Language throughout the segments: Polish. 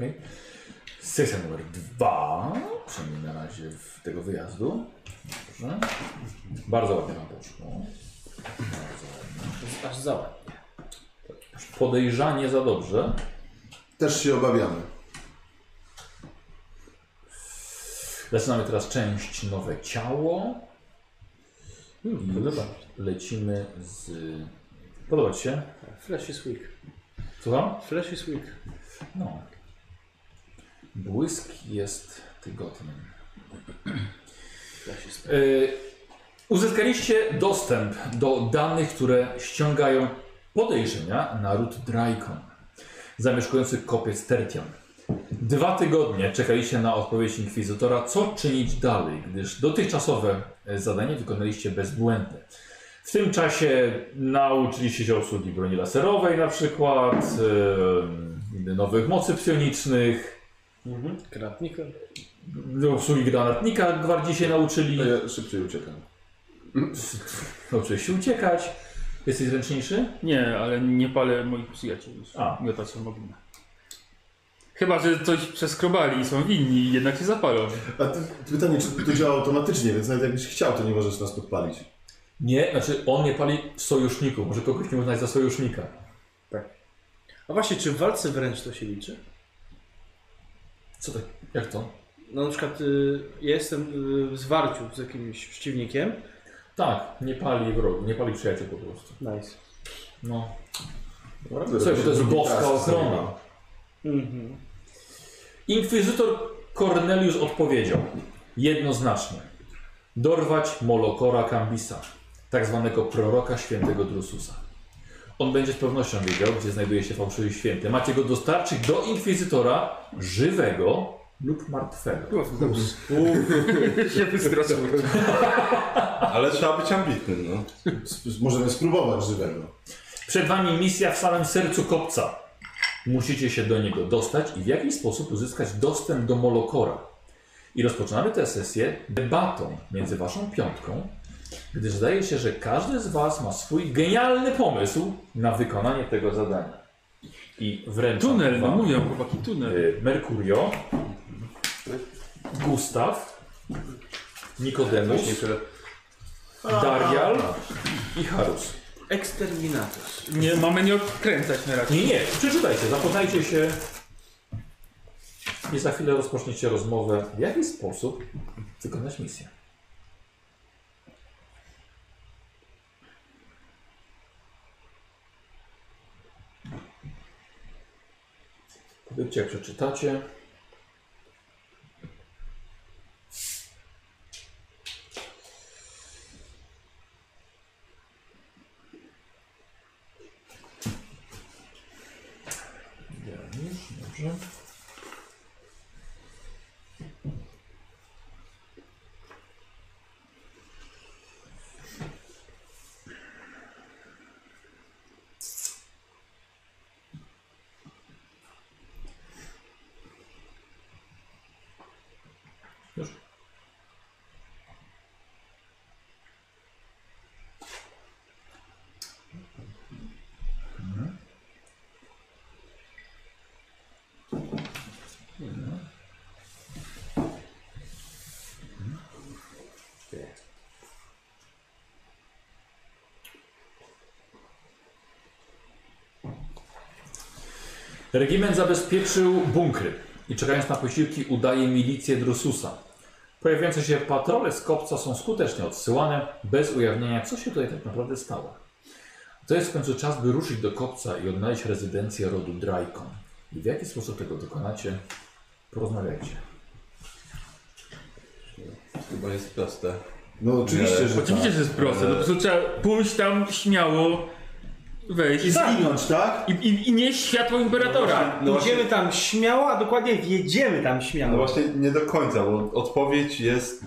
Okej. Sesja numer dwa, przynajmniej na razie w tego wyjazdu. Dobrze. Bardzo ładnie nam poszło. Bardzo ładnie. Aż za ładnie. Podejrzanie za dobrze. Też się obawiamy. Zaczynamy teraz część nowe ciało. I Podoba. lecimy z... Podoba Ci się? Flash is weak. Słucham? Flash is weak. No. Błysk jest tygodniem. Yy, uzyskaliście dostęp do danych, które ściągają podejrzenia na ród Draikon, zamieszkujący kopiec Tertian. Dwa tygodnie czekaliście na odpowiedź Inkwizytora, co czynić dalej, gdyż dotychczasowe e, zadanie wykonaliście bezbłędnie. W tym czasie nauczyliście się obsługi broni laserowej na przykład, yy, nowych mocy psionicznych, Mhm. Granatnika. do obsługi granatnika gwardii się nauczyli. A ja szybciej uciekam. Nauczyłeś się uciekać. Jesteś zręczniejszy? Nie, ale nie palę moich przyjaciół już. A. Miotacją ognia. Chyba, że coś przeskrobali i są winni i jednak się zapalą. A ty, pytanie, czy to działa automatycznie, więc nawet jakbyś chciał, to nie możesz nas podpalić. Nie, znaczy on nie pali w sojuszniku. Może kogoś nie uznać za sojusznika. A właśnie, czy w walce wręcz to się liczy? Co tak? Jak to? No na przykład y, ja jestem y, w zwarciu z jakimś przeciwnikiem. Tak, nie pali wrogu, nie pali przyjaciół po prostu. Nice. No. Dobra, bo to jest boska ochrona. Mhm. Inkwizytor Cornelius odpowiedział jednoznacznie. Dorwać Molokora Cambisa, tak zwanego proroka świętego Drususa. On będzie z pewnością wiedział, gdzie znajduje się fałszywy święty. Macie go dostarczyć do Inkwizytora żywego lub martwego. się wystraszył. Ale trzeba być ambitnym, no. Sp- Możemy spróbować żywego. Przed wami misja w samym sercu kopca. Musicie się do niego dostać i w jakiś sposób uzyskać dostęp do Molokora. I rozpoczynamy tę sesję debatą między waszą piątką, gdyż zdaje się, że każdy z was ma swój genialny pomysł na wykonanie tego zadania. I wręczam Tunel, no wam, mówią chłopaki, tunel. y, Mercurio, Gustaw, Nikodemus, Darial i Harus. Eksterminator. Nie, mamy nie odkręcać na razie. Nie, nie, przeczytajcie, zapoznajcie się i za chwilę rozpoczniecie rozmowę, w jaki sposób wykonać misję. Powiedzcie, jak przeczytacie. Dobrze. Już. Regiment zabezpieczył bunkry i czekając na posiłki udaje milicję Drususa. Pojawiające się patrole z kopca są skutecznie odsyłane bez ujawnienia, co się tutaj tak naprawdę stało. To jest w końcu czas, by ruszyć do kopca i odnaleźć rezydencję rodu Draikon. I w jaki sposób tego dokonacie, porozmawiajcie. Chyba jest proste. No oczywiście, że Oczywiście, tak. że jest proste. No po prostu trzeba pójść tam śmiało, wejść I zginąć, tak? i, i, i nieść światło imperatora. No Idziemy tam śmiało, a dokładnie wjedziemy tam No śmiało. właśnie nie do końca, bo odpowiedź jest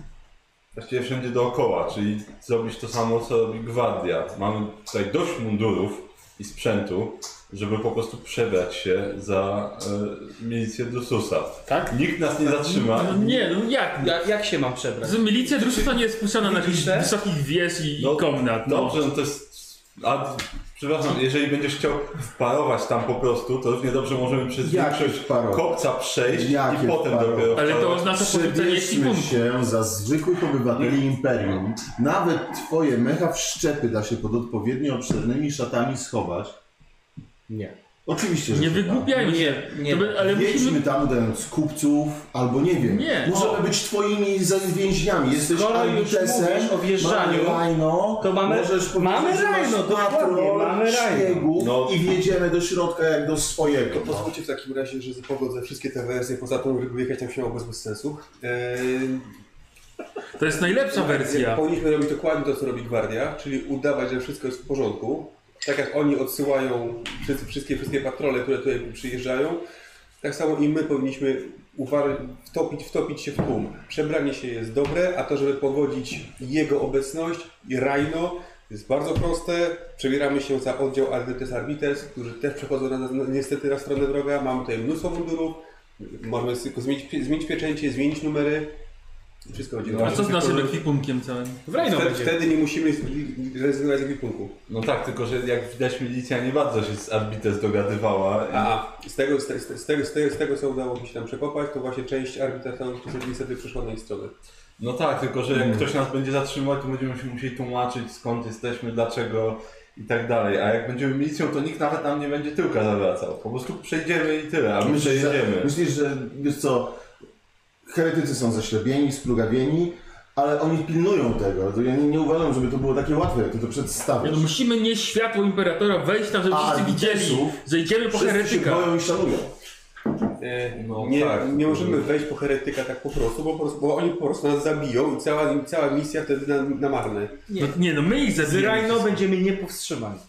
właściwie wszędzie dookoła, czyli zrobić to samo, co robi gwardia. Mamy tutaj dość mundurów i sprzętu, żeby po prostu przebrać się za e, milicję Drususa. Tak? Nikt nas nie zatrzyma. No nie, no jak? Ja, jak się mam przebrać? Z milicja drużyna nie jest spuszczana na jakichś wysokich wież i, No, i komnat. No. Dobrze, no to jest... A Przepraszam, jeżeli będziesz chciał wparować tam po prostu, to równie dobrze możemy przez większość wparować? kopca przejść Jakie i potem wparować? dopiero Ale to wparować. oznacza powiedzenie Przebierzmy ekwipunku. się za zwykłych obywateli Imperium. Nawet twoje mecha wszczepy da się pod odpowiednio obszernymi szatami schować. Nie. Oczywiście, że Nie się da. wygłupiajmy się. Nie, nie. To by- ale Jedźmy musimy... tam udając kupców, albo nie wiem. Nie. Możemy O. być twoimi za- więźniami. Jesteś Skoro już mówisz o wjeżdżaniu, mamy Rhino, to mamy- możesz powiedzieć, mamy że masz Rhino, dokładnie, patrol mamy szpiegów No. i wjedziemy do środka jak do swojego. To pozwólcie w takim razie, że pogodzę wszystkie te wersje, poza tą, żeby jechać tam śmiało bez, bez sensu. Eee, To jest najlepsza wersja. Powinniśmy robić dokładnie to, co robi Gwardia, czyli udawać, że wszystko jest w porządku. Tak jak oni odsyłają wszystkie, wszystkie patrole, które tutaj przyjeżdżają, tak samo i my powinniśmy wtopić, wtopić się w tłum. Przebranie się jest dobre, a to, żeby pogodzić jego obecność i Rhino, jest bardzo proste. Przebieramy się za oddział Arbites Arbites, którzy też przechodzą na, na, niestety na stronę droga. Mamy tutaj mnóstwo mundurów. Możemy zmienić, zmienić pieczęcie, zmienić numery. Wszystko będzie A dobrze. co z naszym ekwipunkiem całym? W Rhino Wtedy, będzie. wtedy nie musimy rezygnować z ekwipunku. No tak, tylko że jak widać milicja nie bardzo się z Arbites dogadywała. i- A, z tego, z, te- z, tego, z, tego, z tego, co udało mi się tam przekopać, to właśnie część arbitratorów niestety przyszła na ich stronę. No tak, tylko że jak ktoś nas będzie zatrzymywać, to będziemy się musieli tłumaczyć skąd jesteśmy, dlaczego i tak dalej. A jak będziemy milicją, to nikt nawet nam nie będzie tyłka zawracał. Po prostu przejdziemy i tyle, albo Myślisz, że, przejedziemy. myślisz, że wiesz co, heretycy są zaślebieni, splugawieni, ale oni pilnują tego. To ja nie, nie uważam, żeby to było takie łatwe, jak to Nie, przedstawiasz. no musimy nieść światło Imperatora, wejść tam, żeby A, wszyscy widzieli, że idziemy po Wszyscy się heretyka. boją i szanują. E, No nie, tak. nie możemy wejść po heretyka tak po prostu, bo, po prostu, bo oni po prostu nas zabiją i cała, cała misja wtedy na, na marne. No, nie no, my ich Z zabijemy. Rhino będziemy niepowstrzymani.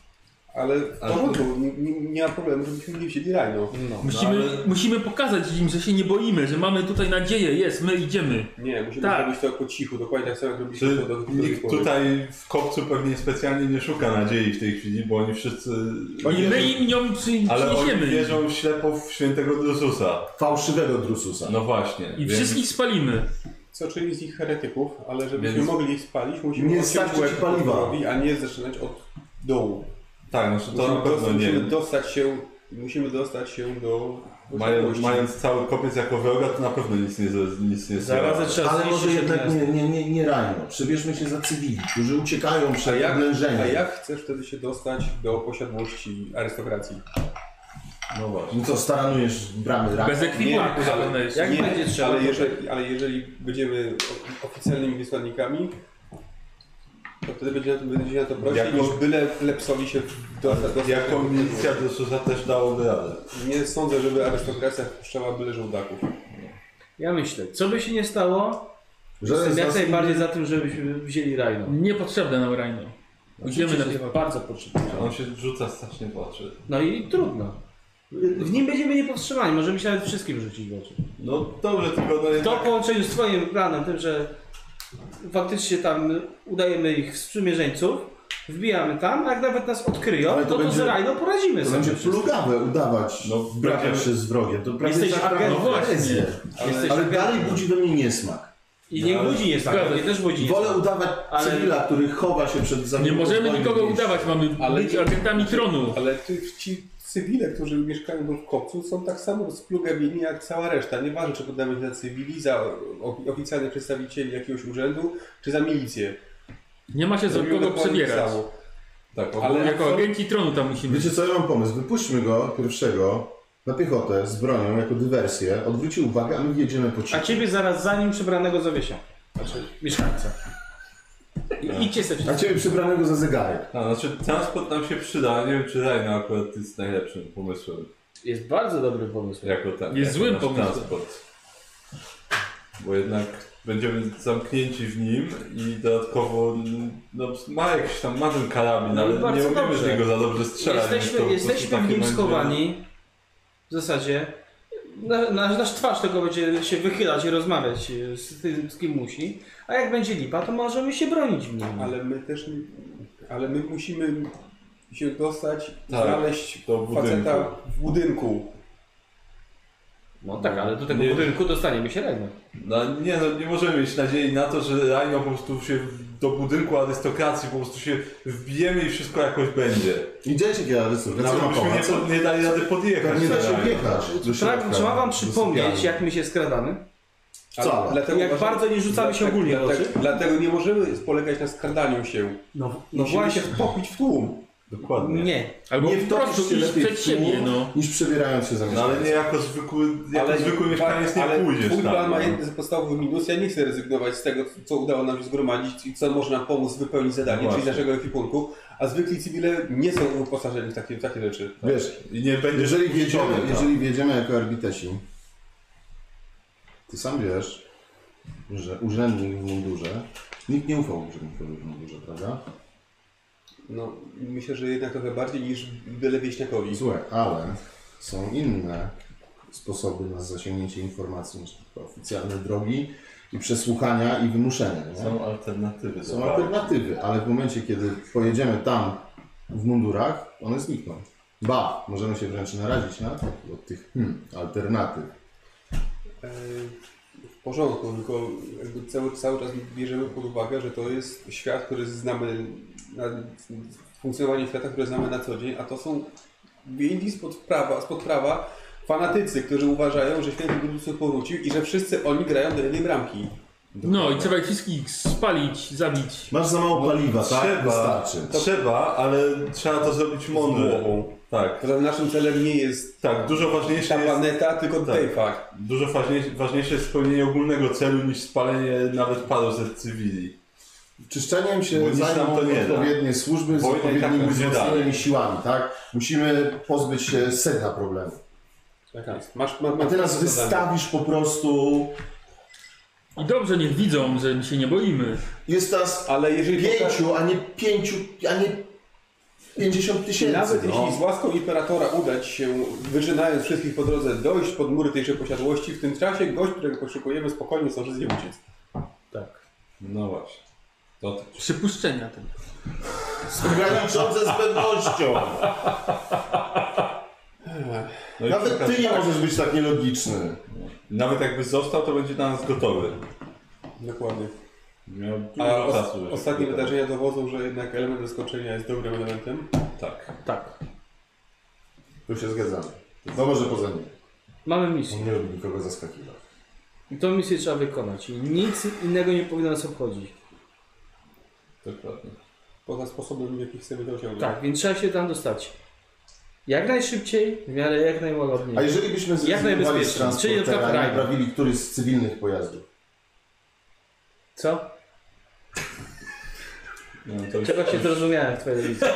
Ale w Ale- porządku, nie, nie, nie ma problemu, żebyśmy nie wzięli Rhino. Musimy, No, ale- musimy pokazać im, że się nie boimy, że mamy tutaj nadzieję, jest, my idziemy. Nie, musimy Tak. zrobić to po cichu, dokładnie tak samo jak robiliśmy Czy to do, nikt pory. tutaj w kopcu pewnie specjalnie nie szuka nadziei w tej chwili, bo oni wszyscy... I my im przy, Ale oni przyniesiemy. wierzą ślepo w świętego Drususa. Fałszywego Drususa. No właśnie. I więc- wszystkich spalimy. Co czyni z nich heretyków, ale żebyśmy Więc- mogli ich spalić, musimy Nie odciąć łeb paliwa. a nie zaczynać od dołu. Tak, znaczy to Musimy, na pewno dostać, nie. musimy dostać się, musimy dostać się do Mając, mając cały kopiec jako wroga, to na pewno nic nie, nic nie Zarazem trzeba Ale może jednak miasto. nie, nie, nie, nie rajno. Przebierzmy się za cywili, którzy uciekają A przed jak, oblężeniem. a jak chcesz wtedy się dostać do posiadłości arystokracji? No właśnie. No co, staranujesz bramy rak? Bez ekwipunku Nie, zapewne ale, jeszcze. Jak nie, będzie trzeba, ale, to- jeżeli, ale jeżeli będziemy o- oficjalnymi wysłannikami, to wtedy będzie to, będzie na to prościej Jako- niż byle lepsowi się dostać. dostać Jako milicja Drususa też dałoby radę. Nie sądzę, żeby arystokracja wpuszczała byle żołdaków. Ja myślę, co by się nie stało, Że jestem jak najbardziej za tym, żebyśmy wzięli Rhino. Niepotrzebne nam Rhino. Idziemy na że bardzo potrzebne. On się rzuca strasznie w oczy. No i trudno. W nim będziemy niepowstrzymani, możemy się nawet wszystkim rzucić w oczy. No dobrze, tylko no To jednak... w połączeniu z twoim planem, tym, że faktycznie tam udajemy ich sprzymierzeńców, wbijamy tam, a jak nawet nas odkryją, Ale to to, to, będzie- z Rhino poradzimy To sobie. będzie plugawe udawać, No, no, się z wrogiem. To prawie Jesteś zakłada agent- no właśnie. Jesteś Ale dalej budzi we mnie niesmak. I nie Ale- budzi nie tak, Zgadza się. też budzi Wolę udawać Ale- cywila, który chowa się przed Nie możemy nikogo udawać, mamy Ale być nie- agentami tronu. Ale ty, ci cywile, którzy mieszkają w kopcu, są tak samo splugawieni jak cała reszta. Nieważne, czy podamy się za cywili, za oficjalnych przedstawicieli jakiegoś urzędu, czy za milicję. Nie ma się za kogo dokładnie przebierać. samo. Tak, Ale-. Jako agenci tronu tam musimy Wiecie co, ja mam pomysł. Wypuśćmy go pierwszego na piechotę z bronią jako dywersję. Odwróci uwagę, a my wjedziemy po A cichu. ciebie zaraz za nim przebranego zawiesią. Znaczy, mieszkańca. I, idźcie sobie A wszyscy. ciebie przebranego za zegarek. A, znaczy transport nam się przyda, nie wiem czy Rhino akurat jest najlepszym pomysłem. Jest bardzo dobry pomysł. Jako ten, Jest jako złym nasz pomysłem. transport. Bo jednak będziemy zamknięci w nim i dodatkowo no, ma jakiś tam, ma ten karabin, No ale nie umiemy dobrze. z niego za dobrze strzelać. więc Jesteśmy, to po prostu jesteśmy w takie nim będzie- schowani. W zasadzie. Na, na, nasz twarz tylko będzie się wychylać i rozmawiać e, z tym, z kim musi. A jak będzie lipa, to możemy się bronić w nim. Ale my też, nie- ale my musimy się dostać, Tak, znaleźć do budynku. faceta w budynku. No tak, ale do tego Nie. budynku dostaniemy się Rejno. No nie, no nie możemy mieć nadziei na to, że Rhino po prostu się do budynku arystokracji po prostu się wbijemy i wszystko jakoś będzie. Idziecie kiedy arystokracja Nawet byśmy nie, nie dali rady podjechać. Nie da się Rhino. wjechać Tak, Trzeba wam przypomnieć, jak my się skradamy. Wcale. Dlatego Jak bardzo nie rzucamy się ogólnie dlatego, dlatego nie możemy polegać na skradaniu się. No, no Musimy właśnie. się wtopić w tłum. Dokładnie. Nie. Albo Nie po prostu się iść lepiej przed siebie, no. niż przebierając się za No ale nie jako zwykły, jako zwykły mieszkaniec nie ale pójdziesz twój plan tam. ma no. jeden podstawowy minus. Ja nie chcę rezygnować z tego, co udało nam się zgromadzić i co może nam pomóc wypełnić zadanie, No czyli naszego ekwipunku. A zwykli cywile nie są wyposażeni w takie, w takie rzeczy. Wiesz, I nie będziesz jeżeli puszczony tam. jeżeli wjedziemy jako arbitesi, ty sam wiesz, że urzędnik w mundurze, nikt nie ufał urzędnikowi w mundurze, prawda? No, myślę, że jednak trochę bardziej niż byle wieśniakowi. Słuchaj, ale są inne sposoby na zasięgnięcie informacji niż tylko oficjalne drogi i przesłuchania i wymuszenia. Nie? Są alternatywy. Są alternatywy, ale w momencie, kiedy pojedziemy tam w mundurach, one znikną. Ba, możemy się wręcz narazić na to, od tych hmm, alternatyw. E, W porządku, tylko jakby cały, cały czas bierzemy pod uwagę, że to jest świat, który znamy, na, funkcjonowanie świata, które znamy na co dzień, a to są wyjęci spod prawa, spod prawa fanatycy, którzy uważają, że święty Grudus powrócił i że wszyscy oni grają do jednej bramki. No i trzeba ich wszystkich spalić, zabić. Masz za mało paliwa, tak? Trzeba, Wystarczy. trzeba, ale trzeba to zrobić mądrze. Tak, naszym celem nie jest tak, dużo ważniejsze ta jest, planeta, tylko Tak. fakt. dużo ważniejsze, ważniejsze jest spełnienie ogólnego celu niż spalenie nawet paru ze cywili. Czyszczeniem się zajmą to nie da. odpowiednie służby z tak odpowiednimi wzmocnionymi siłami, tak? Musimy pozbyć się sedna problemu. Tak jest. Masz, ma, A masz ty nas zadanie. wystawisz po prostu... I dobrze niech widzą, że my się nie boimy. Jest nas Ale jeżeli pięciu, a nie pięciu, a nie pięćdziesiąt tysięcy. Nawet no. jeśli z łaską imperatora uda ci się, wyżynając wszystkich po drodze, dojść pod mury tejże posiadłości, w tym czasie gość, którego poszukujemy, spokojnie zdąży z niej uciec. No właśnie. To ty. Przypuszczenia ten. graniczące z pewnością. No Nawet ty nie możesz być tak nielogiczny. Nawet jakby został, to będzie dla nas gotowy. Dokładnie. Miał A dużo os- czasu. żeby ostatnie wydarzenia dowodzą, że jednak element zaskoczenia jest dobrym elementem. Tak. Tak. Tu się zgadzamy. No może poza nim. Mamy misję. On nie lubi nikogo zaskakiwać. I tą misję trzeba wykonać. I nic innego nie powinno nas obchodzić. Dokładnie. Poza sposobem, w jaki chcemy to osiągnąć. Tak, więc trzeba się tam dostać. Jak najszybciej, w miarę jak najłagodniej. A jeżeli byśmy zrezygnowali z najbezpieczniej, czyli na przykład transportera i rajdą. naprawili któryś z cywilnych pojazdów? Co? No, to już, Trzeba się zrozumiałem w twojej wizji.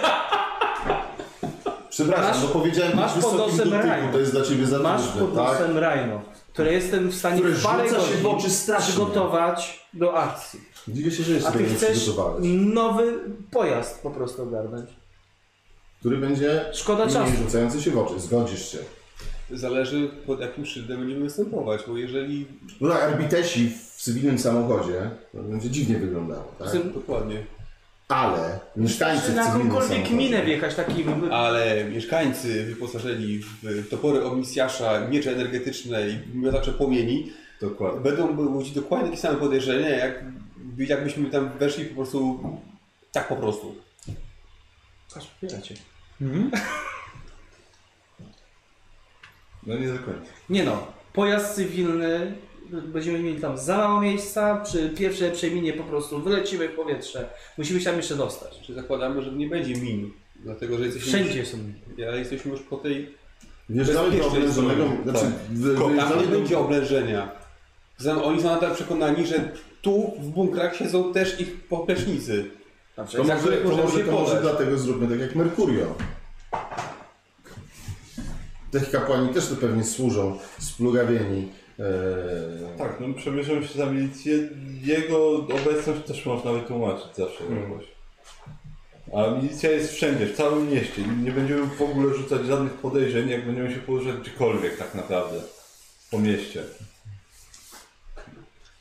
Przepraszam, Masz- bo powiedziałem masz być pod wysokim nosem do tyłu, to jest dla ciebie za Masz trudne, pod tak? nosem Rhino, które jestem w stanie Które w parę rzuca się w godzin oczy strasznie. przygotować do akcji. Dziwię się, że jeszcze A ty chcesz nowy pojazd po prostu ogarnąć. Który będzie Szkoda czasu. rzucający się w oczy. Zgodzisz się. Zależy pod jakim szyldem będziemy występować, bo jeżeli... No tak, arbitesi w cywilnym samochodzie to będzie dziwnie wyglądało, tak? Dokładnie. Ale mieszkańcy na jakąkolwiek minę wjechać takim... Ale mieszkańcy wyposażeni w topory omnisjasza, miecze energetyczne i miotacze płomieni Dokładnie. będą budzić dokładnie takie same podejrzenia, jak, jakbyśmy tam weszli po prostu tak po prostu. Patrz, popieracie. No nie do końca. Nie no, pojazd cywilny, będziemy mieli tam za mało miejsca, przy pierwszej przeminie po prostu wylecimy w powietrze. Musimy się tam jeszcze dostać. Czy zakładamy, że nie będzie min, dlatego że jesteśmy Wszędzie już, są. ale jesteśmy już po tej... Wjeżdżamy do Bezpiecznej oblężonego... Znaczy, Tak. wy- Tam nie wyjeżdżamy do... będzie oblężenia. Oni są nadal przekonani, że tu w bunkrach siedzą też ich poplecznicy. To za może, to może, się to może dlatego zróbmy tak jak Mercurio. Tych kapłani też to pewnie służą, splugawieni. Eee, Tak, no przemierzymy się za milicję. Jego obecność też można wytłumaczyć zawsze jakoś. A milicja jest wszędzie, w całym mieście. Nie będziemy w ogóle rzucać żadnych podejrzeń, jak będziemy się poruszać gdziekolwiek tak naprawdę po mieście.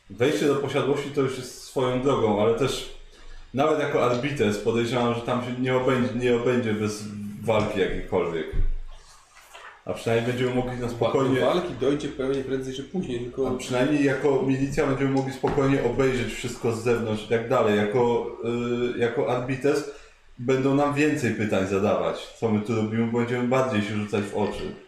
Wejście do posiadłości to już jest swoją drogą, ale też nawet jako arbitres podejrzewam, że tam się nie obędzie, nie obędzie bez walki jakiejkolwiek. A przynajmniej będziemy mogli na Do spokojnie, walki dojdzie pewnie prędzej czy później, a tylko przynajmniej jako milicja będziemy mogli spokojnie obejrzeć wszystko z zewnątrz i tak dalej. Jako, y, jako Arbites będą nam więcej pytań zadawać, co my tu robimy, bo będziemy bardziej się rzucać w oczy.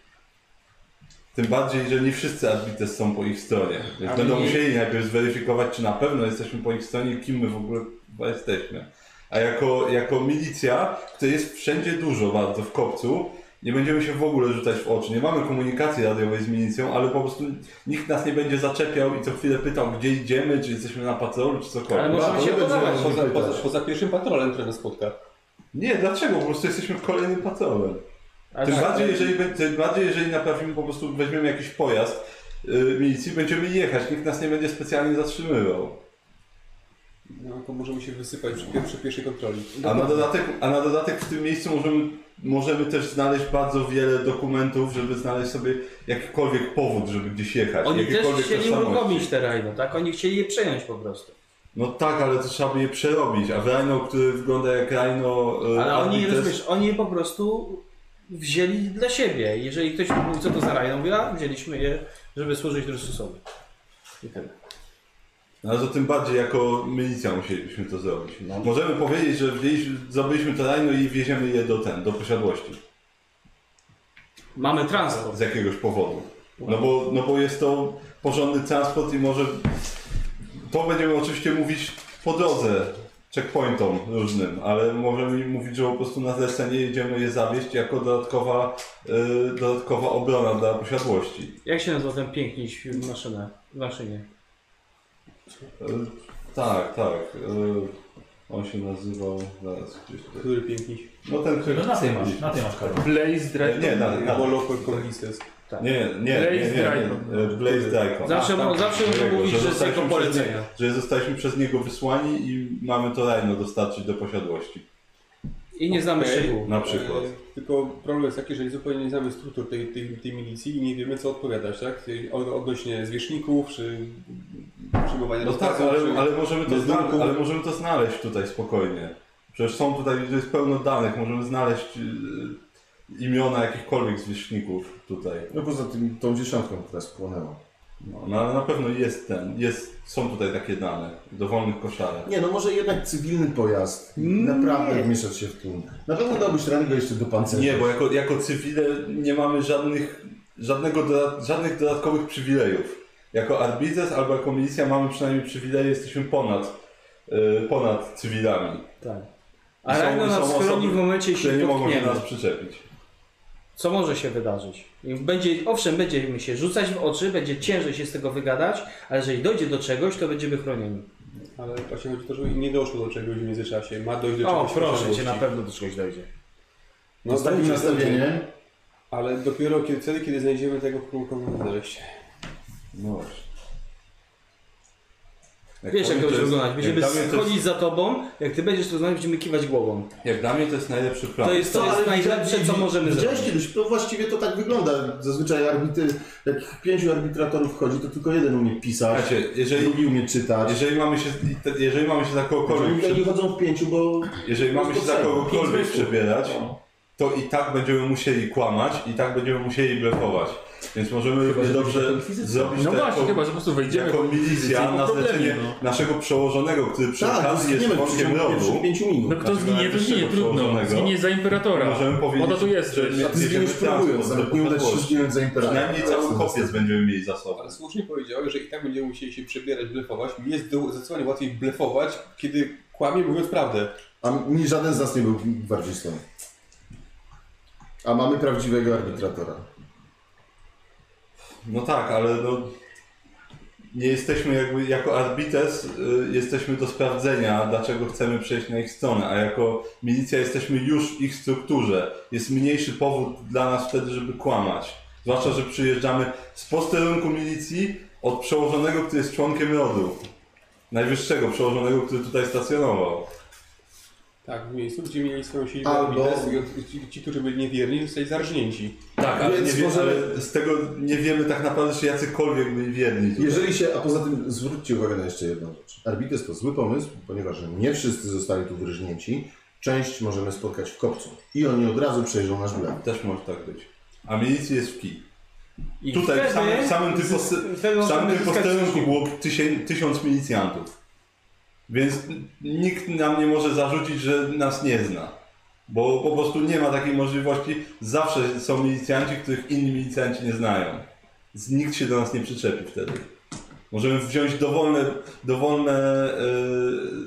Tym bardziej, że nie wszyscy Arbites są po ich stronie. Więc będą my- musieli najpierw zweryfikować, czy na pewno jesteśmy po ich stronie i kim my w ogóle jesteśmy. A jako, jako milicja, której jest wszędzie dużo bardzo w kopcu, nie będziemy się w ogóle rzucać w oczy. Nie mamy komunikacji radiowej z milicją, ale po prostu nikt nas nie będzie zaczepiał i co chwilę pytał, gdzie idziemy, czy jesteśmy na patrolu, czy cokolwiek. Ale możemy się podawać. poza, poza, poza pierwszym patrolem, który nas spotka. Nie, dlaczego? Po prostu jesteśmy kolejnym patrolem. Ale Tym tak, bardziej, jeżeli, tym bardziej, jeżeli naprawimy, po prostu weźmiemy jakiś pojazd yy, milicji, będziemy jechać, nikt nas nie będzie specjalnie zatrzymywał. No to możemy się wysypać przy, pier- przy pierwszej kontroli. A na, dodatek, a na dodatek w tym miejscu możemy, możemy też znaleźć bardzo wiele dokumentów, żeby znaleźć sobie jakikolwiek powód, żeby gdzieś jechać. Oni też chcieli uruchomić te rajno, tak? Oni chcieli je przejąć po prostu. No tak, ale to trzeba by je przerobić, a w Rhino, który wygląda jak Rhino... yy, Ale oni, rozumiesz, oni je po prostu wzięli dla siebie. Jeżeli ktoś mówi, co to za rajno, mówię, a wzięliśmy je, żeby służyć Drususowi. I tyle. No, ale to tym bardziej jako milicja musielibyśmy to zrobić. Możemy powiedzieć, że wzięliśmy, zrobiliśmy to rajno i wieziemy je do ten, do posiadłości. Mamy transport. Z jakiegoś powodu. No bo, no bo jest to porządny transport i może to będziemy oczywiście mówić po drodze checkpointom różnym, ale możemy mówić, że po prostu na zlecenie jedziemy je zawieźć jako dodatkowa, y, dodatkowa obrona dla posiadłości. Jak się nazywa ten piękny w maszynę, w maszynie? Y, tak, tak. y, on się nazywał, zaraz gdzieś tutaj. Który piękny. No ten, który... No na tej masz, na tej masz kartę. Blaze Dragon. Nie, na, na, Albo Conquistes. nie, nie, nie, nie, nie, nie, nie, Blaze. Zawsze, mo- zawsze Jego, można mówić, że z jego zostaliśmy przez polecenia. nie- że zostaliśmy przez niego wysłani i mamy to rajno dostarczyć do posiadłości. I nie znamy Okej. szczegółów. Na przykład. E, Tylko problem jest taki, że zupełnie nie znamy struktur tej, tej, tej milicji i nie wiemy co odpowiadać, tak? Od- Odnośnie zwierzchników, czy przyjmowania No tak, rozkazów, czy... ale, ale, możemy to meldunków. zna- ale możemy to znaleźć tutaj spokojnie. Przecież są tutaj, to jest pełno danych, możemy znaleźć y, imiona jakichkolwiek zwierzchników tutaj. No poza tym tą dziesiątką, która spłonęła. No, no, ale na pewno jest ten, jest, są tutaj takie dane, dowolnych koszarach. Nie, no może jednak cywilny pojazd. Naprawdę wmieszać się w tłum. Na pewno dałbyś radę go jeszcze do pancerza. Nie, bo jako, jako cywile nie mamy żadnych, żadnego doda- żadnych dodatkowych przywilejów. Jako arbitres albo jako milicja mamy przynajmniej przywileje, jesteśmy ponad, y, ponad cywilami, Tak. A i nas chroni w momencie, jeśli nie mogą się potkniemy. nas przyczepić. Co może się wydarzyć? I Będzie, owszem, będziemy się rzucać w oczy, będzie ciężej się z tego wygadać, ale jeżeli dojdzie do czegoś, to będziemy chronieni. Ale właśnie chodzi o to, żeby nie doszło do czegoś w międzyczasie. Ma dojść do O, czegoś w proszę cię, na pewno do czegoś dojdzie. No, z takim nastawieniem. Ale dopiero kiedy, wtedy, kiedy znajdziemy tego, kogo kogo znaleźć. No właśnie. Wiesz, jak to będzie wyglądać. Będziemy jak dla mnie to chodzić jest- za tobą, jak ty będziesz to znać, będziemy kiwać głową. Jak dla mnie to jest najlepszy plan. To jest, to jest najlepsze, co możemy zrobić. kiedyś, to właściwie to tak wygląda. Zazwyczaj arbitry, jak pięciu arbitratorów wchodzi, to tylko jeden umie pisać, Słuchajcie, jeżeli, drugi umie czytać. jeżeli mamy się, jeżeli mamy się za kogokolwiek, Oni, przy- oni chodzą w pięciu, bo jeżeli mamy się za kogokolwiek przebierać, to i tak będziemy musieli kłamać, i tak będziemy musieli blefować. Więc możemy równie dobrze zrobić No właśnie, jako, chyba, że po prostu wejdziemy jako milicja na zlecenie no. naszego przełożonego, który przy tak, okazji jest członkiem rodu. pierwszych pięciu minut. No kto Znaczy, zginie, to zginie, trudno. Zginie za imperatora. Możemy powiedzieć, Po to tu jesteś. że zginiesz próbując, nawet nie uda się zginąć za imperatora. Przynajmniej cały kopiec będziemy mieli za sobą. Ale słusznie powiedziałeś, że i tak będziemy musieli się przebierać, blefować. Mi jest do- zdecydowanie łatwiej blefować, kiedy kłamie mówiąc prawdę. A mi żaden z nas nie był gwardzistą. A mamy prawdziwego arbitratora. No tak, ale no, nie jesteśmy jakby, jako arbites y, jesteśmy do sprawdzenia, dlaczego chcemy przejść na ich stronę, a jako milicja jesteśmy już w ich strukturze. Jest mniejszy powód dla nas wtedy, żeby kłamać. Zwłaszcza, że przyjeżdżamy z posterunku milicji od przełożonego, który jest członkiem rodu. Najwyższego przełożonego, który tutaj stacjonował. Tak, w miejscu, gdzie mieli swoją siedzibę Albo- i ci, ci, którzy byli niewierni, zostali zarżnięci. Tak, ale, Więc nie może- ale z tego nie wiemy tak naprawdę, czy jacykolwiek byli wierni. Tutaj. Jeżeli się, a poza tym zwróćcie uwagę na jeszcze jedną rzecz. Arbites to zły pomysł, ponieważ nie wszyscy zostali tu wyróżnięci. Część możemy spotkać w kopcu. I oni od razu przejrzą nasz blef. Też może tak być. a milicji jest w kij. I Tutaj w samym, w samym wtedy w samym tym posterunku było tysię, tysiąc milicjantów. Więc nikt nam nie może zarzucić, że nas nie zna. Bo po prostu nie ma takiej możliwości. Zawsze są milicjanci, których inni milicjanci nie znają. Więc Nikt się do nas nie przyczepi wtedy. Możemy wziąć dowolne, dowolne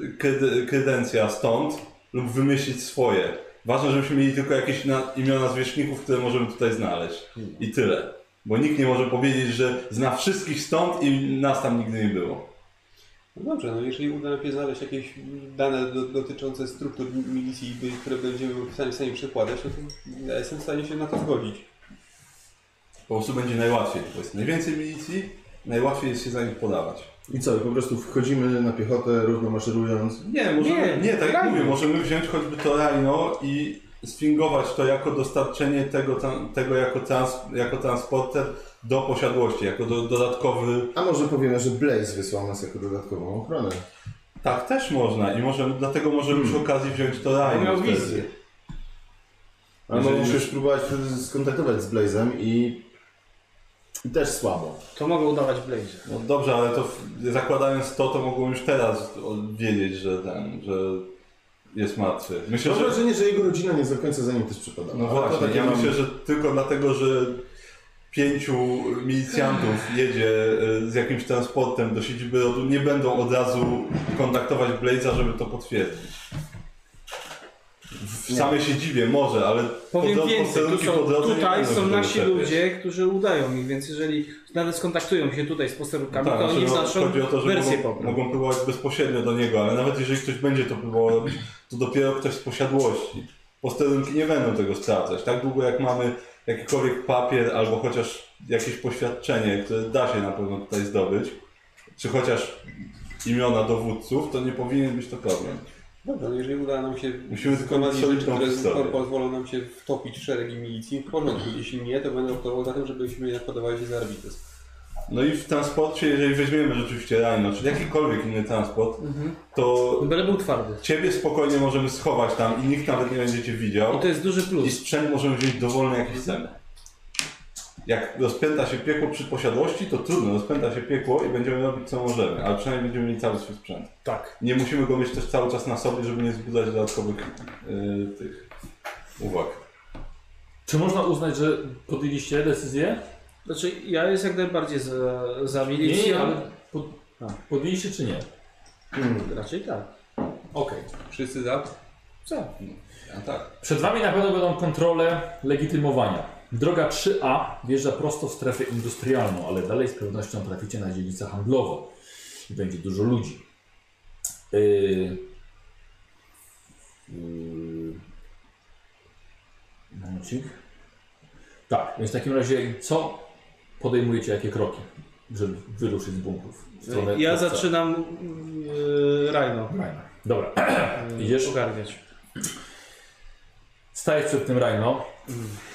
yy, kredy, kredencja stąd lub wymyślić swoje. Ważne, żebyśmy mieli tylko jakieś na, imiona zwierzchników, które możemy tutaj znaleźć. I tyle. Bo nikt nie może powiedzieć, że zna wszystkich stąd i nas tam nigdy nie było. No dobrze, no jeżeli uda nam się znaleźć jakieś dane do, dotyczące struktur milicji, które będziemy w stanie, w stanie przekładać, no to ja jestem w stanie się na to zgodzić. Po prostu będzie najłatwiej. Bo jest najwięcej milicji, najłatwiej jest się za nich podawać. I co, po prostu wchodzimy na piechotę, równo maszerując. Nie, możemy, Nie, nie, tak jak mówię, możemy wziąć choćby to rajno i sfingować to jako dostarczenie tego, tego jako, trans, jako transporter do posiadłości, jako do, dodatkowy... A może powiemy, że Blaze wysłał nas jako dodatkową ochronę. Tak, też można i możemy, dlatego możemy przy okazji wziąć to rajno miał wizję. Ale Jeżeli spróbować wtedy skontaktować z Blazem i... i też słabo. To mogę udawać Blaze. No dobrze, ale to w- zakładając to, to mogłem już teraz wiedzieć, że ten, że jest martwy. Myślę, Mam że... wrażenie, że jego rodzina nie do końca za nim też przypada. No właśnie, takie ja mam- myślę, że tylko dlatego, że pięciu milicjantów jedzie e, z jakimś transportem do siedziby RODU, nie będą od razu kontaktować Blaze'a, żeby to potwierdzić. W Nie. samej siedzibie może, ale Powiem po, więcej, są, po drodze nie tutaj są nasi czepiać. ludzie, którzy udają ich, więc jeżeli nawet skontaktują się tutaj z posterunkami, Tak, to znaczy, oni no, naszą chodzi o to, że wersję mogą, mogą próbować bezpośrednio do niego, ale nawet jeżeli ktoś będzie to próbował robić, to dopiero ktoś z posiadłości. Posterunki nie będą tego sprawdzać. Tak długo jak mamy jakikolwiek papier albo chociaż jakieś poświadczenie, które da się na pewno tutaj zdobyć, czy chociaż imiona dowódców, to nie powinien być to problem. Dobrze, no jeżeli uda nam się Musimy mieć rzeczy, które historię. po- pozwolą nam się wtopić w szeregi milicji, w porządku. Jeśli nie, to będę optował za tym, żebyśmy jednak podawali się za arbitryz. No i w transporcie, jeżeli weźmiemy rzeczywiście Rhino, czy jakikolwiek inny transport, Mhm. to Byle był twardy. ciebie spokojnie możemy schować tam i nikt nawet nie będzie cię widział. I to jest duży I plus. sprzęt możemy wziąć dowolny jaki chcemy. Jak rozpęta się piekło przy posiadłości, to trudno, rozpęta się piekło i będziemy robić co możemy, ale przynajmniej będziemy mieli cały swój sprzęt. Tak. Nie musimy go mieć też cały czas na sobie, żeby nie wzbudzać dodatkowych yy, tych uwag. Czy można uznać, że podjęliście decyzję? Znaczy, ja jest jak najbardziej za, za Nie, milicją. nie, ale pod, podjęliście czy nie? Raczej tak. Okej. Wszyscy za? Co? A tak. Przed Wami na pewno będą kontrole legitymowania. Droga 3A wjeżdża prosto w strefę industrialną, ale dalej z pewnością traficie na dzielnicę handlową. I będzie dużo ludzi. Yy... Yy... Momencik. Tak, więc w takim razie co podejmujecie, jakie kroki, żeby wyruszyć z bunkrów? Ja zaczynam yy, Rhino Rajna. Dobra. yy, Idziesz? ogarniać. Stajesz przed tym Rajno.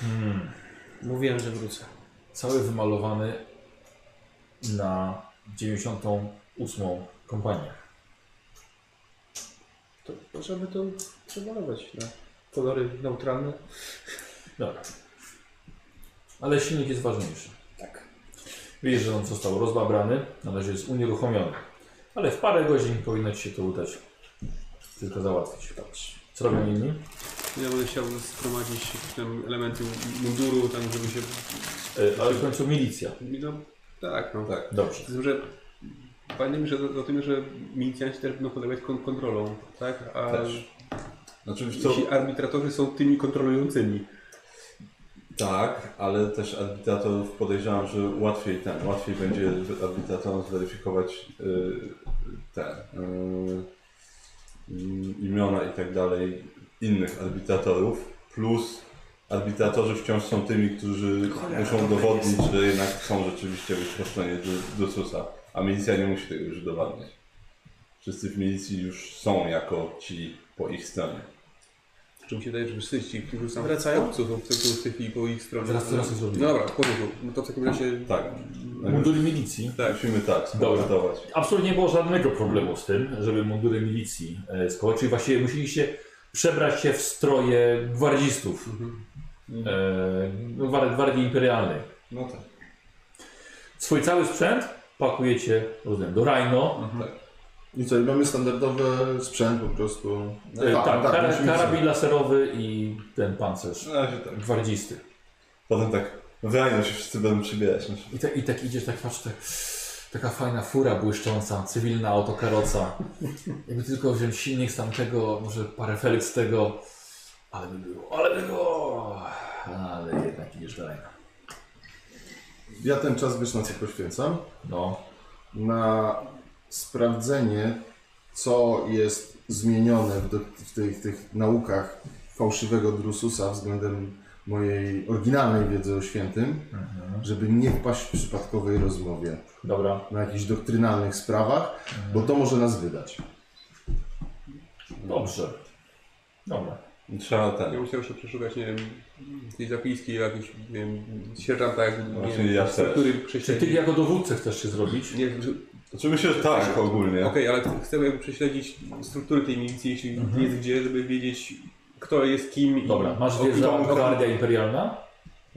Hmm. Mówiłem, że wrócę. Cały wymalowany na 98 kompanię. To możemy to przemalować na kolory neutralne. Dobra. Ale silnik jest ważniejszy. Tak. Widzisz, że on został rozbabrany, na razie jest unieruchomiony. Ale w parę godzin powinno Ci się to udać. Tylko załatwić. Co robią inni? Ja będę chciał sprowadzić tam elementy munduru, tam żeby się... E, ale w końcu milicja. No, tak, no tak. Dobrze. Z tym, że pamiętajmy że o tym, że milicjanci też będą podlegać kon kontrolą, tak? A Też. Znaczy, co, ci arbitratorzy są tymi kontrolującymi. tak, ale też arbitratorów podejrzewam, że łatwiej ten, łatwiej będzie arbitratorom zweryfikować yy, te yy, imiona i tak dalej innych arbitratorów, plus arbitratorzy wciąż są tymi, którzy muszą udowodnić, że jednak są rzeczywiście być po stronie Drususa, a milicja nie musi tego już udowadniać. Wszyscy w milicji już są jako ci po ich stronie. Czy mi się wydaje, że wszyscy ci, którzy są Wracają? w są w tej chwili po ich stronie. Zaraz- zaraz to zrobimy. No dobra, w porządku. No to w takim razie... Tak. Mundury milicji. Tak, musimy tak spowodować. Absolutnie nie było żadnego problemu z tym, żeby mundury milicji e. Czyli właściwie musieliście przebrać się w stroje gwardzistów. no, gwar- Gwardii Imperialnej. No tak. Swój cały sprzęt pakujecie rozumiem, do Rhino. I co, i mamy standardowy sprzęt po prostu. E, tak, kara, musimy karabin laserowy i ten pancerz razie tak. gwardzisty. Potem tak, w rajno się wszyscy będą przybierać. No. I, tak- I tak idziesz, tak patrz, tak, taka fajna fura błyszcząca, cywilna autokaroca. Jakby tylko wziąć silnik z tamtego, może parę felek z tego. Ale by było, ale by było. Ale jednak idziesz dalej. Ja ten czas wiesz na co poświęcam? No, Na sprawdzenie, co jest zmienione w, do, w tych, tych naukach fałszywego Drususa względem mojej oryginalnej wiedzy o świętym, żeby nie wpaść w przypadkowej rozmowie dobra. na jakichś doktrynalnych sprawach, bo to może nas wydać. Dobrze. Dobra. Trzeba Ja ten. musiał się przeszukać, nie wiem, tej zapiski, jakiś, nie wiem, sierżanta, jak, nie Właśnie wiem, ja struktury Czy ty jako dowódcę chcesz się zrobić? Nie, że- Znaczy myślę, że tak ogólnie. Okej, ale chcemy jakby prześledzić struktury tej milicji, jeśli jest gdzie, żeby wiedzieć, kto jest kim. i- Dobra, masz wiedzę o- Gwardia Imperialna?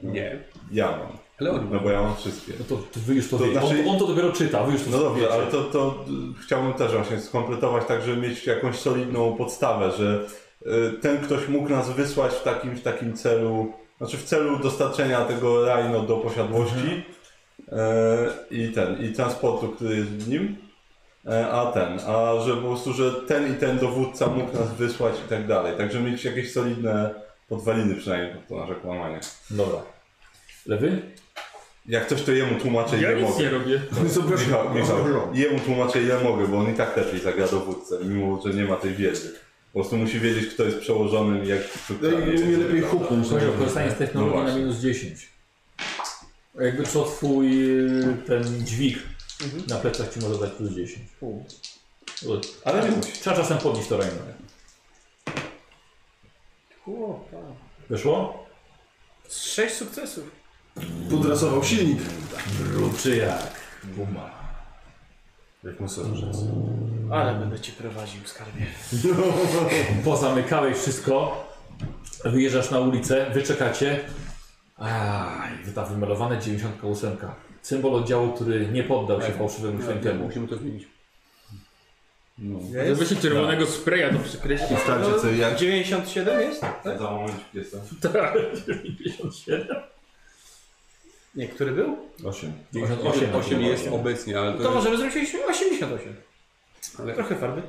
Nie, Ja mam. ale No bo ja mam wszystkie. No to ty- wy już to, To wiecie. znaczy- On, on to dopiero czyta, wy już to No dobrze, wiecie. ale to, to y, chciałbym też właśnie skompletować tak, żeby mieć jakąś solidną podstawę, że y, ten ktoś mógł nas wysłać w takim, w takim celu, znaczy w celu dostarczenia tego rajno do posiadłości y, i ten, i transportu, który jest w nim. E, A ten, a że po prostu, że ten i ten dowódca mógł nas wysłać i tak dalej. Także mieć jakieś solidne podwaliny przynajmniej pod to nasze kłamanie. Dobra. Lewy? Jak coś to jemu tłumaczę Ja ile nic mogę. nie robię. Michał, Michał, jemu tłumaczę ile mogę, bo on i tak lepiej zagra dowódcę, mimo że nie ma tej wiedzy. Po prostu musi wiedzieć, kto jest przełożonym i jak No i umie lepiej huknąć. Korzystanie z technologii No na minus 10. A Jakby co twój ten dźwig na plecach ci może dać plus 10. Bo- Ale nie musi. Trzeba czasem podnieść to ramię. Wyszło? Sześć sukcesów. Podrasował silnik. Ruczy jak guma. Jak masażec. Ale będę cię prowadził, skarbie. Pozamykałeś wszystko, wyjeżdżasz na ulicę, wyczekacie. Aj, ta wymalowana 98. Symbol oddziału, który nie poddał się fałszywemu świętemu. Musimy to zmienić. Żeby się czerwonego spraya to przykreślić. Co jak 97 jest? Tak? Za momencik jestem. Tak, 97. Nie, który był? 8. 98. 8 jest obecnie, ale To to możemy zrobić 88. Ale- Trochę farby.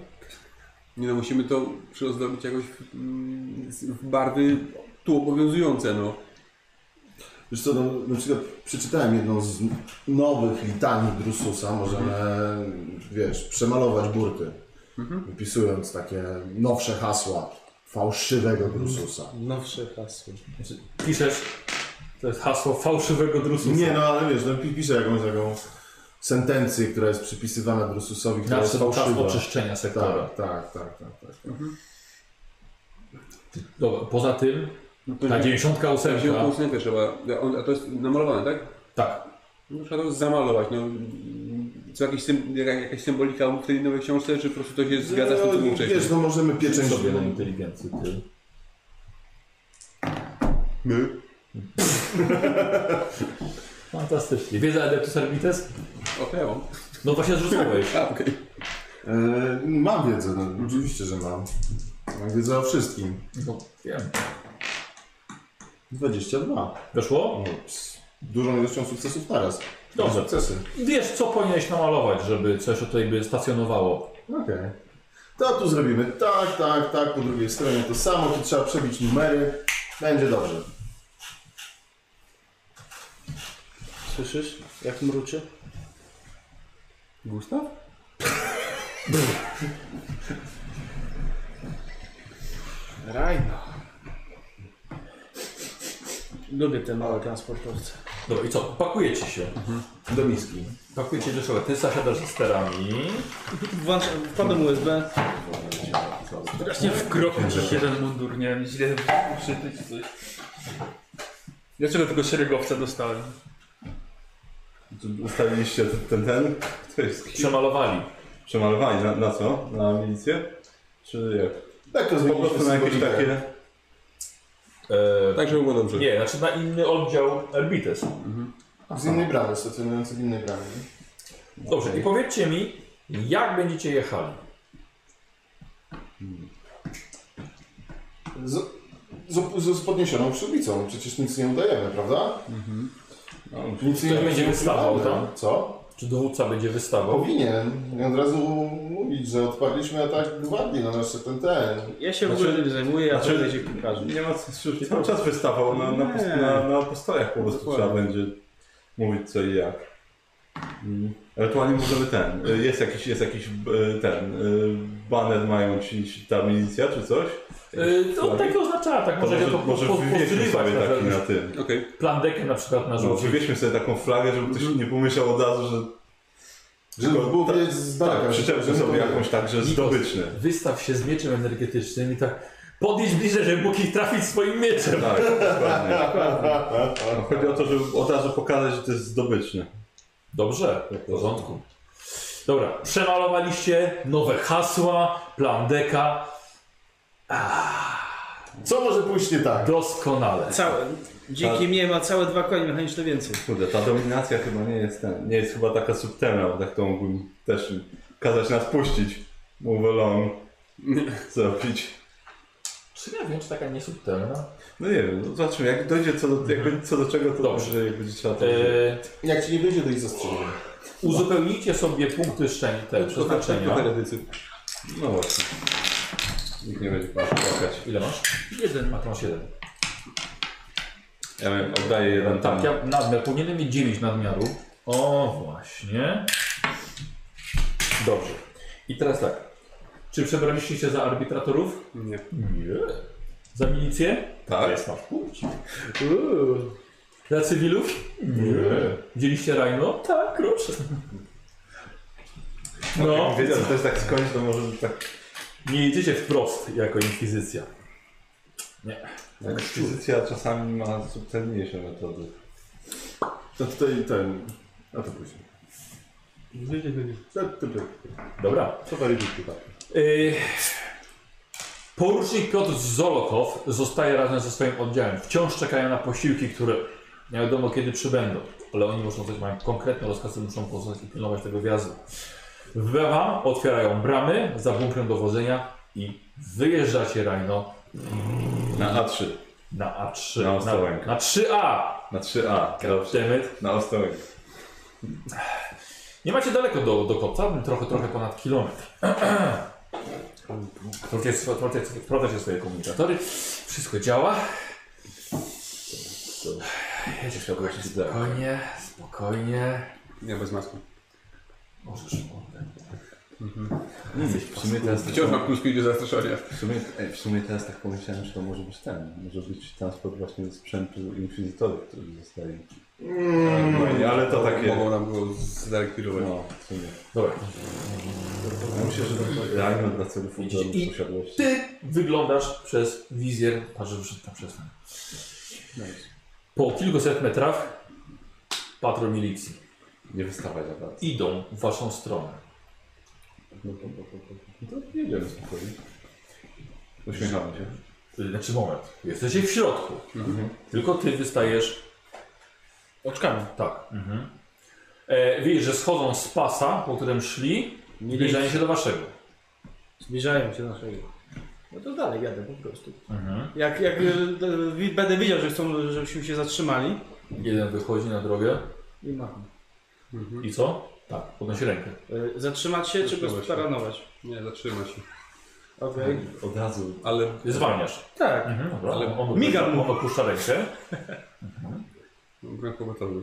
nie no, musimy to przyozdobić jakoś w, mm, w barwy tu obowiązujące, no. Wiesz co, no, na przykład przeczytałem jedną z nowych litanii Drususa, możemy, wiesz, przemalować burty, wypisując takie nowsze hasła fałszywego Drususa. Nowsze hasło. Znaczy, Piszesz, to jest hasło fałszywego drususa. Nie, no ale wiesz, no, pi- piszę jakąś taką sentencję, która jest przypisywana Drususowi, która jest Nadszedł czas fałszywa. oczyszczenia sektora. Tak, tak, tak, tak, tak. Dobra, poza tym, no to ta nie- 98. Wziął ósemkę trzeba, on- a to jest namalowane, tak? Tak, No, trzeba to zamalować, no. Co jakiś sym, jaka- jakaś symbolika w tej nowej książce, czy po prostu to się zgadza z tym, co było No, wcześniej? wiesz, no możemy pieczęć... sobie na inteligencję. Ty. My? Fantastycznie. Wiedza Adeptus Arbites? O, to ja mam. No właśnie zrzucałeś. A, okej. E, mam wiedzę, no, oczywiście, że mam. Mam wiedzę o wszystkim. No, wiem. 22. Weszło? No, dużą ilością sukcesów naraz. Dobrze. Sukcesy. Wiesz, co powinieneś namalować, żeby coś tutaj by stacjonowało. Okej. To tu zrobimy tak, tak, tak, po drugiej stronie to samo, tu trzeba przebić numery. Będzie dobrze. Słyszysz, jak mruczy? Gustaw? Rajno. Lubię te małe transportowce. Dobra, i co? Pakujecie się. Do miski. Pakujecie do szkoły. Ty zasiadasz za sterami. Włącz, wkładam USB. Strasznie w kroku przez jeden mundur, nie wiem, źle uszyty czy coś. Dlaczego tego szeregowca dostałem? Ustaliliście ten, ten? To jest? Przemalowali. Przemalowani na, na co? Na milicję? Czy jak? Tak to Po prostu na jakieś takie... E, Tak, żeby było dobrze. nie, znaczy na inny oddział Erbites. Z innej bramy, stacjonujący w innej bramie. Dobrze, i powiedzcie mi, jak będziecie jechali? Z, z, z podniesioną przyłbicą. Przecież nic nie udajemy, prawda? No, Nic Ktoś będzie wystawał tam? Co? Czy dowódca będzie wystawał? Powinien. I od razu mówić, że odparliśmy atak gwardii na nasze ten ten. Ja się w Znaczy- ogóle tym zajmuję, a znaczy- będzie piłkarzy. Nie ma co, już cały czas wystawał na, na, Nie. na, na postojach po prostu trzeba będzie mówić co i jak. Mm. Ewentualnie możemy ten, y, jest jakiś, jest jakiś y, ten, y, baner mają ci, ci ta milicja czy coś? Yy, to tak oznacza, tak może, może, może po- wywieźmy pozrywać sobie na taki na tym. Okej. Plandekę na przykład na No, żółci. wywieźmy sobie taką flagę, żeby ktoś nie pomyślał od razu, że Żeby Tylko było tak- widać z daleka. tak, przyczepmy sobie jakąś tak, że zdobyczny. Wystaw się z mieczem energetycznym i tak podjedź bliżej, żeby mógł ich trafić swoim mieczem. Tak, dokładnie. No, chodzi o to, żeby od razu pokazać, że to jest zdobyczny. Dobrze, w porządku. Dobra, przemalowaliście nowe hasła, plan deka. Co może pójść nie tak? Doskonale. Całe, dzięki mnie ma całe dwa konie mechaniczne więcej. Kurde, ta dominacja chyba nie jest ten, nie jest chyba taka subtelna, bo tak to mógłbym też kazać nas puścić. Move along. Zrobić. Czy ja wiem, czy taka niesubtelna? No nie wiem, no zobaczymy, jak dojdzie co do, jak będzie co do czego, to Dobrze. dobrze, jak będzie trzeba to Eee, Jak ci nie wyjdzie, to ich zastrzelimy. uzupełnijcie sobie punkty szczęścia, te przeznaczenia. Heretycy. No właśnie. Nikt nie będzie płakać. Ile masz? Jeden. A to masz jeden. Ja wiem, oddaję jeden tam. Tak, ja nadmiar. Powinienem mieć 9 nadmiaru. O, właśnie. Dobrze. I teraz tak. Czy przebraliście się za arbitratorów? Nie. Nie. Za milicję? Tak. Jest masz punkcik. Za cywilów? Nie. Wzięliście Rajno? Tak, proszę. No, No. Wiedział, że to jest tak skończ, to może tak... nie idziecie wprost jako inkwizycja. Inkwizycja czasami ma subtelniejsze metody. To tutaj ten... A to później. To, to, to, Dobra. to very good chyba. Yy, Porucznik Piotr Zolochow zostaje razem ze swoim oddziałem. Wciąż czekają na posiłki, które nie wiadomo kiedy przybędą, ale oni muszą coś, mają konkretne rozkazy, muszą pozostać i pilnować tego wjazdu. Wam otwierają bramy za bunkrem dowodzenia i wyjeżdżacie Rajno Na A3. na A3. Na na, Ostrołękę. na 3A. Na 3A. Dobrze. Demet. Na Ostrołękę. Nie macie daleko do, do kopca, trochę, trochę ponad kilometr. Sprawdzacie swoje komunikatory. Wszystko działa. Jedziesz to właśnie spokojnie, spokojnie. Ja bez maski. Możesz W sumie teraz, Wciąż mam plus 5 do zastraszania. w sumie, ej, w sumie teraz tak pomyślałem, że to może być ten. Może być transport właśnie sprzętu inkwizytorów, którzy zostali. No, ale to takie. Mogą nam go zarekwirować. No, w sumie. Dobra. Ja myślę, że to realnie dla celów i- posiadłości. Ty wyglądasz przez wizjer, patrzysz wyszedł na przestrzeń. Po kilkuset metrach patrol milicji. Nie wystawaj za bardzo. Idą w waszą stronę. No to, to, to, to, to jedziemy spokojnie. Uśmiechamy się. Znaczy moment, jesteście w środku. Tylko ty wystajesz Oczkami. Tak. Mhm. E, widzisz, że schodzą z pasa, po którym szli, zbliżają się do waszego. Zbliżają się do naszego. No to dalej jadę po prostu. Mhm. Jak, jak e, wi- będę widział, że chcą, żebyśmy się zatrzymali Jeden wychodzi na drogę i macham. I co? Tak, podnosi rękę. E, Zatrzymać się czy Zatrzymać się. staranować? Nie, zatrzymaj się. Okej. Od razu. Ale Zwalniasz. Tak. Mhm, dobra. Ale on, migam opuszcza, mu. on opuszcza rękę. pogotowy.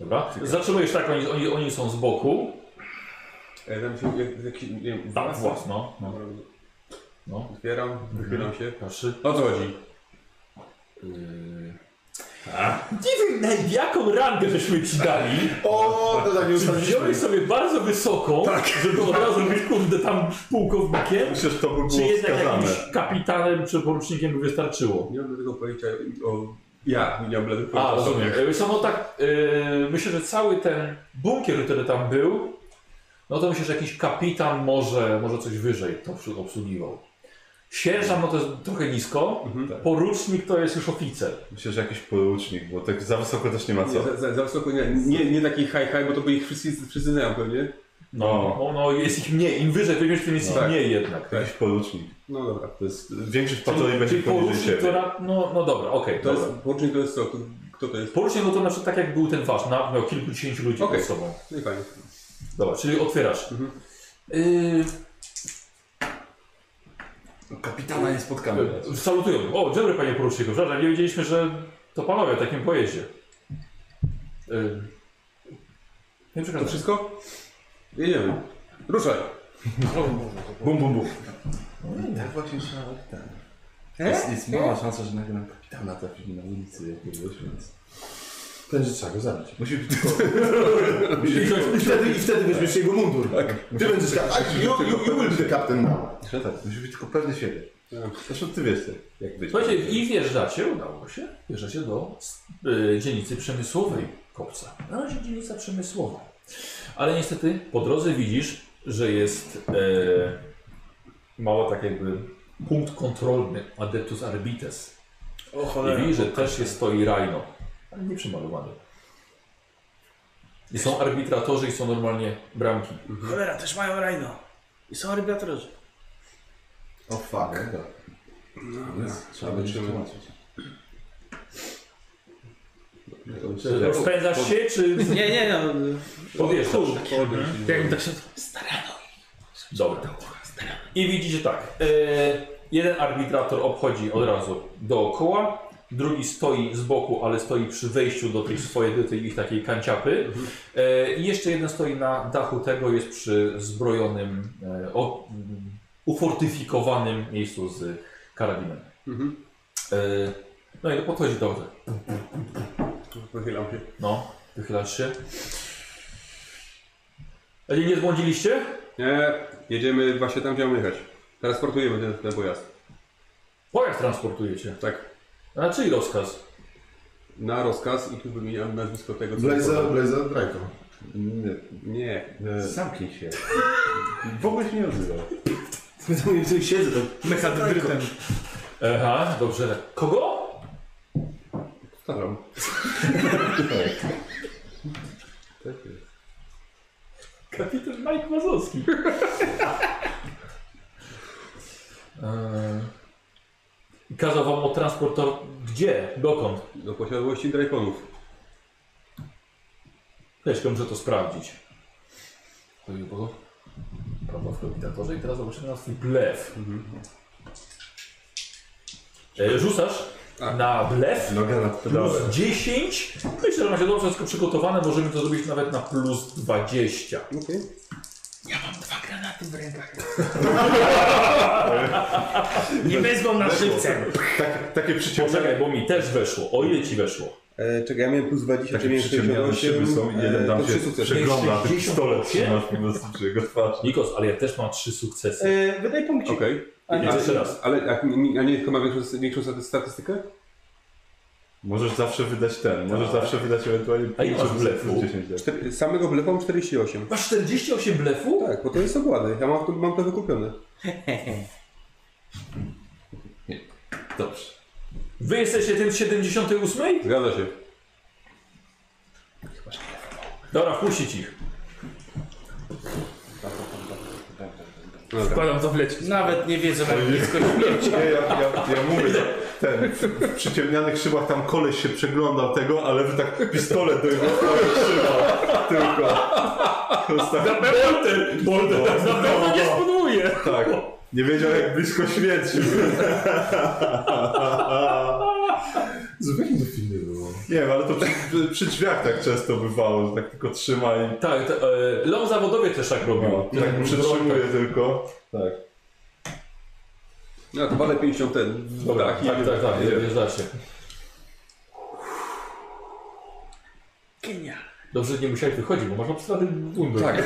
Dobra. Zatrzymujesz tak, oni, oni, oni są z boku. E, Tam się jak, nie wiem, Tak, włas- własno. No, Dobra, no. Otwieram, wychylam się. Patrzy. O co chodzi? Yy... Nie wiem, na jaką rangę żeśmy ci dali. O, to tak nie Czy wziąłeś sobie bardzo wysoką, żeby od razu być kurde tam pułkownikiem? Że to by Czy było jednak wskazane. jakimś kapitanem czy porucznikiem by wystarczyło? Nie mam tego pojęcia o... Ja nie mam bladych A, pojęcia. rozumiem. E, Co, no tak, e, myślę, że cały ten bunkier, który tam był, no to myślę, że jakiś kapitan może, może coś wyżej to obs- obsługiwał. Sierżant no to jest trochę nisko, porucznik to jest już oficer. Myślę, że jakiś porucznik, bo tak za wysoko też nie ma Nie, co. za, za, za wysoko nie, nie, nie taki high high, bo to by ich wszyscy, wszyscy znają pewnie. No, no, no jest ich mniej, im wyżej weźmiesz, tym jest ich Tak. mniej jednak. Jakiś porucznik. No dobra. To jest, większość patroli będzie poniżej porucznik to siebie. ra... no, no dobra, okej, To dobra. jest, porucznik to jest co? Kto, to jest? Porucznik no to na przykład tak jak był ten wasz, na, miał kilkudziesięciu ludzi Okej. pod sobą. No i fajnie. Dobra, czyli otwierasz. Mhm. Y, Kapitana nie spotkamy. Salutują. O, dzień dobry panie poruczniku. Przepraszam, nie wiedzieliśmy, że to panowie w takim pojeździe. Y, Nie To wszystko? Jedziemy. Ruszaj. Bum, bum, bum. Tak właśnie trzeba ten. Jest, jest mała szansa, że nagle nam kapitana trafimy na ulicy jakiegoś, więc... Będzie trzeba go zabić. Musi być tylko... I wtedy, i wtedy weźmiesz jego mundur. Ty będziesz kapten. You, you, you will be the captain now. Tak, musi być tylko pewny siebie. Zresztą ty wiesz, jak być. Słuchajcie, i wjeżdżacie, udało się, wjeżdżacie do y, dzielnicy przemysłowej Kopca. Na razie dzielnica przemysłowa. Ale niestety po drodze widzisz, że jest e, mało tak jakby punkt kontrolny Adeptus Arbites. O I cholera. widzisz, że też jest stoi Rhino, ale nie przymalowany. I są arbitratorzy i są normalnie bramki. Cholera, też mają rajno. I są arbitratorzy. O fuck. Trzeba będzie tłumaczyć. Rozpędzasz się, czy Nie, nie, no. podjeżdżasz? Jak tak się... Dobra. I widzicie tak. E, jeden arbitrator obchodzi od razu dookoła, drugi stoi z boku, ale stoi przy wejściu do tej swojej, do tej ich takiej kanciapy. E, I jeszcze jeden stoi na dachu tego, jest przy zbrojonym, e, o, mm, ufortyfikowanym miejscu z karabinem. Mhm. E, no i to podchodzi do tego. Pochylam się. No, wychylasz się. A nie, nie zbłądziliście? Nie, jedziemy właśnie tam, gdzie mamy jechać. Transportujemy ten, ten pojazd. Pojazd transportujecie. Tak. Czyj rozkaz? Na rozkaz i tu wymieniam nazwisko tego, co... Blazer, Blazer Draco. Nie, Nie. nie. Zamknij się. W ogóle się nie odzywaj. Tu siedzę, to Mechadrytem. Aha, dobrze. Kogo? Staram. Tak jest. Kapitan Mike Mazowski. Eee, Kazał wam o transportor... Gdzie? Dokąd? Do posiadłości Drakonów. Chwileczkę muszę to sprawdzić. To było. Prawa w kombinatorze i teraz zobaczymy na swój blef. E, rzucasz A. na blef Noga nad plus pedałem. 10. Myślę, że macie dobrze wszystko przygotowane. Możemy to zrobić nawet na plus 20. Okej. Ja mam dwa granaty w rękach. Nie wezmą na szybce. Tak, takie Poczekaj, przyciągnięte bo mi też weszło. O ile ci weszło? E, czekaj, ja miałem plus 20, takie miałem przyciągnięte 68, szyby są jeden e, tam to się trzy sukcesy. przegląda, ten 68? pistolet trzymasz po prostu przy jego twarzy. Nikos, ale ja też mam trzy sukcesy. E, wydaj punkcik. Okej. A nie, Jeszcze Ale- raz. Ale a, nie- a nie chyba większą, większą staty- statystykę? Możesz zawsze wydać ten, możesz zawsze wydać ewentualnie A ile masz blefu? 10 lat. Cztery, samego blefu mam 48. Masz 48 blefu? Tak, bo to jest ogłady. Ja mam to, mam to wykupione. Dobrze. Wy jesteście tym z 78? Zgadza się. Dobra, wpuścić ich. Dobra. Wkładam to w leczki. Nawet nie wiedzą jak blisko śmierci. Nie, ja, ja, ja mówię, ten, w, w przyciemnianych szybach tam koleś się przeglądał tego, ale wy tak pistolet do jego szyba tylko. Jest tak, Bolter! Bolter tak na pewno nie spoduje! tak, nie wiedział jak blisko śmierci. Z jakim to filmie było? Nie wiem, ale to przy, przy drzwiach tak często bywało, że tak tylko trzyma i Tak, te, e, Leon zawodowie też tak robił. no, tak mu przytrzymuje tylko. Tak. No to walę 50 ten. w Dobra, dach i tak, tak, tak, jedziemy. wjeżdżacie. Genialnie. Dobrze, że nie musiałeś wychodzić, bo masz obstrany bundur. Tak.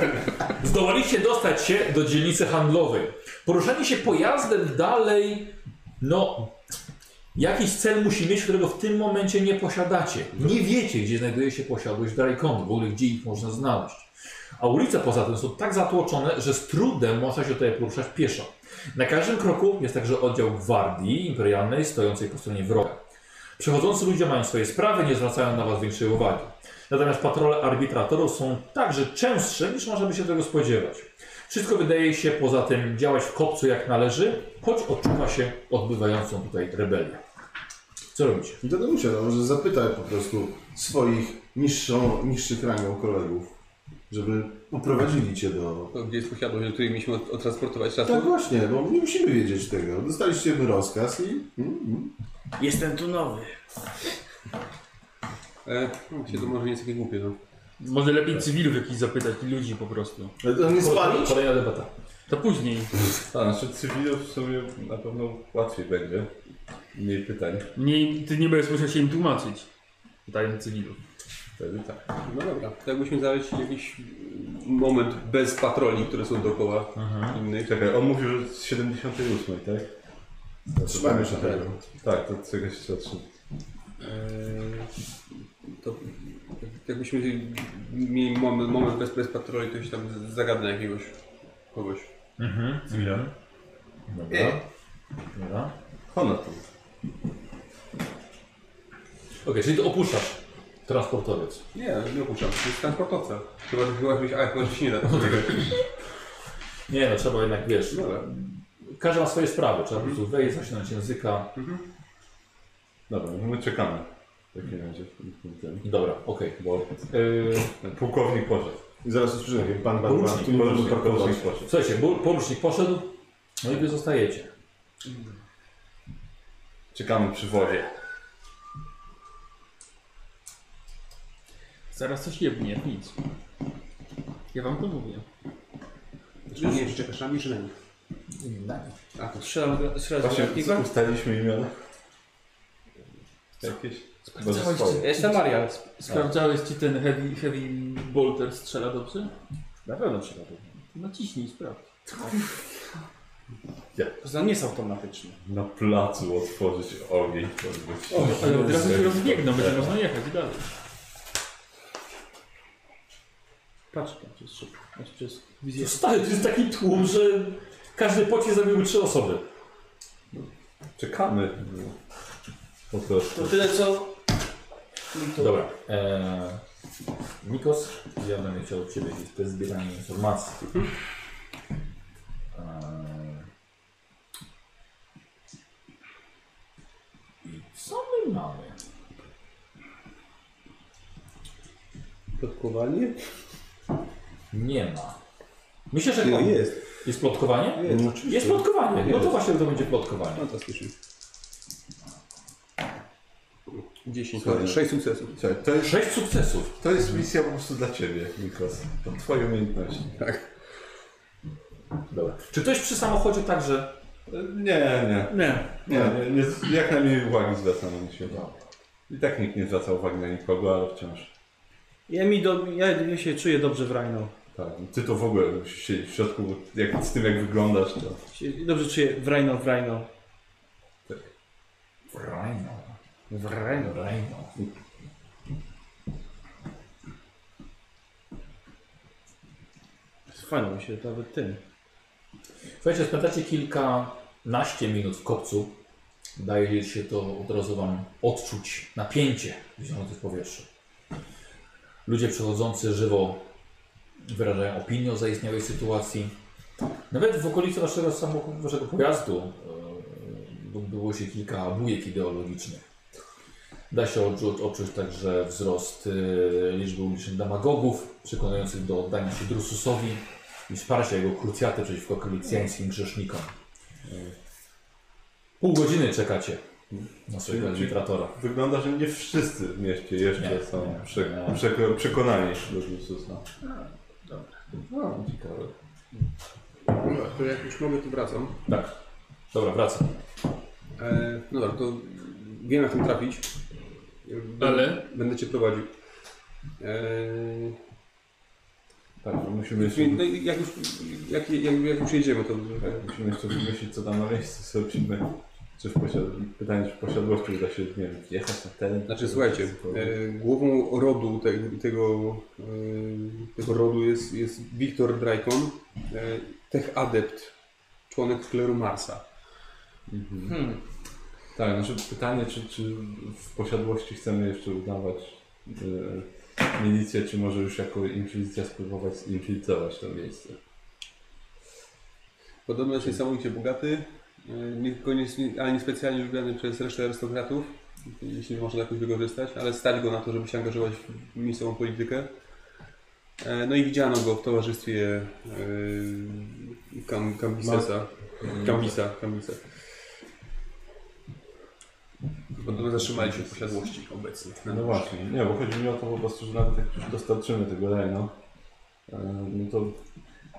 Zdołaliście dostać się do dzielnicy handlowej. Poruszanie się pojazdem dalej, no, Jakiś cel musi mieć, którego w tym momencie nie posiadacie. Nie wiecie, gdzie znajduje się posiadłość Drajkonu, w ogóle gdzie ich można znaleźć. A ulice poza tym są tak zatłoczone, że z trudem można się tutaj poruszać pieszo. Na każdym kroku jest także oddział gwardii imperialnej stojącej po stronie wroga. Przechodzący ludzie mają swoje sprawy, nie zwracają na was większej uwagi. Natomiast patrole arbitratorów są także częstsze niż można by się tego spodziewać. Wszystko wydaje się poza tym działać w kopcu jak należy, choć odczuwa się odbywającą tutaj rebelię. Co to muszę, no, może zapytaj po prostu swoich niższą, niższych rangą kolegów, żeby uprowadzili cię do... To gdzie jest posiadłość, do której mieliśmy od- odtransportować czas? Tak właśnie, bo nie musimy wiedzieć tego. Dostaliście rozkaz i... Mm, mm. Jestem tu nowy. E, no, się to może nie jest takie głupie, no. Może lepiej cywilów jakichś zapytać i ludzi po prostu. Ale to nie spalić? Kolejna debata. To później. A, znaczy cywilów w sumie na pewno łatwiej będzie. Mniej pytań. Mniej, ty nie będziesz musiał się im tłumaczyć. Pytając cywilów. Wtedy tak. No dobra, to jakbyśmy znaleźć jakiś moment bez patroli, które są dookoła innych. Czekaj, on mówił, że z 78, tak? Trzymajmy się tak, tego. tak, to czegoś trzeba trzymać. E, to jakbyśmy mieli moment, moment bez, bez patroli, to się tam zagadnę jakiegoś kogoś. Mhm. Cywila. Dobra. Dobra. Honor tu. Okej, czyli ty opuszczasz transportowiec. Nie, nie opuszczam, to jest transportowca. Chyba, że chyba, żebyś, a, chyba, że się nie da. Nie no, trzeba jednak, wiesz, Dobra. każdy ma swoje sprawy. Trzeba po prostu wejść, zaczynać języka. Dobra, no my czekamy. W takim razie. Dobra, okej. Bo Yy, pułkownik poszedł. I zaraz usłyszymy, jak pan, pan, pan, Porucznik, tu nie Porucznik, parkować. Słuchajcie, bu- porucznik poszedł, no i wy zostajecie. Czekamy przy wozie. Zaraz coś jebnie, nic. Ja wam to mówię. Czy nie, na mnie, czy na? A, to Strzelam, strzelam Właśnie ustaliliśmy imiona. Jakieś? Sprawdzałeś, czy, Jestem Marian. sprawdzałeś, czy ten heavy, heavy bolter strzela dobrze? Na pewno trzeba to. Naciśnij, sprawdź. To nie jest automatyczny. Na placu otworzyć ogień. to być- Ale od razu się rozbiegną, będzie można jechać dalej. Patrz tam, to jest szybko. Znaczy, to jest wizja. Stary, to jest taki tłum, że każdy pocisk zabiłby trzy osoby. Czekamy. Po prostu. To tyle co... Dobra. Eee, Nikos, ja będę chciał od Ciebie jakieś zbieranie informacji. Eee, I co my mamy? plotkowanie? Nie ma. Myślę, że No jest. Jest plotkowanie? Jest. Jest plotkowanie. No to Jest. właśnie to będzie plotkowanie. Fantastycznie. 10, Słuchaj, 6 sukcesów. Słuchaj, to jest, Sześć sukcesów. to jest misja po prostu dla Ciebie, Nikos. To Twoje umiejętności. Dobra. Czy ktoś przy samochodzie także... Nie, nie. Nie. Nie, nie, nie jak najmniej uwagi zwraca na siebie. I tak nikt nie zwraca uwagi na nikogo, ale wciąż. Ja, mi do, ja, ja się czuję dobrze w Rhino. Tak, ty to w ogóle siedzieć w środku, jak, z tym jak wyglądasz, to... Dobrze czuję w Rhino, w Rhino. Rhino. W Rhino. Rhino. Fajnie mi się to nawet tym. Słuchajcie, spędzacie kilkanaście minut w kopcu. Daje się to od razu wam odczuć napięcie wisiące w powietrzu. Ludzie przechodzący żywo wyrażają opinię o zaistniałej sytuacji. Nawet w okolicy waszego samochodu, waszego pojazdu e, było się kilka bujek ideologicznych. Da się odczuć, odczuć także wzrost e, liczby ulicznych demagogów, przekonujących do oddania się Drususowi i wsparcia jego krucjaty przeciwko koalicjańskim grzesznikom. Pół godziny czekacie na swojego administratora. Wygląda, że nie wszyscy w mieście jeszcze Nie, są nie, prze, nie. przeko- przekonani do Jezusa. Dobra. No, ciekawe. Dobra, to jak już mogę, to wracam. Tak. Dobra, wracam. E, no dobra, to wiem jak tam trafić. Będę, Ale? Będę cię prowadził. E, Tak, no musimy jeszcze, no, i jak, już, jak, jak, jak już jedziemy, to tak, musimy jeszcze wymyślić, co tam na miejscu sobie robimy. Czy w posiad... Pytanie, czy w posiadłości uda się, nie wiem, jechać na ten... Znaczy słuchajcie, e, głową rodu te, tego, e, tego rodu jest, jest Wiktor Drajkon, e, tech adept, członek kleru Marsa. Hmm. Tak, znaczy pytanie, czy, czy w posiadłości chcemy jeszcze udawać y, milicję, czy może już jako inkwizycja spróbować zinfiltrować to miejsce. Podobno jest niesamowicie bogaty, e, nie, koniecznie, ale nie specjalnie lubiany przez resztę arystokratów, jeśli można jakoś wykorzystać, ale stać go na to, żeby się angażować w miejscową politykę. E, No i widziano go w towarzystwie e, Kam, Kambisesa. Kambisa, Kambisa. Podobno zatrzymali się w posiadłości obecnie. No właśnie, nie, bo chodzi mi o to po prostu, że nawet jak już dostarczymy tego Reno, y, no to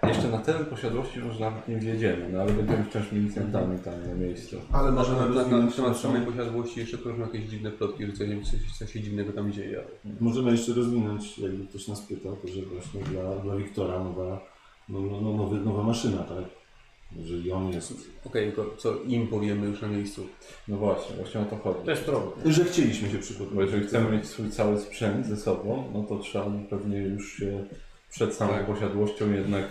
jeszcze na teren posiadłości może nawet nie wjedziemy, no ale będziemy wciąż milicjantami tam na miejscu. Ale Może możemy na, na, na rozwinąć temat samej posiadłości jeszcze krążą jakieś dziwne plotki, że coś, coś, coś się dziwnego tam dzieje. Możemy jeszcze rozwinąć, jakby ktoś nas pytał, to że właśnie dla, dla Wiktora nowa, no, no, no, nowy, nowa maszyna, tak? Jeżeli on jest... Okej, tylko co im powiemy już na miejscu? No właśnie, właśnie o to chodzi. To jest problem. Że chcieliśmy się Bo przygotować. jeżeli chcemy mieć swój cały sprzęt ze sobą, no to trzeba pewnie już się przed samą Tak. posiadłością jednak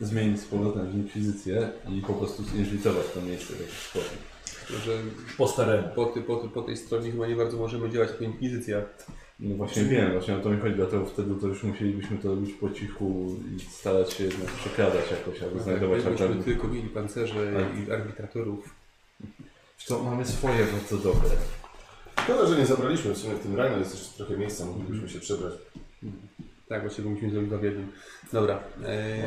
zmienić z powrotem w inkwizycję i po prostu zinfiltrować to miejsce w jakiś sposób. Że Po staremu. po, ty, po, ty, po tej stronie chyba nie bardzo możemy działać jako inkwizycja. No właśnie wiem, właśnie o to mi chodzi, dlatego wtedy to już musielibyśmy to robić po cichu i starać się jednak przekradać jakoś, albo znajdować Gdybyśmy alternatywy. tylko mieli pancerze Tak. i arbitratorów. To mamy swoje bardzo dobre. Szkoda, że nie zabraliśmy w sumie w tym rajnie, jest jeszcze trochę miejsca, moglibyśmy się przebrać. Tak, właśnie bo musimy zrobić dwa w jednym. Dobra. Eee.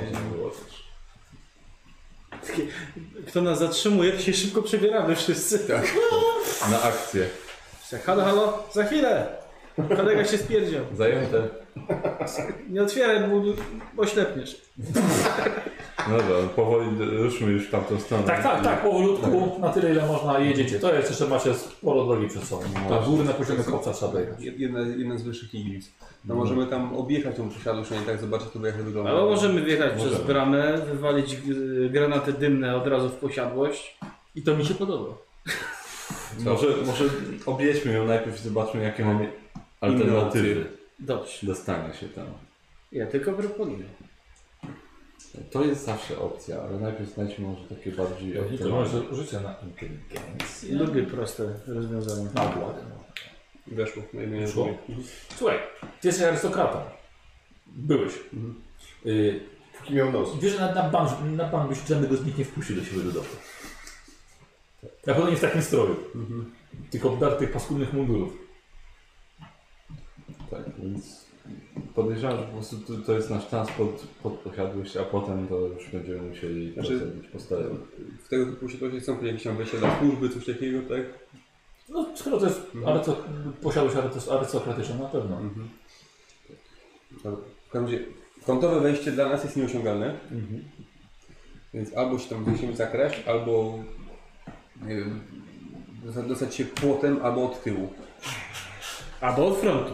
Kto nas zatrzymuje, to się szybko przebieramy wszyscy. tak. Na akcję. Halo, halo, za chwilę. Kolega się spierdział. Zajęte. Nie otwieraj, bo oślepniesz. No dobra, powoli ruszmy już w tamtą stronę. Tak, tak, tak, powolutku, na tyle ile można jedziecie. To jest jeszcze macie sporo drogi przed sobą. Na góry na poziomie kopca trzeba dojechać. Jedna, jedna z wyższych iglic. No możemy tam objechać tą posiadłość, a nie tak zobaczyć to jak to wygląda. Albo możemy wjechać Możemy. przez bramę, wywalić granaty dymne od razu w posiadłość. I to mi się podoba. Może, może objedźmy ją najpierw i zobaczmy, jakie mamy alternatywy Dobrze. dostania się tam. Ja tylko proponuję. To jest zawsze opcja, ale najpierw znajdźmy może takie bardziej To może rzucę na inteligencję. Lubię proste rozwiązania. Na ogładę. Weszło. Na jednej Weszło? Słuchaj, ty jesteś arystokratą. Byłeś. Y, Póki miał nos. wiesz, że na, na bank, na bank byś żadnego z nich nie wpuścił do siebie do domu. Na pewno nie w takim stroju. Tych obdartych paskudnych mundurów. Tak, więc podejrzewam, że po prostu to, to jest nasz transport pod posiadłość, a potem to już będziemy musieli Znaczy- procedować po staremu. W tego typu posiadłości są jakieś tam wejścia dla służby, coś takiego, tak? No, skoro to jest arysto, posiadłość arysto- arystokratyczna, na pewno. Dobra. W każdym razie kątowe wejście dla nas jest nieosiągalne. Więc albo się tam musimy zakraść, albo nie wiem, dosta- dostać się płotem, albo od tyłu. Albo od frontu.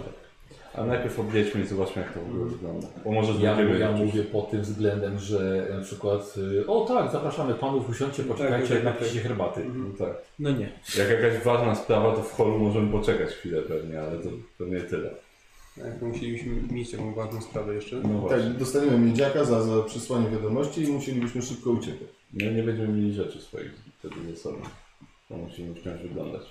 A najpierw objedźmy i zobaczmy, jak to w ogóle wygląda. Bo może Ja, znajdziemy ja mówię pod tym względem, że na przykład y, o tak, zapraszamy panów, usiądźcie, poczekajcie, tak, tak, napiszcie herbaty. No tak. No nie. Jak jakaś ważna sprawa, to w holu możemy poczekać chwilę pewnie, ale to pewnie tyle. Tak, to musielibyśmy mieć taką ważną sprawę jeszcze. No właśnie. Tak, dostaniemy miedziaka za, za przesłanie wiadomości i musielibyśmy szybko uciekać. No nie będziemy mieli rzeczy swoich wtedy ze sobą. To musimy wciąż wyglądać.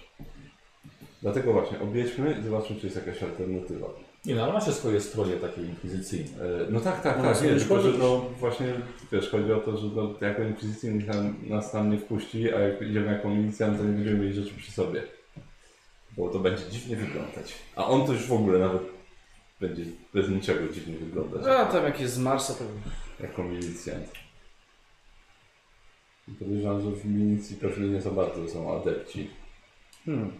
Dlatego właśnie, objedźmy i zobaczmy, czy jest jakaś alternatywa. Nie no, ale macie swoje stroje takie inkwizycyjne. E, No tak, tak, No tak. sobie Nie, tylko, że no właśnie, wiesz, chodzi o to, że no, jako inkwizycja nas tam nie wpuści, a jak idziemy jako milicjant, to nie będziemy mieli rzeczy przy sobie. Bo to będzie dziwnie wyglądać. A on to już w ogóle nawet będzie bez niczego dziwnie wyglądać. A tam jak jest z Marsa, to Jako milicjant. Podejrzewam, że w milicji pewnie nie za bardzo są adepci. hmm.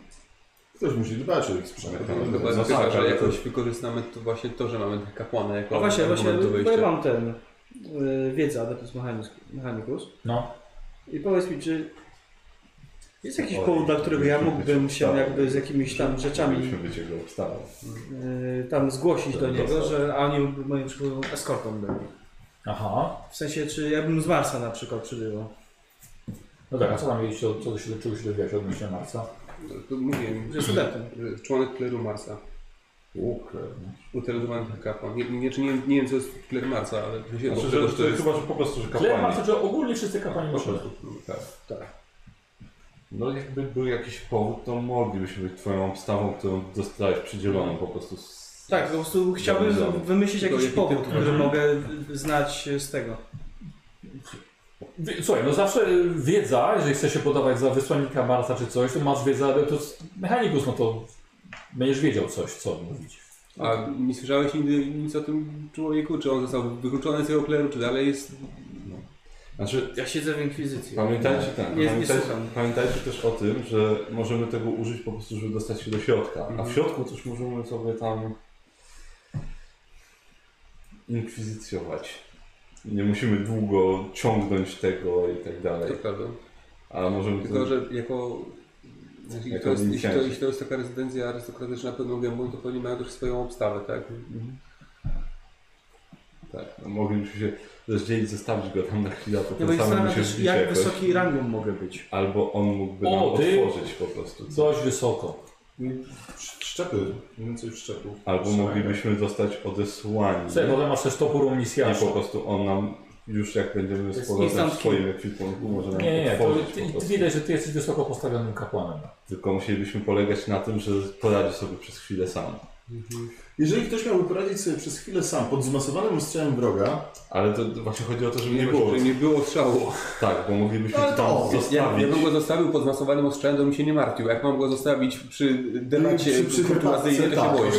Ktoś musi dbać o ich sprzęt. No, Chyba no chyba, tak, że ale jakoś to- wykorzystamy to właśnie to, że mamy kapłana jako A właśnie, właśnie, bo ja mam ten y, wiedzę Adeptus Mechanicus. No. I powiedz mi, czy jest jakiś Oj, powód, dla którego ja mógłbym się jakby z jakimiś tam rzeczami Musimy być jego obstawą. y, tam zgłosić do niego, że a oni moim przykładem eskortą byli. Aha. W sensie, czy ja bym z Marsa na przykład przybywał. No tak, a co tam mieliście, co do się, czego się dowiedziałeś odnośnie Marsa? To mówiłem, Że studentem. że członek kleru Marsa. Ukle. Utalentowany kapłan. Nie, nie, nie, nie wiem co jest kler Marsa, ale w sensie, Znaczy, że, tego, że, że to jest... chyba, że po prostu, że kapłani. Marsa, że ogólnie wszyscy kapłani muszą. prostu. Tak. Tak. No jakby był jakiś powód, to moglibyśmy być twoją obstawą, którą dostałeś przydzieloną po prostu z... Tak, po prostu chciałbym wymyślić jakiś jaki powód, który mogę znać z tego. Słuchaj, no zawsze wiedza, jeżeli chcesz się podawać za wysłannika Marsa czy coś, to masz wiedzę, ale to mechanikus, no to będziesz wiedział coś, co mówić. A nie słyszałeś nigdy nic o tym człowieku? Czy on został wykluczony z tego kleru, czy dalej jest... Znaczy, Ja siedzę w Inkwizycji. pamiętajcie, ten, Nie- nie pamiętajcie, słucham. pamiętajcie też o tym, że możemy tego użyć po prostu, żeby dostać się do środka. A Mhm. w środku też możemy sobie tam inkwizycjować. Nie musimy długo ciągnąć tego i tak dalej. To prawda. A możemy Tylko, to... że jako... Jeśli Jako to, jest, jeśli, to, jeśli to jest taka rezydencja arystokratyczna pełną gębą, to pewnie mają też swoją obstawę, tak? Tak, no, moglibyśmy się rozdzielić, zostawić go tam na chwilę, a Ja się też, wbić jak jakoś. wysoki rangą mogę być. Albo on mógłby O, nam ty- otworzyć po prostu. coś. Dość wysoko. Szczepy, więcej wszczepów. Albo moglibyśmy zostać odesłani. Słuchaj, potem masz też topór I po prostu on nam, już jak będziemy z powrotem w swoim ekwipunku, może nam Nie, nie, nie, to, ty, widać, że ty jesteś wysoko postawionym kapłanem. Tylko musielibyśmy polegać na tym, że poradzi sobie przez chwilę sam. Jeżeli ktoś miałby poradzić sobie przez chwilę sam pod zmasowanym ostrzałem wroga, Ale to właśnie chodzi o to, żeby nie Nie było. było, że nie było strzału. Tak, bo moglibyśmy to tam zostawić. ja bym go zostawił pod zmasowanym ostrzałem, to bym się nie martwił. Jak mam go zostawić przy debacie przy, przy kurtuazyjnej, to się tak, boję.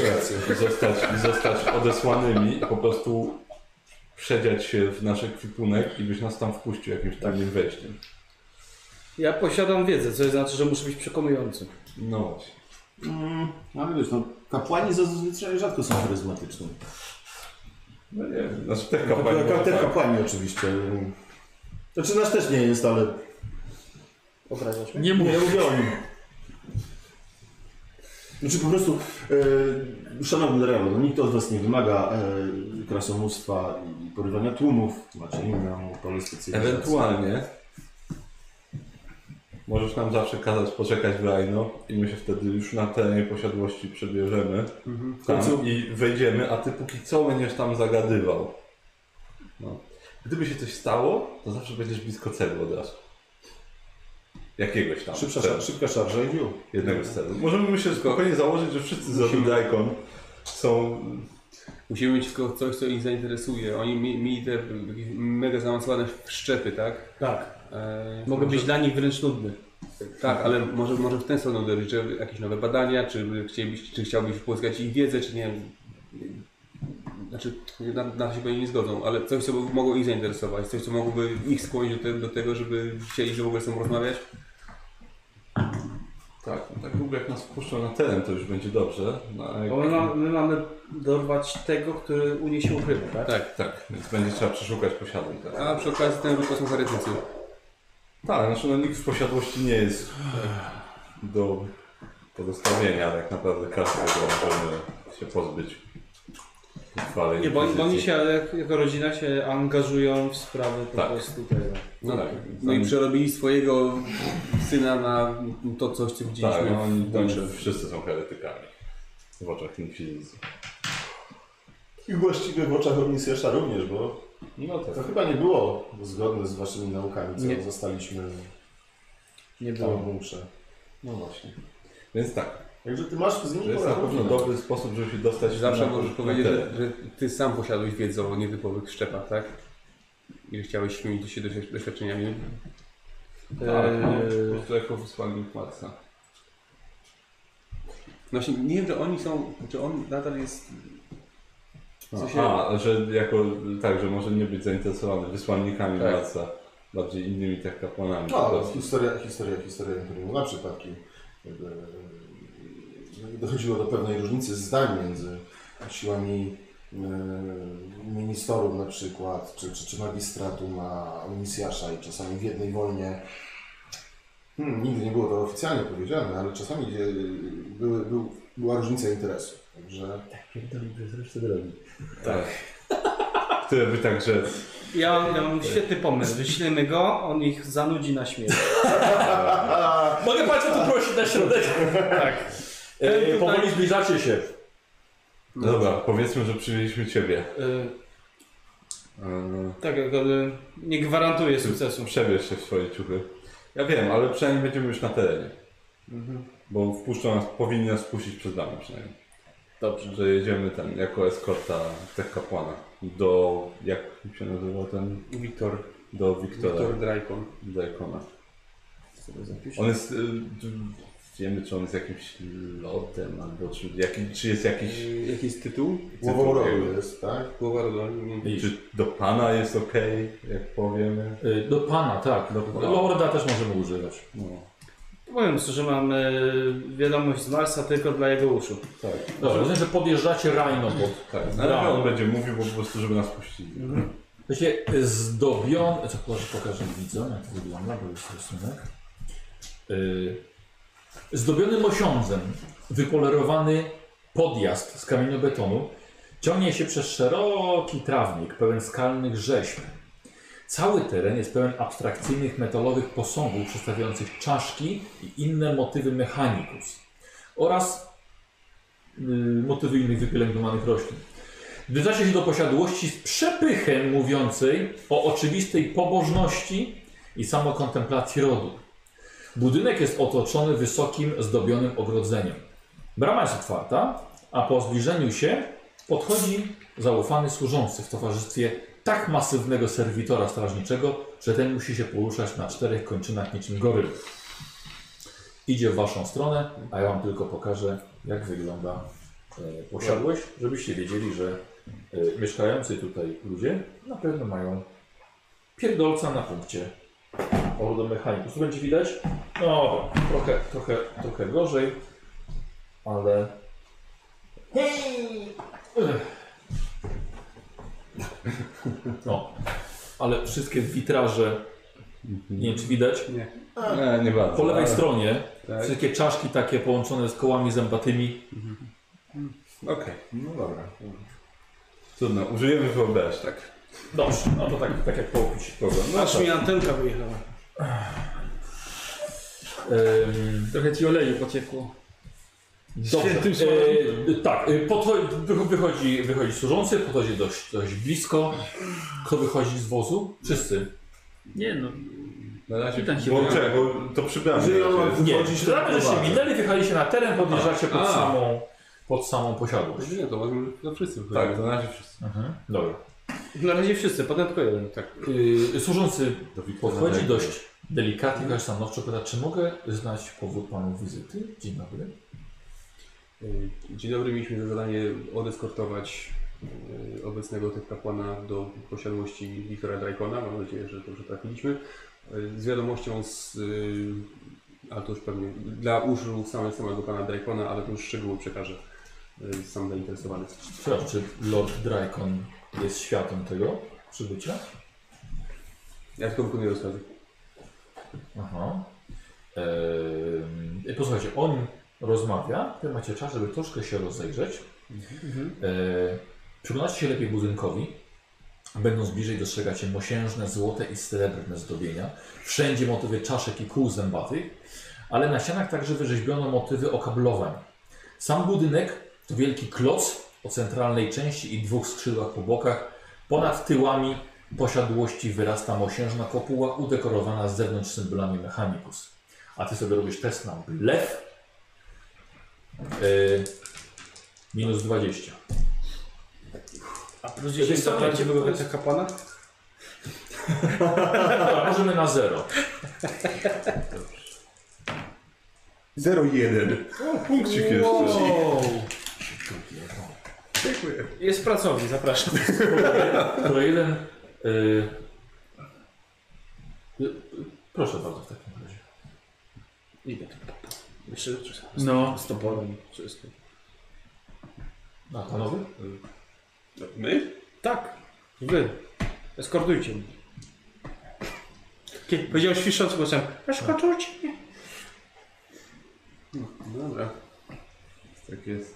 zostać, zostać odesłanymi i po prostu przedziać się w nasz ekwipunek i byś nas tam wpuścił jakimś tajnym wejściem. Ja posiadam wiedzę, co znaczy, że muszę być przekonujący. No właśnie. Mm, ale wiesz, no, kapłani zazwyczaj rzadko są charyzmatyczni. No nie wiem, znaczy te Kapłani, kapłani... te tak. kapłani oczywiście. Znaczy nasz też nie jest, ale Obrażasz mnie? Nie mów. nie, mówię o nim. Znaczy po prostu, e, szanowny Realo, no nikt od was nie wymaga e, krasomóstwa i porywania tłumów. Macie inną specjalizacji. Ewentualnie możesz nam zawsze kazać poczekać w Rajno i my się wtedy już na terenie posiadłości przebierzemy W tam i wejdziemy, a ty póki co będziesz tam zagadywał. No. Gdyby się coś stało, to zawsze będziesz blisko celu od razu. Jakiegoś tam szybsza, celu. szybka szarża i. Jednego z celów. Możemy myślę spokojnie założyć, że wszyscy z Daikon są... Musimy mieć tylko coś, co ich zainteresuje. Oni mi- mieli te jakieś mega zaawansowane szczepy, tak? Tak. E, Mogę może- być dla nich wręcz nudny. Tak, ale może, może w ten stronę uderzyć, że jakieś nowe badania, czy, chcielibyś, czy chciałbyś pozyskać ich wiedzę, czy nie wiem. Znaczy, na, na się pewnie nie zgodzą, ale coś, co by mogło ich zainteresować, coś, co mogłoby ich skłonić do, te, do tego, żeby chcieli, że w ogóle z sobą rozmawiać. Tak, no tak w ogóle jak nas wpuszczą na teren, to już będzie dobrze. No, jak... Bo my, ma, my mamy dorwać tego, który u niej się ukrywa, tak? Tak. Tak, więc będzie trzeba przeszukać posiadłość. Tak, A przy okazji ten to są. Tak znaczy no, nikt w posiadłości nie jest do pozostawienia, tak naprawdę każdego możemy się pozbyć. w chwale Nie, bo oni, bo oni się jak, jako rodzina się angażują w sprawy po Tak. prostu tego. No, Tak. no i przerobili swojego syna na to co widzieliśmy. Tak, no, oni, w wszyscy są heretykami w oczach inkwizycji. I właściwie w oczach Ormisjasza również, bo No tak. to chyba nie było zgodne z waszymi naukami, co Nie. zostaliśmy Nie tam było. w bunkrze. No właśnie. Więc tak, Także ty masz z to nimi jest na pewno dobry sposób, żeby się dostać Zawsze na, możesz na powiedzieć, teren. że, że ty sam posiadłeś wiedzę o nietypowych szczepach, tak? I że chciałeś śmielić się doświad- doświadczeniami. Tak, po Eee, prostu jako wysłannik Marsa. No właśnie, nie wiem, czy oni są, czy on nadal jest... Co się... A, że jako, tak, że może nie być zainteresowany wysłannikami Tak. Marsa, bardziej innymi tak kapłanami. No, historia, historia, historia Imperium na przypadki. E, dochodziło do pewnej różnicy zdań między siłami e, ministerum na przykład, czy, czy, czy magistratum, a misjasza i czasami w jednej wojnie hmm, nigdy nie było to oficjalnie powiedziane, ale czasami e, były, był, była różnica interesu. Także Tak. Które by tak, że Ja, ja mam świetny pomysł. Wyślemy go, on ich zanudzi na śmierć. Mogę Państwa tu prosić na środek? Tak. E, powoli zbliżacie się. Dobra, powiedzmy, że przywieźliśmy ciebie. Y, Eee, tak, ale nie gwarantuję sukcesu. Przebierz się w swoje ciuchy. Ja wiem, ale przynajmniej będziemy już na terenie. Bo wpuszczą nas, powinni nas wpuścić przed nami przynajmniej. Dobrze. Że jedziemy ten, jako eskorta tych kapłana. Do, jak się nazywał ten? Wiktor, Do Wiktora Wiktor Drajkon. Dajkona. On jest, y, y, wiemy czy on jest jakimś lotem, albo czy, jaki, czy jest jakiś, Yy, Jaki jest tytuł? Głową rodu jest, tak? Głowa rodu. mm. czy do pana jest ok, jak powiemy. E, do Pana, tak. Do, pana. Lorda też możemy używać. No, Powiem że mam y, wiadomość z Marsa tylko dla jego uszu. tak. Dobrze, rozumiem, że podjeżdżacie rajno pod... Tak, na razie on będzie mówił, bo po prostu, żeby nas puścili. Wiecie, zdobiony... Co, może pokażę widzom, jak to wygląda, bo jest rysunek. Yy, zdobionym osiądzem wypolerowany podjazd z kamieniobetonu ciągnie się przez szeroki trawnik pełen skalnych rzeźb. Cały teren jest pełen abstrakcyjnych metalowych posągów przedstawiających czaszki i inne motywy mechanikus oraz yy, motywy innych wypielęgnowanych roślin. Zbliżacie się do posiadłości z przepychem mówiącej o oczywistej pobożności i samokontemplacji rodu. Budynek jest otoczony wysokim, zdobionym ogrodzeniem. Brama jest otwarta, a po zbliżeniu się podchodzi zaufany służący w towarzystwie tak masywnego serwitora strażniczego, że ten musi się poruszać na czterech kończynach niczym goryl. Idzie w waszą stronę, a ja wam tylko pokażę, jak wygląda e, posiadłość, żebyście wiedzieli, że e, mieszkający tutaj ludzie na pewno mają pierdolca na punkcie ordomechanikus. Tu będzie widać? No, trochę, trochę, trochę gorzej, ale... Ech. No, ale wszystkie witraże, nie wiem czy widać, Nie. Nie, nie bardzo. po lewej ale- stronie Tak. wszystkie czaszki takie połączone z kołami zębatymi. Okej, No dobra. trudno, użyjemy wyobraź, tak. Dobrze, no to tak, tak jak po opisie. Dobra, no Aż mi antenka wyjechała. Ym, Trochę ci oleju pociekło. Dobrze. Świętym E, tak, e, wychodzi, wychodzi służący, podchodzi dość, dość blisko. Kto wychodzi z wozu? Wszyscy. Nie no, Na razie, Witam cię, bo, czekaj, bo to przybramy. Nie, prawie, że się minęli, wychali się na teren, podjeżdżacie pod A. samą, pod samą posiadłość. Nie, to możemy to wszyscy Tak, wychodzimy. na razie wszyscy. Mhm. Dobra. Na razie wszyscy, potem tylko jeden. Tak. Yy, służący podchodzi dość delikatnie, dość stanowczo pyta, czy mogę znać powód panu wizyty? Dzień dobry. Yy, Dzień dobry, mieliśmy za zadanie odeskortować yy, obecnego tych kapłana do posiadłości Wiktora Drajkona. Mam nadzieję, że dobrze trafiliśmy. Yy, Z wiadomością z... Ale to już pewnie dla uszu same, samego pana Drajkona, ale to już szczegóły przekażę sam zainteresowany. Sprawdź, czy Lord Drykon jest świadom tego przybycia? Ja tylko wykonuję rozkazy. Aha. Eee, posłuchajcie, on rozmawia, wy macie czas, żeby troszkę się rozejrzeć. Eee, przyglądacie się lepiej budynkowi. Będąc bliżej dostrzegacie mosiężne, złote i srebrne zdobienia. Wszędzie motywy czaszek i kół zębatych, ale na ścianach także wyrzeźbiono motywy okablowań. Sam budynek to wielki kloc o centralnej części i dwóch skrzydłach po bokach. Ponad tyłami posiadłości wyrasta mosiężna kopuła udekorowana z zewnątrz symbolami Mechanicus. A ty sobie robisz test na blef. Yy, minus 20. A plus 10 za prawdziwego tego kapłana? Dobra, możemy na 0. 0,1. O, punkcik jeszcze. Dziękuję. Jest pracownik, zapraszam. Skoro jeden. Yy, yy, proszę bardzo w takim razie. Idę. Jeszcze no. z toporem. Wszystko. A panowie? My? Tak. Wy. Eskortujcie mnie. Kiedy powiedział świszcząc głosem, eskortujcie mnie. No dobra. Tak jest.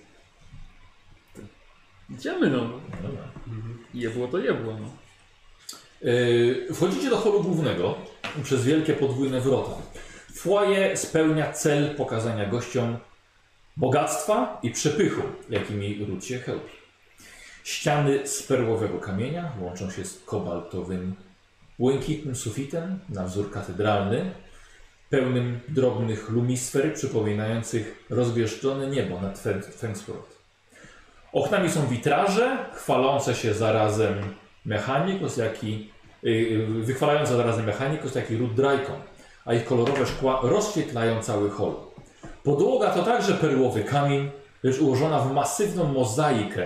Idziemy no. Dobra. Jebło to jebło no. Yy, wchodzicie do holu głównego przez wielkie podwójne wrota. Foyer spełnia cel pokazania gościom bogactwa i przepychu, jakimi ród się chełpi. Ściany z perłowego kamienia łączą się z kobaltowym, błękitnym sufitem na wzór katedralny, pełnym drobnych lumisfer przypominających rozgwieszczone niebo nad Fengsfurt. Oknami są witraże, chwalące się zarazem mechanikos, jak i yy, wychwalające zarazem mechanikos, jak i Rud Drajkon, a ich kolorowe szkła rozświetlają cały hol. Podłoga to także perłowy kamień, lecz ułożona w masywną mozaikę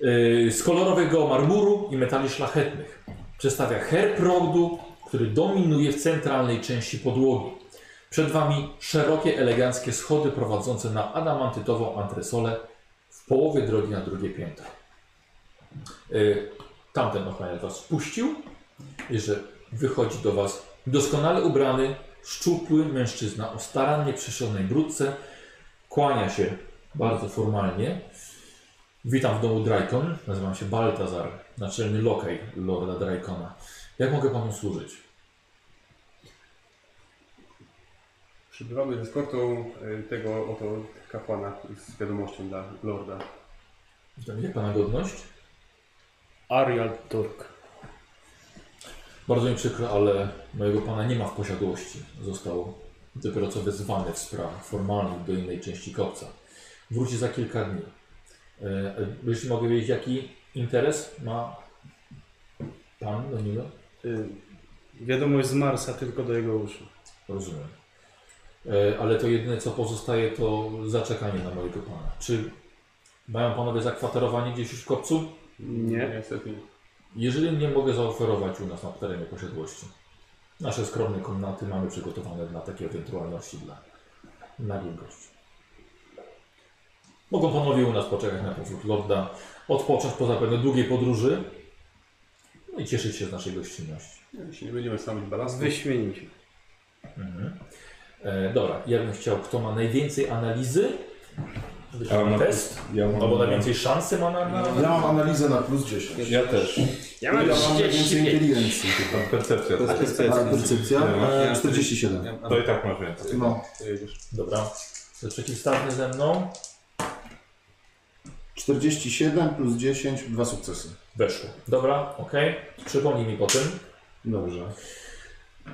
yy, z kolorowego marmuru i metali szlachetnych. Przedstawia herb rodu, który dominuje w centralnej części podłogi. Przed Wami szerokie, eleganckie schody prowadzące na adamantytową antresolę w połowie drogi na drugie piętro. Yy, tamten ochroniarz Was spuścił i że wychodzi do Was doskonale ubrany, szczupły mężczyzna o starannie przyszonej brudce. Kłania się bardzo formalnie. Witam w domu Drajkon. Nazywam się Baltazar, naczelny lokaj Lorda Drajkona. Jak mogę Panu służyć? Przybywamy z eskortą e, tego oto kapłana z wiadomością dla Lorda. Witam, jak Pana godność? Arial Turk. Bardzo mi przykro, ale mojego Pana nie ma w posiadłości. Został dopiero co wezwany w sprawach formalnych do innej części kopca. Wróci za kilka dni. E, e, jeśli mogę wiedzieć, jaki interes ma Pan do niego? Y, wiadomość z Marsa tylko do jego uszu. Rozumiem. E, ale to jedyne co pozostaje to zaczekanie na mojego pana. Czy mają panowie zakwaterowanie gdzieś już w kopcu? Nie. Niestety nie. Jeżeli nie mogę zaoferować u nas na terenie posiadłości. Nasze skromne komnaty mamy przygotowane na takie ewentualności dla nagłych gości. Mogą panowie u nas poczekać na powrót Lorda, odpocząć po zapewne długiej podróży no i cieszyć się z naszej gościnności. Jeśli nie będziemy stanowić balansu, Wyśmienicie. Mhm. E, dobra, ja bym chciał, kto ma najwięcej analizy, Ja mam na test, Ja mam albo najwięcej szansy ma na, na... Ja mam analizę na plus 10. Ja też. Ja Ja mam najwięcej inteligencji chyba. Mam percepcję. To jest percepcja. A, percepcja? Ja E, 47. To i tak masz więcej. No. Dobra, to jest przeciwstawny ze mną. 47 plus 10, dwa sukcesy. Weszło. Dobra, okej. Przypomnij mi potem. Dobrze.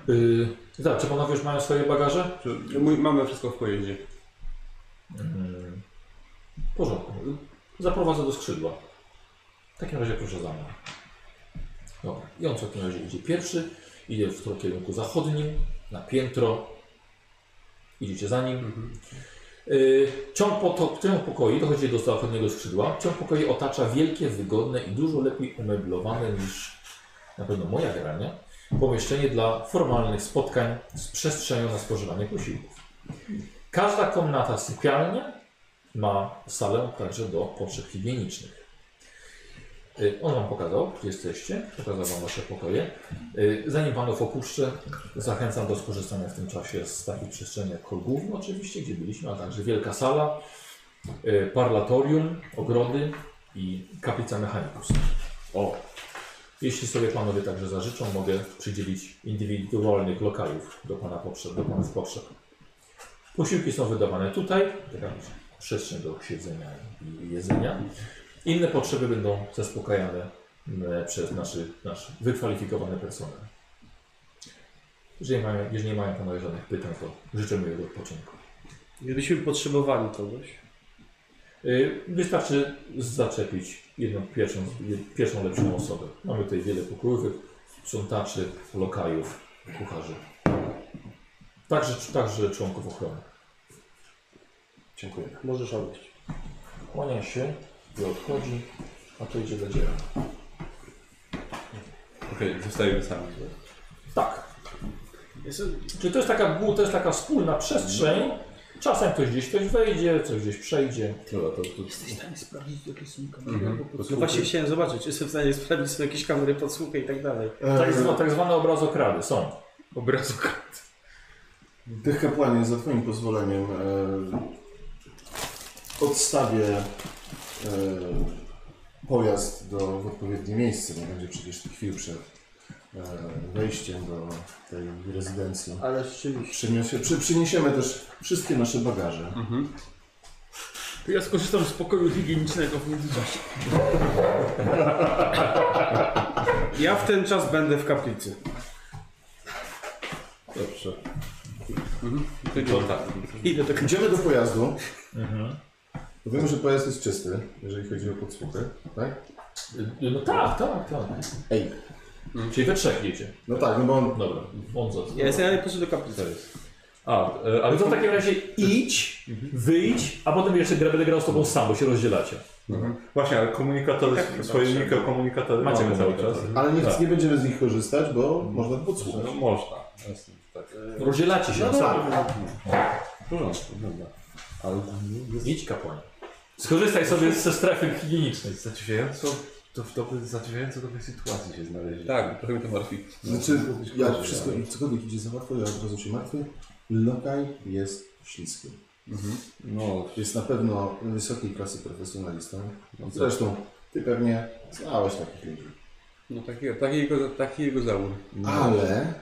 Yy, tak, czy panowie już mają swoje bagaże? Mój, mamy wszystko w pojeździe. Mm, w porządku. Zaprowadzę do skrzydła. W takim razie proszę za mną. Dobra. I on w takim razie idzie pierwszy. Idzie w kierunku zachodnim, na piętro. Idziecie za nim. Yy, ciąg, poto, ciąg pokoi, dochodzi do zachodniego skrzydła. Ciąg pokoi otacza wielkie, wygodne i dużo lepiej umeblowane niż na pewno moja grania. Pomieszczenie dla formalnych spotkań z przestrzenią na spożywanie posiłków. Każda komnata sypialnia ma salę także do potrzeb higienicznych. Y, On Wam pokazał, gdzie jesteście, pokazał Wam Wasze pokoje. Y, Zanim Panów opuszczę, zachęcam do skorzystania w tym czasie z takich przestrzeni jak hol główny oczywiście, gdzie byliśmy, a także wielka sala, y, parlatorium, ogrody i kaplica mechanicus. O! Jeśli sobie Panowie także zażyczą, mogę przydzielić indywidualnych lokajów do Pana potrzeb, do Panów potrzeb. Posiłki są wydawane tutaj, taka przestrzeń do siedzenia i jedzenia. Inne potrzeby będą zaspokajane e, przez naszy, nasz wykwalifikowany personel. Jeżeli, mają, jeżeli nie mają panowie żadnych pytań, to życzę miłego odpoczynku. Gdybyśmy potrzebowali kogoś. Y, Wystarczy zaczepić jedną pierwszą, pierwszą lepszą osobę. Mamy tutaj wiele pokojów, sprzątaczy, lokajów, kucharzy. Także, także członków ochrony. Dziękuję. Możesz odejść. Kłania się i odchodzi, a to idzie do dzieła. Okej, zostajemy sami. Tak. Jest, Czyli to jest taka, to jest taka wspólna przestrzeń. Czasem ktoś gdzieś ktoś wejdzie, coś gdzieś przejdzie. Dobra, to, to... Jesteś w stanie sprawdzić, jakie są Mhm. kamery? no właśnie chciałem zobaczyć, czy jestem w stanie sprawdzić sobie jakieś kamery podsłuchy i tak dalej. Tak, zwa, tak zwane obrazokrady są. Obrazok. Tych kapłanie, za Twoim pozwoleniem, e, odstawię e, pojazd do, w odpowiednie miejsce. Nie będzie przecież chwil przed e, wejściem do tej rezydencji. Ale rzeczywiście. Przyniesie, przy, przyniesiemy też wszystkie nasze bagaże. To ja skorzystam z pokoju higienicznego w międzyczasie. Ja w ten czas będę w kaplicy. Dobrze. To tak. Idę do kaplicy. Idziemy do pojazdu. Wiemy, że pojazd jest czysty, jeżeli chodzi o podsłuchy, tak? No tak, tak, tak. Ej, Czyli we trzech jedzie. no tak, no bo on Dobra, on został. Ja jestem, ale poszedł do kaplicy. A, e, Ale to w takim razie idź, wyjdź, a potem jeszcze gra- będę grał z tobą sam, bo się rozdzielacie. Właśnie, ale komunikatory, Tak, swoje dobrze. mikrokomunikatory Macie cały komunikator. czas. Ale nie, Tak. nie będziemy z nich korzystać, bo można podsłuchać. No można, jasne, tak. Rozdzielacie się na sam. W porządku, dobra. Ale Idź kapłanie. Skorzystaj sobie ze strefy higienicznej. zadziwiająco, to w dobrej, zadziwiająco dobrej sytuacji się znaleźli. Tak, trochę mnie to martwi. Znaczy, jak wszystko, cokolwiek idzie za łatwo, ja od razu się martwię. Lokaj jest ślisky. No, Jest na pewno wysokiej klasy profesjonalistą. Zresztą, ty pewnie znałeś takich ludzi. No takiego, takiego, takiego zawód. Ale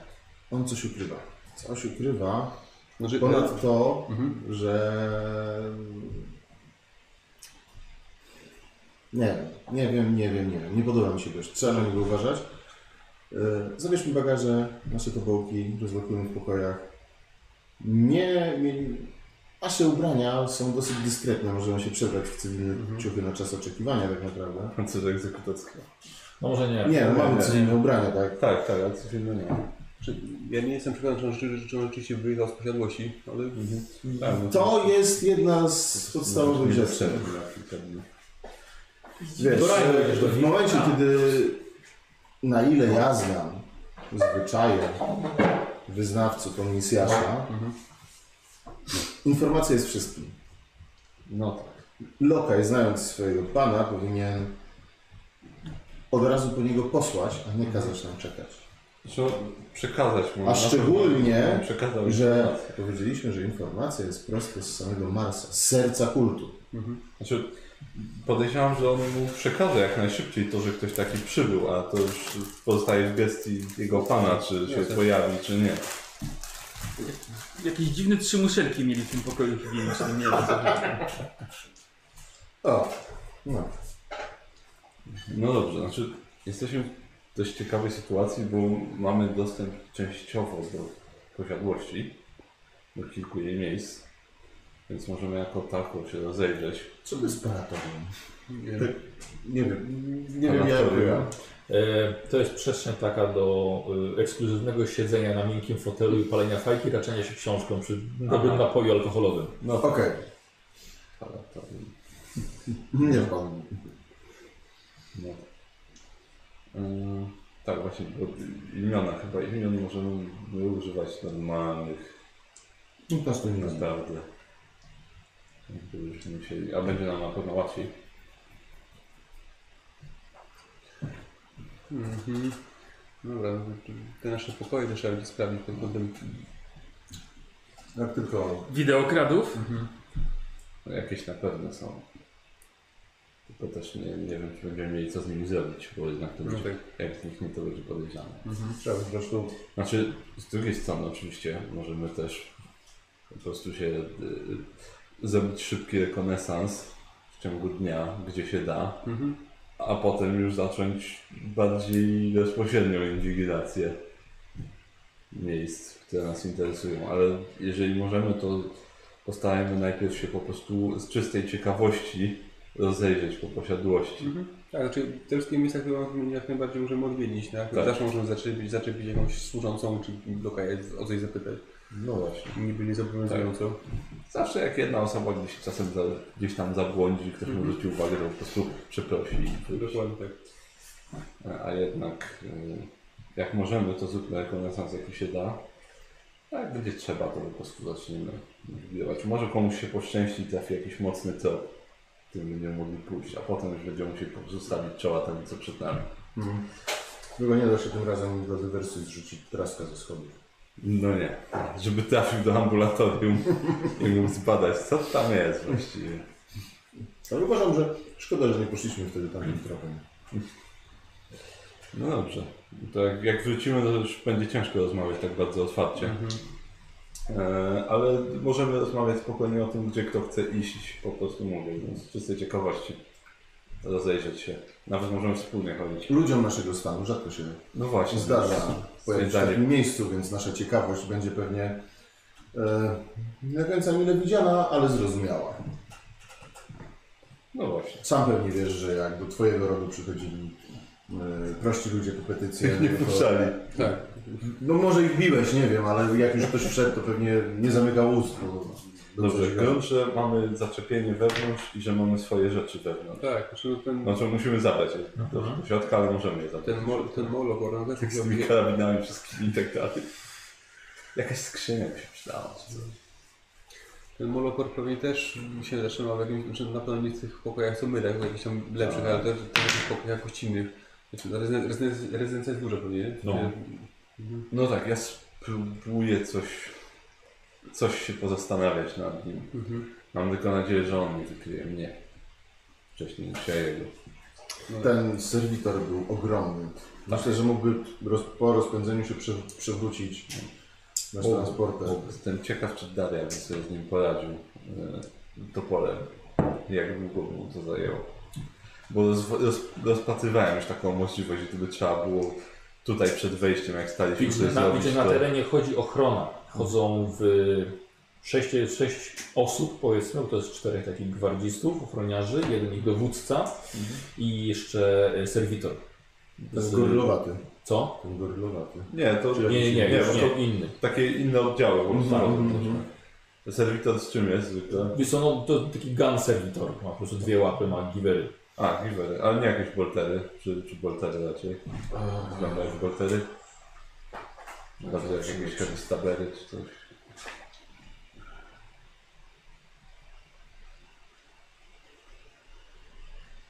on coś ukrywa. Coś ukrywa. Znaczy, Ponad to, Mhm. że... Nie wiem, nie wiem, nie wiem, nie wiem. Nie podoba mi się gość. Trzeba na niego uważać. Yy, Zabierzmy bagaże, nasze tobołki, rozlokujmy w pokojach. Nie, nie, nasze ubrania są dosyć dyskretne. Możemy się przebrać w cywilne ciuchy na czas oczekiwania tak naprawdę. pancerze egzekutorskiego. No może nie. Nie, no nie, mamy nie. cywilne ubrania, tak. Tak, tak, ale innego nie. Ja nie jestem przekonany, czy on rzeczy- czy on rzeczywiście wyjechał z posiadłości, ale Tak, no To jest jedna z podstawowych rzeczy. Wiesz, Do raju będziesz do w nich. momencie, A. kiedy na ile ja znam zwyczaje wyznawców komisjasza, informacja jest wszystkim. No tak. Lokaj, znając swojego pana, powinien od razu po niego posłać, a nie kazać nam czekać. Trzeba przekazać mu. A na pewno szczególnie, że informację. powiedzieliśmy, że informacja jest prosto z samego Marsa, z serca kultu. Znaczy, podejrzewam, że on mu przekaże jak najszybciej to, że ktoś taki przybył, a to już pozostaje w gestii jego pana, czy się Jasne. pojawi, czy nie. Jakieś dziwne trzy muszelki mieli w tym pokoju higienicznym. Nie wiem, co O, no. No dobrze, znaczy jesteśmy w dość ciekawej sytuacji, bo mamy dostęp częściowo do posiadłości, do kilku jej miejsc, więc możemy jako tako się rozejrzeć. Co to jest paratorium? nie, Tak, nie wiem, nie wiem Paratorium. jak. E, To jest przestrzeń taka do e, ekskluzywnego siedzenia na miękkim fotelu i palenia fajki, raczenia się książką przy dobrym Aha. napoju alkoholowym. No Okej, Paratorium. nie pan. No. Yy, tak, właśnie, bo imiona, chyba imion możemy używać normalnych, No to to nie musieli, a będzie nam na pewno łatwiej. Mhm. Dobra, no te nasze pokoje też trzeba będzie sprawdzić pod kątem. Jak tylko Wideokradów? No, jakieś na pewno są. Tylko też nie, nie wiem, czy będziemy mieli co z nimi zrobić, bo jednak to No będzie, tak. jak zniknie, to będzie podejrzane. trzeba po prostu Znaczy, z drugiej strony oczywiście możemy też po prostu się y, zrobić szybki rekonesans w ciągu dnia, gdzie się da, Mhm. a potem już zacząć bardziej bezpośrednią inwigilację miejsc, które nas interesują. Ale jeżeli możemy, to postarajmy najpierw się po prostu z czystej ciekawości rozejrzeć po posiadłości. Mhm. Tak, znaczy te wszystkie miejsca, które jak najbardziej możemy odwiedzić, tak? Tak. Zawsze możemy zaczepić, zaczepić jakąś służącą, czy lokaję o coś zapytać. No właśnie. Niby nie zobowiązująco. Zawsze jak jedna osoba gdzieś czasem za, gdzieś tam zabłądzi, ktoś mu zwróci uwagę, to po prostu przeprosi i wyjdzie. Dokładnie tak. A jednak y, jak możemy, to zróbmy rekonesans jaki się da. A jak będzie trzeba, to po prostu zaczniemy inwigilować. Może komuś się poszczęści i trafi jakiś mocny trop, którym będziemy mogli pójść, a potem już będziemy musieli po prostu stawić czoła temu, co przed nami. Tylko nie da się tym razem do dywersji zrzucić traska ze schodów. No nie, żeby trafił do ambulatorium i mógł zbadać, co tam jest właściwie. Ale uważam, że szkoda, że nie poszliśmy wtedy tamtym tropem. No dobrze. To jak, jak wrócimy, to już będzie ciężko rozmawiać tak bardzo otwarcie. E, ale możemy rozmawiać spokojnie o tym, gdzie kto chce iść, po prostu mówię, z czystej ciekawości rozejrzeć się. Nawet możemy wspólnie chodzić. Ludziom naszego stanu rzadko się No właśnie. zdarza pojawić w Stwierdzenie. takim miejscu, więc nasza ciekawość będzie pewnie e, nie do końca mile widziana, ale zrozumiała. No właśnie. Sam pewnie wiesz, że jak do twojego rodu przychodzili e, prości ludzie po petycję, Nie to- puszczali. Tak. No może ich biłeś, nie wiem, ale jak już ktoś wszedł, to pewnie nie zamykał ust. Bo Dobrze, grunt, że mamy zaczepienie wewnątrz i że mamy swoje rzeczy wewnątrz. Tak, znaczy ten, Znaczy musimy zabrać je do, do środka, ale możemy je zabrać. ten, mo, ten molok ornament Tak z tymi karabinami wszystkimi i tak dalej. Jakaś skrzynia by się przydała. Ten molokor pewnie też się zaczyna w jakimś, znaczy na pewno nie w tych pokojach co my, tak, w jakichś tam lepszych, ale też w jakichś pokojach gościnnych. Znaczy, no, rezyden- rezyden- rezydencja jest duża pewnie, nie? No. No tak, ja spróbuję coś, coś się pozastanawiać nad nim. Mhm. Mam tylko nadzieję, że on nie wykryje mnie. Wcześniej niż ja jego. Ten serwitor był ogromny. Myślę, że mógłby roz, po rozpędzeniu się prze, przewrócić nasz O, transporter. o, Jestem ciekaw, czy Daria by sobie z nim poradził e, toporem. Jak długo by mu to zajęło. Bo roz, roz, rozpatrywałem już taką możliwość, gdyby trzeba było tutaj przed wejściem, jak staliśmy coś na, zrobić, na to- terenie chodzi ochrona. Chodzą w sześć, sześć osób, powiedzmy, bo to jest czterech takich gwardzistów, ochroniarzy, jeden ich dowódca i jeszcze e, serwitor. Ten gorylowaty. Co? Ten gorylowaty. Nie, to Nie, nie, nie, nie, to inny. takie inne oddziały po prostu. Mhm, Mhm. Serwitor z czym jest zwykle? Wiesz no, to taki gun serwitor, ma po prostu dwie łapy, ma giwery. A, givery, ale nie jakieś boltery, czy, czy boltery raczej. Wygląda jak boltery. Bardziej jak jakieś heavy stabery czy coś.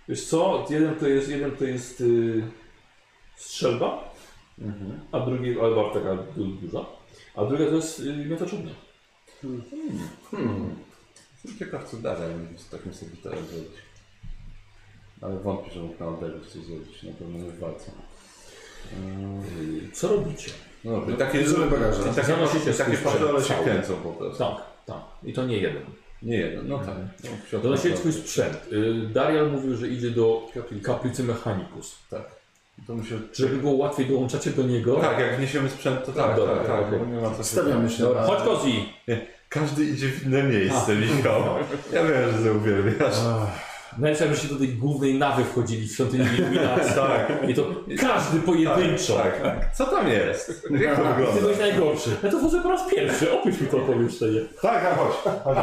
Wiesz co, jeden to jest, jeden to jest y, strzelba, Mhm. a drugi, albo taka du- duża, a druga to jest y, miotaczownia. Hmm. Jestem ciekaw co dalej z takim serwitorem zrobić. Ale wątpię, że mógł na oddechu coś zrobić, na pewno nie w walce. Y, Co robicie? No dobrze, i takie, bierzemy bagaże. i takie, Zanosicie takie patrole się sprzęt kręcą po prostu. Tak, tak. I to nie jeden. Nie jeden, no tak. No, w środku Donosicie swój naprawdę. sprzęt. Y, Darial mówił, że idzie do kaplicy Mechanicus. Tak. To się... Żeby było łatwiej, dołączacie do niego. Tak, jak wniesiemy sprzęt, to tak, Dobra, tak, tak, nie ma co się... Stawiamy się Dobra, chodź Kozi! Każdy idzie w inne miejsce, Michał. Ja wiem, że to uwielbiasz. Najlepsze, jakbyście do tej głównej nawy wchodzili w świątyni iluminacji. Tak. I to każdy pojedynczo. Tak, tak. Co tam jest? Jak to Ty wygląda? byłeś najgorszy. Ja to wchodzę po raz pierwszy. Opisz mi to pomieszczenie. Tak, tak, chodź. Chodź,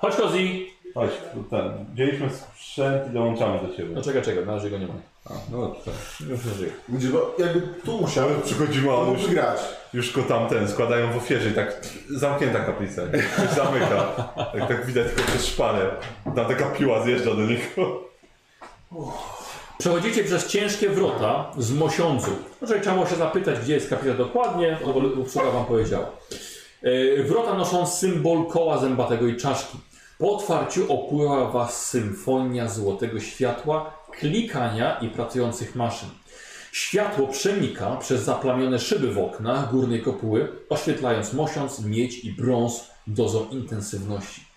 Chodź Kozi! chodź. Ten. Wzięliśmy sprzęt i dołączamy do ciebie. No czekaj, czekaj, na razie go nie ma. A, no dobrze. tak. Już żyje. Bo jakby tu a to on już, grać. już go tam ten składają w ofierze i tak zamknięta kaplica. Się zamyka. Tak, tak widać tylko przez szparę. Tam taka piła zjeżdża do niego. Przechodzicie przez ciężkie wrota z Mosiądzu. Może trzeba było się zapytać, gdzie jest kapitan dokładnie, no bo obsługa wam powiedziała. E, Wrota noszą symbol koła zębatego i czaszki. Po otwarciu opływa was symfonia złotego światła, klikania i pracujących maszyn. Światło przenika przez zaplamione szyby w oknach górnej kopuły, oświetlając mosiąc, miedź i brąz dozą intensywności.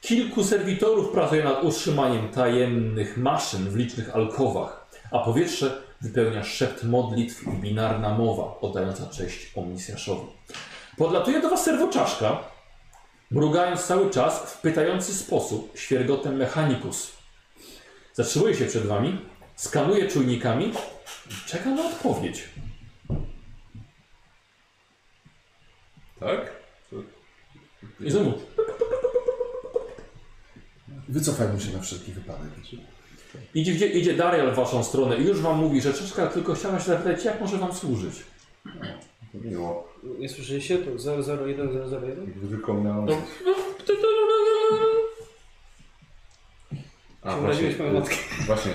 Kilku serwitorów pracuje nad utrzymaniem tajemnych maszyn w licznych alkowach, a powietrze wypełnia szept modlitw i binarna mowa oddająca cześć Omnisjaszowi. Podlatuje do Was serwoczaszka, mrugając cały czas w pytający sposób świergotem Mechanicus. Zatrzymuje się przed Wami, skanuje czujnikami i czeka na odpowiedź. Tak? I znowu Wycofajmy się na wszelki wypadek. idzie, gdzie, idzie Darial w Waszą stronę i już Wam mówi, że czaszka tylko chciała się zapytać, jak może Wam służyć. Miło. Nie słyszeliście? To 001, 001? Gdyby tylko miał... No. A, Uraziłeś właśnie, moją matkę. właśnie,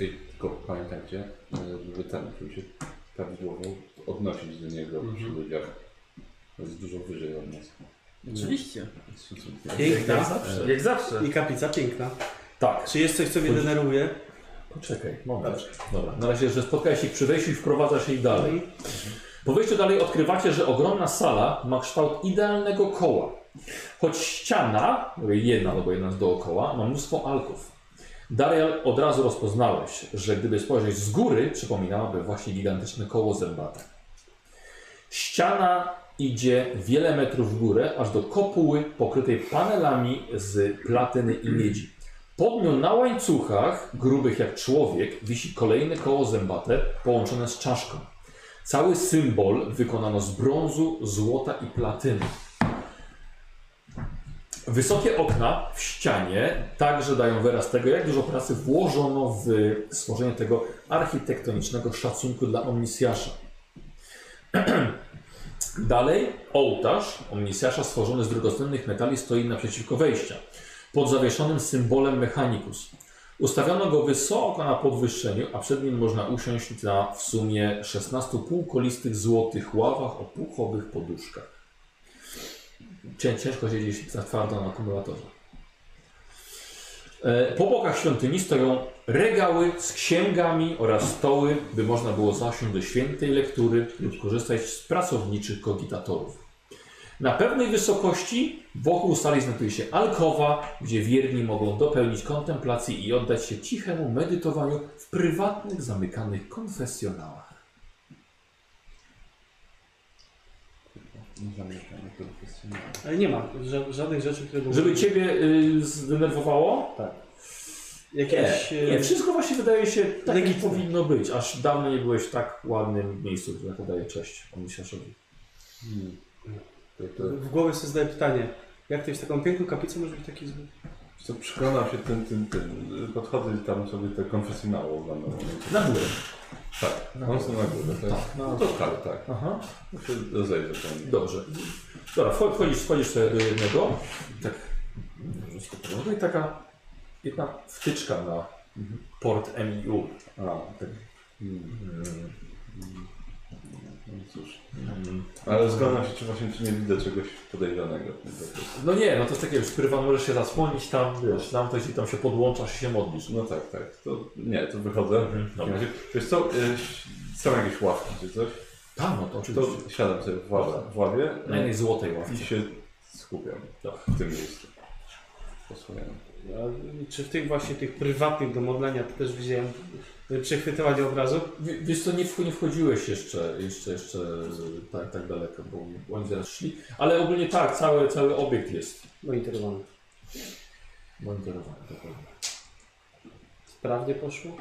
ej, tylko pamiętajcie, żeby ten, żeby się prawidłowo odnosić do niego przy ludziach. To jest dużo wyżej od nas. Oczywiście. Jest stosunkowo- Piękna. Jak zawsze. I kaplica piękna. Tak, Czy jest coś, co mnie denerwuje? poczekaj, moment. Dobra, na razie, że spotkałeś ich przy wejściu i wprowadzasz ich dalej. Po wejściu dalej odkrywacie, że ogromna sala ma kształt idealnego koła. Choć ściana, jedna albo jedna z dookoła, ma mnóstwo alków. Darial od razu rozpoznałeś, że gdyby spojrzeć z góry, przypominałaby właśnie gigantyczne koło zębate. Ściana idzie wiele metrów w górę, aż do kopuły pokrytej panelami z platyny i miedzi. Pod nią na łańcuchach, grubych jak człowiek, wisi kolejne koło zębate połączone z czaszką. Cały symbol wykonano z brązu, złota i platyny. Wysokie okna w ścianie także dają wyraz tego, jak dużo pracy włożono w stworzenie tego architektonicznego szacunku dla Omnisjasza. Dalej ołtarz Omnisjasza stworzony z drogocennych metali stoi naprzeciwko wejścia, pod zawieszonym symbolem Mechanicus. Ustawiono go wysoko na podwyższeniu, a przed nim można usiąść na w sumie 16 półkolistych złotych ławach o puchowych poduszkach. Cię, ciężko siedzieć za twardo na akumulatorze. Po bokach świątyni stoją regały z księgami oraz stoły, by można było zasiąść do świętej lektury lub korzystać z pracowniczych kogitatorów. Na pewnej wysokości wokół sali znajduje się alkowa, gdzie wierni mogą dopełnić kontemplacji i oddać się cichemu medytowaniu w prywatnych, zamykanych konfesjonałach. Ale nie ma ża- żadnych rzeczy, które... Żeby Ciebie y, zdenerwowało? Tak. Nie, Jakieś... e, nie, wszystko właśnie wydaje się tak, jak Legitne. powinno być. Aż dawno nie byłeś w tak ładnym miejscu, które podaje cześć Omnisjaszowi. W głowie sobie zadaję pytanie, jak ktoś w taką piękną kaplicę może być taki zły? Co przekonał się tym, tym, tym. Podchodzę i tam sobie te konfesjonały oglądam. Na górę. Tak, one są na górze. Tak? Tak, No to tak, tak. Aha. To tam. Dobrze. Dobra, wcho- wchodzisz, wchodzisz sobie do jednego. Tak. No i taka jedna wtyczka na port MIU. A, tak. Mm. No cóż. Mm. Ale zgadzam się, czy właśnie czy nie widzę czegoś podejrzanego. No nie, no to jest takie już prywatne, możesz się zasłonić tam, wiesz, tam coś i tam się podłączasz i się modlisz. No tak, tak. To nie, to wychodzę. Mhm, dobra. Wiesz co, y, są jakieś ławki czy coś? Tam, no to oczywiście. To siadam sobie w ławie, w ławie Na jednej złotej ławce. i się skupiam w tym miejscu. Posłucham. A Czy w tych właśnie tych prywatnych do modlenia to też widziałem e, przechwytywanie obrazu? W- Wiesz co, nie, wch- nie wchodziłeś jeszcze, jeszcze, jeszcze tak, tak daleko, bo oni zaraz szli. Ale ogólnie tak, cały, cały obiekt jest Monitorowany. monitorowany. dokładnie. Sprawnie poszło?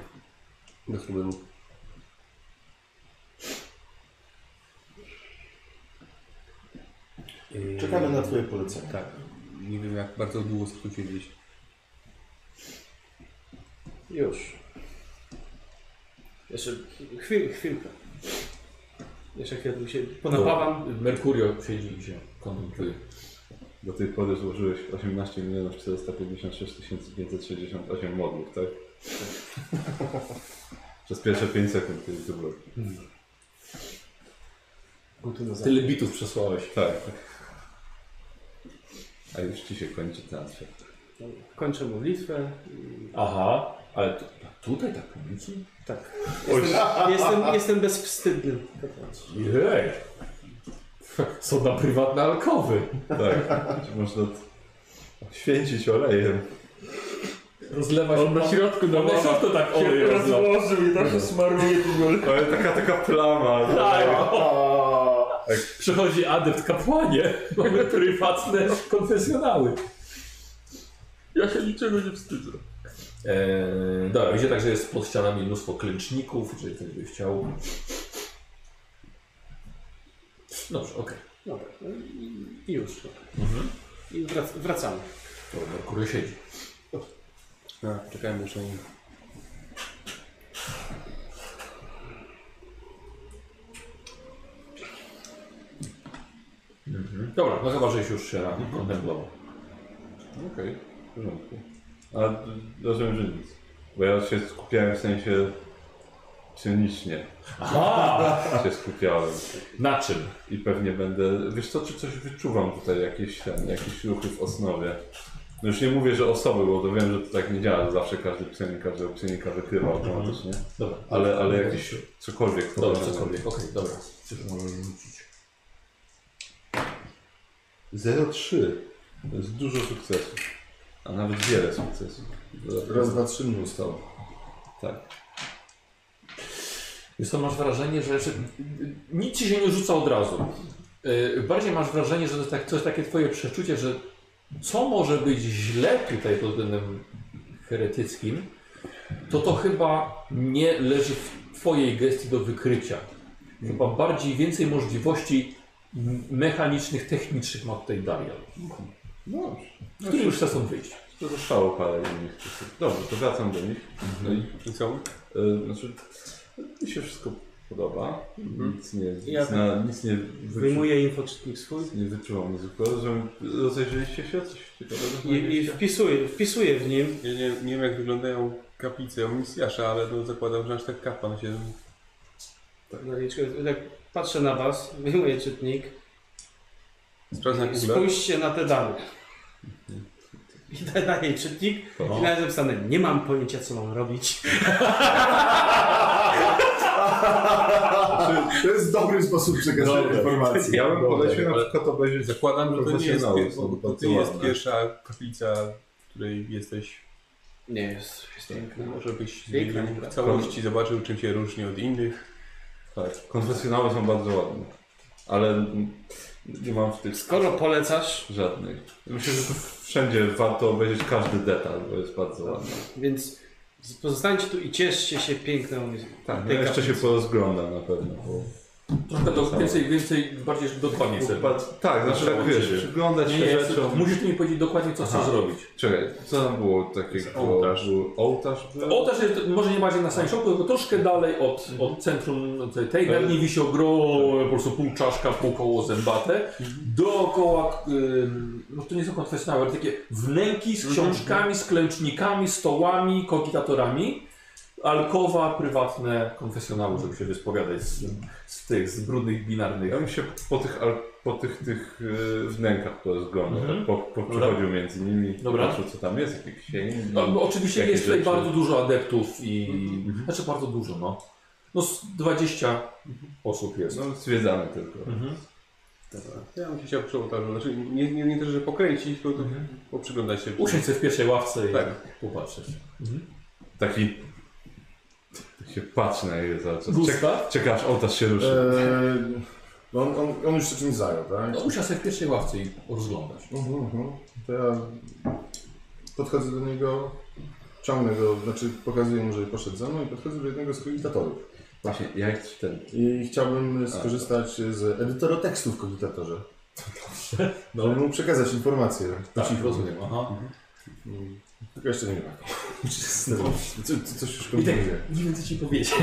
Bez problemu. Czekamy na Twoje polecenie. Tak. Nie wiem jak bardzo długo skrócić gdzieś. Już. Jeszcze chwil, chwilkę. Jeszcze chwilę tu się ponapawam. Merkurio siedzi i się kontempluje. Do tej pory złożyłeś 18 milionów 456 568 modlów, tak? Przez pierwsze 5 sekund, kiedy to było. Tyle bitów przesłałeś. Tak. A już ci się kończy transfer. Kończę modlitwę. Aha, ale tu, tutaj tak publicznie? Tak. Jestem, jestem, jestem bezwstydny. Jej! Są na prywatne alkowy. Tak. Można święcić olejem. Rozlewa się On na środku na Na środku tak olej rozlał. rozłożył i tak smaruje tym Ale taka, taka plama. Tak. Przychodzi adept kapłanie, mamy prywatne konfesjonały. Ja się niczego nie wstydzę. Eee, dobra, widzicie także jest pod ścianami mnóstwo klęczników, jeżeli ktoś by chciał. Dobrze, okej. Dobra. no i- już. I wrac, wracamy. Okay. Merkury siedzi. A, czekałem muszę. Dobra, no chyba, żeś już się rano kontemplował. Okej, w porządku. A rozumiem, że nic. Bo ja się skupiałem w sensie cynicznie Aha! się skupiałem. Na czym? I pewnie będę. Wiesz co, czy coś wyczuwam tutaj, jakieś, ten, jakieś ruchy w osnowie. No już nie mówię, że osoby, bo to wiem, że to tak nie działa, że zawsze każdy psionik każdego psionika wykrywa automatycznie. Dobra, Ale, ale jakieś cokolwiek. Dobra, to- cokolwiek, okej, dobra. Coś możesz rzucić. 0,3. To jest dużo sukcesów. A nawet wiele sukcesów. Raz, dwa, trzy mnóstwo. Tak. Wiesz co, masz wrażenie, że, że nic ci się nie rzuca od razu. Yy, bardziej masz wrażenie, że to jest, tak, to jest takie twoje przeczucie, że co może być źle tutaj pod względem heretyckim, to to chyba nie leży w twojej gestii do wykrycia. Chyba bardziej więcej możliwości mechanicznych, technicznych ma tutaj Darial, No, który już chce stąd wyjść. to zostało parę innych. Dobrze, to wracam do nich. No i, I co? y, znaczy, mi się wszystko podoba. Nic nie, nic, Ja- na, nic nie wyczu, Wyjmuję infoczytnik swój nie wyczuwam niezwykłego. Rozumiem, rozejrzeliście się? Coś ciekawego i, i znaleźliście? wpisuję, wpisuję w nim. Ja nie, nie wiem jak wyglądają kaplice misjasza, ale to zakładam, że aż tak kapłan się... Zaliczkę, Tak patrzę na was, wyjmuję czytnik. Sprawdzę na Google. Spójrzcie na te dane. I da- daję czytnik i na napisane, nie mam pojęcia co mam robić. To jest dobry sposób przekazania informacji. Ja bym polecił na przykład obejrzeć Zakładam, że to nie jest, to nie jest pierwsza kaplica, w której jesteś. Nie jest, jest piękne. Może byś Piękna, w całości zobaczył, czym się różni od innych. Tak, konfesjonały są bardzo ładne. Ale nie mam w tych Skoro polecasz, żadnych. Myślę, że wszędzie warto obejrzeć każdy detal, bo jest bardzo ładny. więc pozostańcie tu i cieszcie się piękną Tak, tej ja jeszcze się porozglądam na pewno. Bo... Troszkę do, więcej, więcej, bardziej dokładnie chcę. Tak, znaczy tak wiesz, przyglądać się nie, rzeczom. musisz mi powiedzieć dokładnie, co chcesz zrobić. Czekaj, co tam było takiego? Ołtarz. Ołtarz? Ołtarz jest może nie bardziej na samym środku, tylko troszkę dalej od, od centrum tej- tej garni wisi ogromne, po prostu pół czaszka, pół koło zębate. Dookoła, ym, no to nie są konfesjonały, ale takie wnęki z książkami, z klęcznikami, stołami, kogitatorami. Alkowa, prywatne konfesjonały, żeby się wyspowiadać z, z tych, z brudnych, binarnych. Ja bym się po tych, al- po tych, tych yy, wnękach porozglądał, Mhm. tak po, po, przechodził między nimi, Dobra. patrzył co tam jest, jakie księgi. No, bo oczywiście Jakie jest tutaj rzeczy? bardzo dużo adeptów i... Znaczy bardzo dużo, no. No z 20 osób jest. No zwiedzamy tylko. Mhm. Ja bym się chciał przy ołtarzu. Znaczy, nie, nie, nie też, że pokręcić, tylko Mhm. poprzyglądać się. Usiądź sobie w pierwszej ławce i Tak. popatrzeć. Taki... Tak się patrzy na jego cały czas. Czek, Gustaw? czeka aż ołtarz się ruszy. Eee, no on, on, on już się czymś zajął, tak? No usiądź sobie w pierwszej ławce i rozglądać. Mhm, mhm. To ja podchodzę do niego, ciągnę go, znaczy pokazuję mu, że poszedł za mną i podchodzę do jednego z kogitatorów. Właśnie, ja jak ten... I chciałbym skorzystać z edytora tekstu w kogitatorze. No. Żeby mu przekazać informacje. Tak, rozumiem. Aha. Mm, Tylko jeszcze nie wiem. Co, co, coś już I tak, kombinuję. nie wiem co ci powiedzieć.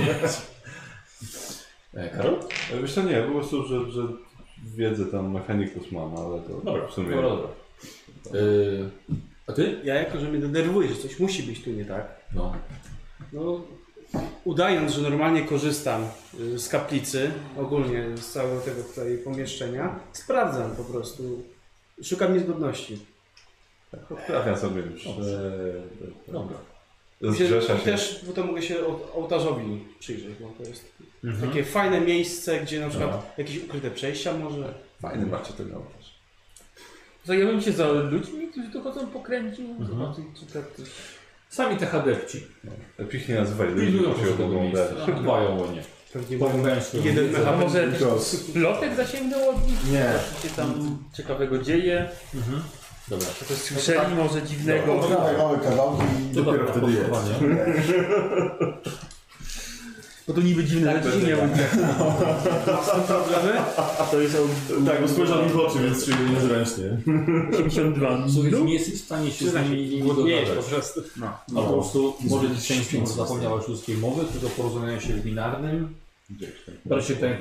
E, Karol? Ale Wiesz co, nie, po prostu, że, że wiedzę tam mechanikus mam, ale to Dobra, w sumie... dobra, dobra. Yy, a ty? Ja jako, że mnie denerwuje, że coś musi być tu nie tak, No. no udając, że normalnie korzystam y, z kaplicy, ogólnie z całego tego tutaj pomieszczenia, sprawdzam po prostu, szukam niezgodności. Odprawia sobie już. Dobra. Zgrzesza się. Też to mogę się ołtarzowi przyjrzeć, bo to jest Mhm. takie fajne miejsce, gdzie na przykład jakieś ukryte przejścia może. Fajny macie ten ołtarz. Zajmujemy się za ludźmi, którzy tu chodzą po kręciu, Mhm. Sami te hadepci. Lepiej nie nazywaj ludzi, Pilnują bo się uderzyć. Dbają o nie. Pewnie jeden mechanizm. może też plotek zasięgnął od nich? Nie. Co się tam ciekawego dzieje? Mhm. Dobra. To słyszeli może dziwnego? Oddawaj małe kawałki i To dopiero dobra, wtedy jest. Bo to niby dziwne rzeczy nie miały problemy. To jest Tak, bo spojrzał mi w oczy, więc czuję niezręcznie. 82. Słuchaj, nie jesteś w stanie się z nimi jest po dogadać. prostu. A po prostu może być częścią zapomniałaś ludzkiej mowy, tylko porozumienia się w binarnym. Proszę tutaj,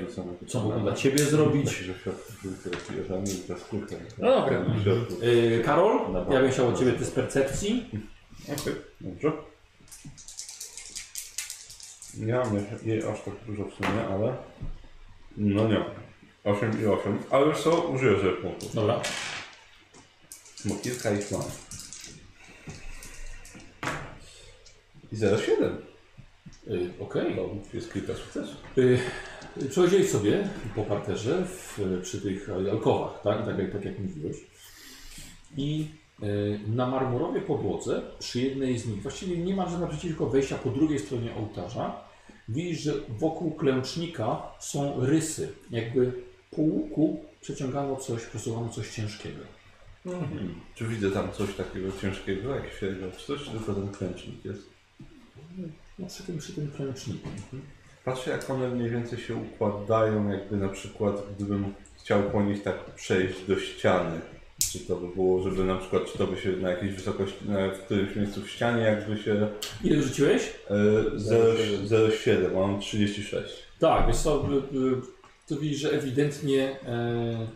co mogą dla ciebie zrobić? No dobra. Yy, Karol, ja bym chciał od ciebie ty z percepcji. Okay. Dobrze. Nie mam jej aż tak dużo w sumie, ale... No nie. 8 i 8. Ale już co, użyję sobie punktów. Dobra. Bo kilka ich mam. I 0,7. Y, Okej. To jest kilka sukcesów. Y, Przechodziłeś sobie po parterze w, przy tych alkowach, tak? Tak, jak, tak jak mówiłeś. I y, na marmurowej podłodze, przy jednej z nich, właściwie niemalże naprzeciwko wejścia po drugiej stronie ołtarza, widzisz, że wokół klęcznika są rysy. Jakby po łuku przeciągano coś, przesuwano coś ciężkiego. Mhm. Czy widzę tam coś takiego ciężkiego, jakiś czy coś, tylko ten klęcznik jest? No, przy, tym, przy tym klęczniku. Patrzę jak one mniej więcej się układają, jakby na przykład gdybym chciał po nich tak przejść do ściany. Czy to by było, żeby na przykład, czy to by się na jakiejś wysokości, na, w którymś miejscu w ścianie jakby się... Ile rzuciłeś? E, 0,7, mam 36. Tak, y, y, to widzisz, że ewidentnie e,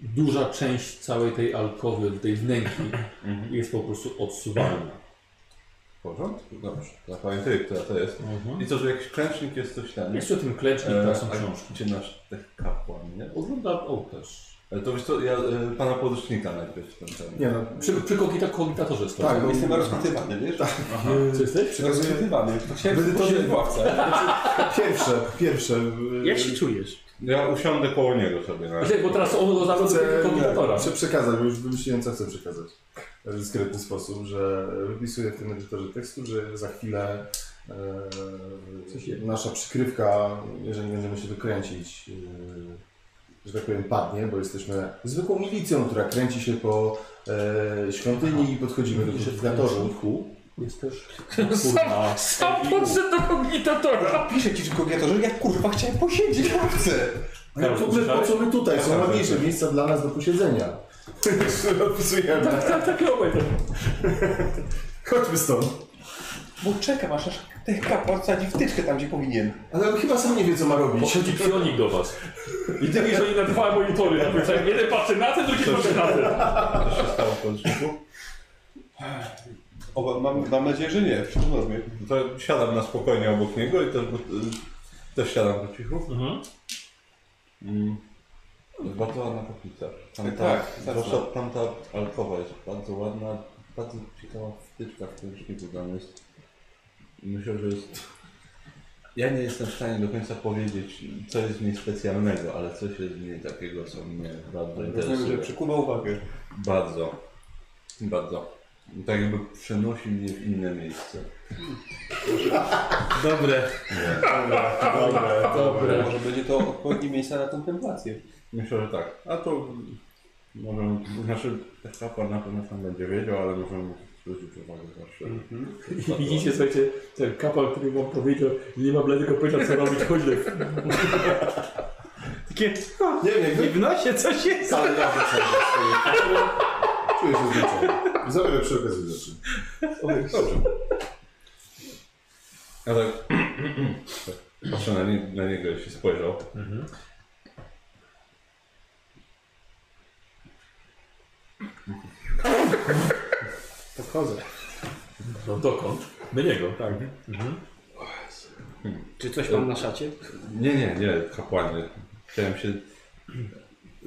duża część całej tej alkowy, tej wnęki Mhm. jest po prostu odsuwalna. W porządku? Dobrze. Zapamiętuję, która to jest. I to, że jakiś klęcznik jest coś tam. Jest o tym klęcznik, E, tam są a książki. Gdzie nasz ten kapłan, nie? Ogląda ołtarz. Ale to wiesz co, ja e, pana porucznika najpierw ten ten. Nie no, Przy, przy kogita, kogitatorze stoi. Tak, bo- Jestem rozpytywany, wiesz? Co jesteś? Rozpytywany. Będę to- w ławce. pierwsze, pierwsze. y, Jak się czujesz? Ja usiądę koło niego sobie na Bo teraz on go Chcę kogitatora. chcę przekazać, bo już wymyśliłem, co chcę przekazać. W dyskretny sposób, że wypisuję w tym edytorze tekstu, że za chwilę e, nasza przykrywka, jeżeli będziemy się dokręcić, e, że tak powiem, padnie, bo jesteśmy zwykłą milicją, która kręci się po e, świątyni i podchodzimy do że kogitatorów. jest też Sam, sam podszedł do kogitatora. Piszę ci w kogiatorze, jak kurwa chciałem posiedzieć w ławce. Ale w ogóle po co my tutaj? Są ładniejsze miejsca dla nas do posiedzenia. Odpisujemy. Tak, tak, tak, tak. Chodźmy stąd. Bo czekam, aż aż ten kapłan wsadzi wtyczkę tam, gdzie powinien. Ale on chyba sam nie wie, co ma robić. Podchodzi psionik do was. I ty że oni na dwa monitory napisają. Jeden patrzy na ten, drugi patrzy na ten. Co się stało w poruczniku? O, mam, mam nadzieję, że nie, w normie. To siadam na spokojnie obok niego i też, y, też siadam po cichu. Mhm. Mm. Bardzo ładna kaplica. Tamta, Tak, zwłaszcza tamta alkowa jest bardzo ładna, bardzo ciekawa wtyczka w tym szkiku tam jest. Myślę, że jest... Ja nie jestem w stanie do końca powiedzieć, co jest w niej specjalnego, ale coś jest w niej takiego, co mnie bardzo Rozumiem, interesuje. że przykuwa uwagę. Bardzo. Bardzo. Tak jakby przenosił mnie w inne miejsce. Dobre. Dobre, dobre. Może będzie to odpowiednie miejsce na kontemplację. Myślę, że tak. A to możemy, znaczy kapłan na pewno tam będzie wiedział, ale możemy zwrócić uwagę zawsze. I widzicie, słuchajcie, ten kapal, który wam powiedział, że nie ma bladego pojęcia co robić, chodź le. Takie, Nie wiem, nie w nosie coś jest. Wyciągam swoje Czuję się zmęczony. Zabiorę przy okazji rzeczy. Dobrze. Ja tak patrzę na, nie, na niego, jeśli spojrzał. Podchodzę. No dokąd? Do niego. Tak. Czy coś mam na szacie? Nie, nie, nie, kapłanie. Chciałem się...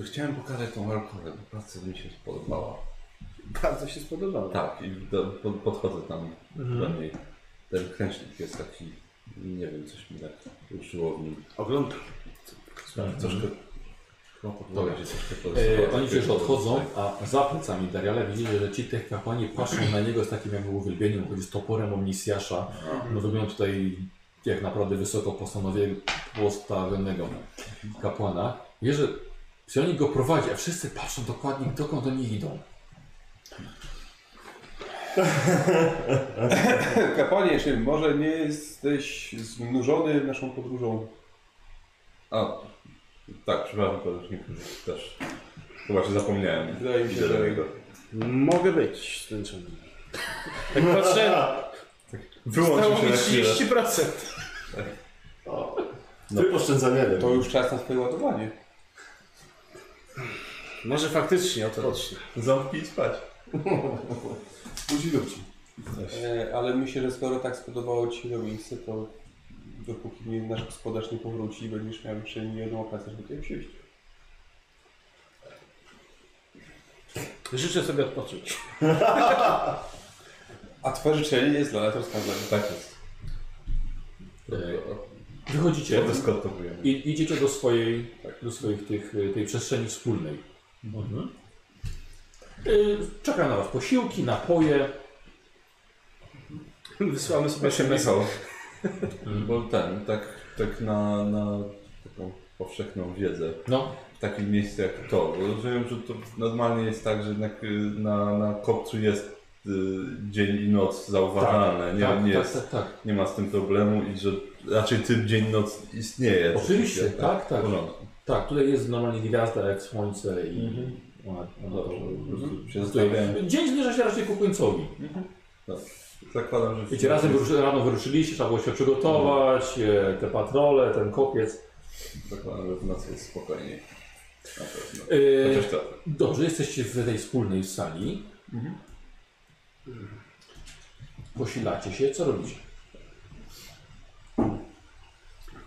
Chciałem pokazać tą alkoholę, bardzo mi się spodobała. Bardzo się spodobało. Tak, i do, pod, podchodzę tam do niej. Ten kręcznik jest taki, nie wiem, coś mi tak ruszyło w nim. Oglądam. Troszkę... No, troszkę E, oni już odchodzą, a za plecami Dariala widzicie, że ci tych kapłani patrzą na niego z takim jakby uwielbieniem, chodzi z toporem omnisjasza. No wygląda tutaj jak naprawdę wysoko postanowie- postawionego kapłana. Wie, że psionik go prowadzi, a wszyscy patrzą dokładnie dokąd oni idą. Kapłanie, czy może nie jesteś znużony naszą podróżą? A, tak, przepraszam, że też chyba się zapomniałem. Wydaje mi się, Idę do że- niego. Mogę być zmęczony. Tak patrzę, Wyłączył stało się mi na chwilę. 30%. Tryb oszczędzania To już czas na swoje ładowanie. Może faktycznie odpocznę. Zamknij spać. Budzi lubci. E, ale myślę, że skoro tak spodobało Ci się to miejsce, to dopóki nie, nasz gospodarz nie powróci, będziesz miał jeszcze nie jedną okazję, żeby tutaj przyjść. Życzę sobie odpocząć. A tworzycieli jest dla nas rozkazem. Tak jest. E, Wychodzicie i idziecie do swojej, do swoich tych, y, tej przestrzeni wspólnej. Mhm. Y, Czeka na was posiłki, napoje. Wysłamy sobie SMS. Michał, bo ten, tak, tak na, na taką powszechną wiedzę, No, w takim miejscu jak to, rozumiem, że to normalnie jest tak, że jednak y, na, na kopcu jest y, dzień i noc zauważalne, nie, tak, nie, tak, jest, tak, tak. nie ma z tym problemu i że raczej tym dzień noc istnieje. Oczywiście, tak, tak. Porządku. Tak, tutaj jest normalnie gwiazda jak słońce i Mhm. ona, ona No dobrze, to- po prostu się. Dzień zbliża się raczej ku końcowi. Zakładam, że... Wiecie, razem wyruszy, rano wyruszyliście, trzeba było się przygotować, e, te patrole, ten kopiec. Zakładam, że w nocy jest spokojniej. Na pewno. E, Chociaż to... Dobrze, jesteście w tej wspólnej sali. Posilacie się, co robicie?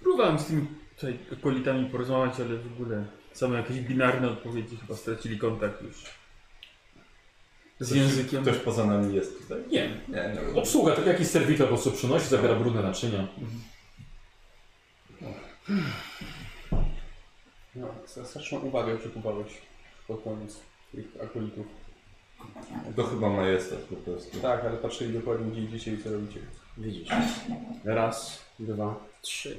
Próbowałem z tymi tutaj okolitami porozmawiać, ale w ogóle same jakieś binarne odpowiedzi chyba stracili kontakt już z językiem. Ktoś poza nami jest tutaj? Nie. Nie, nie. Obsługa, tak jakiś serwitor po prostu przynosi, zabiera brudne naczynia. No, straszną uwagę przykuwałeś pod koniec tych akolitów. To chyba majestat po prostu. Tak, ale patrzyli dokładnie gdzie idziecie i co robicie. Widzisz. Raz, dwa, trzy.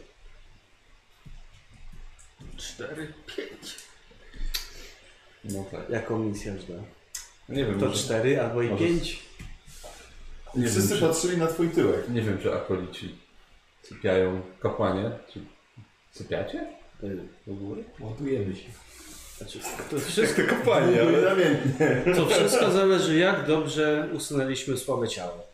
Cztery. No tak. Jaką misję już da? Nie wiem, To może, cztery albo i może- pięć. I wszyscy wiem, patrzyli na twój tyłek. nie wiem, czy akolici sypiają kapłanie, czy sypiacie? W ogóle? Ładujemy się. Znaczy, to wszystko, i namiętnie. to wszystko zależy jak dobrze usunęliśmy słabe ciało.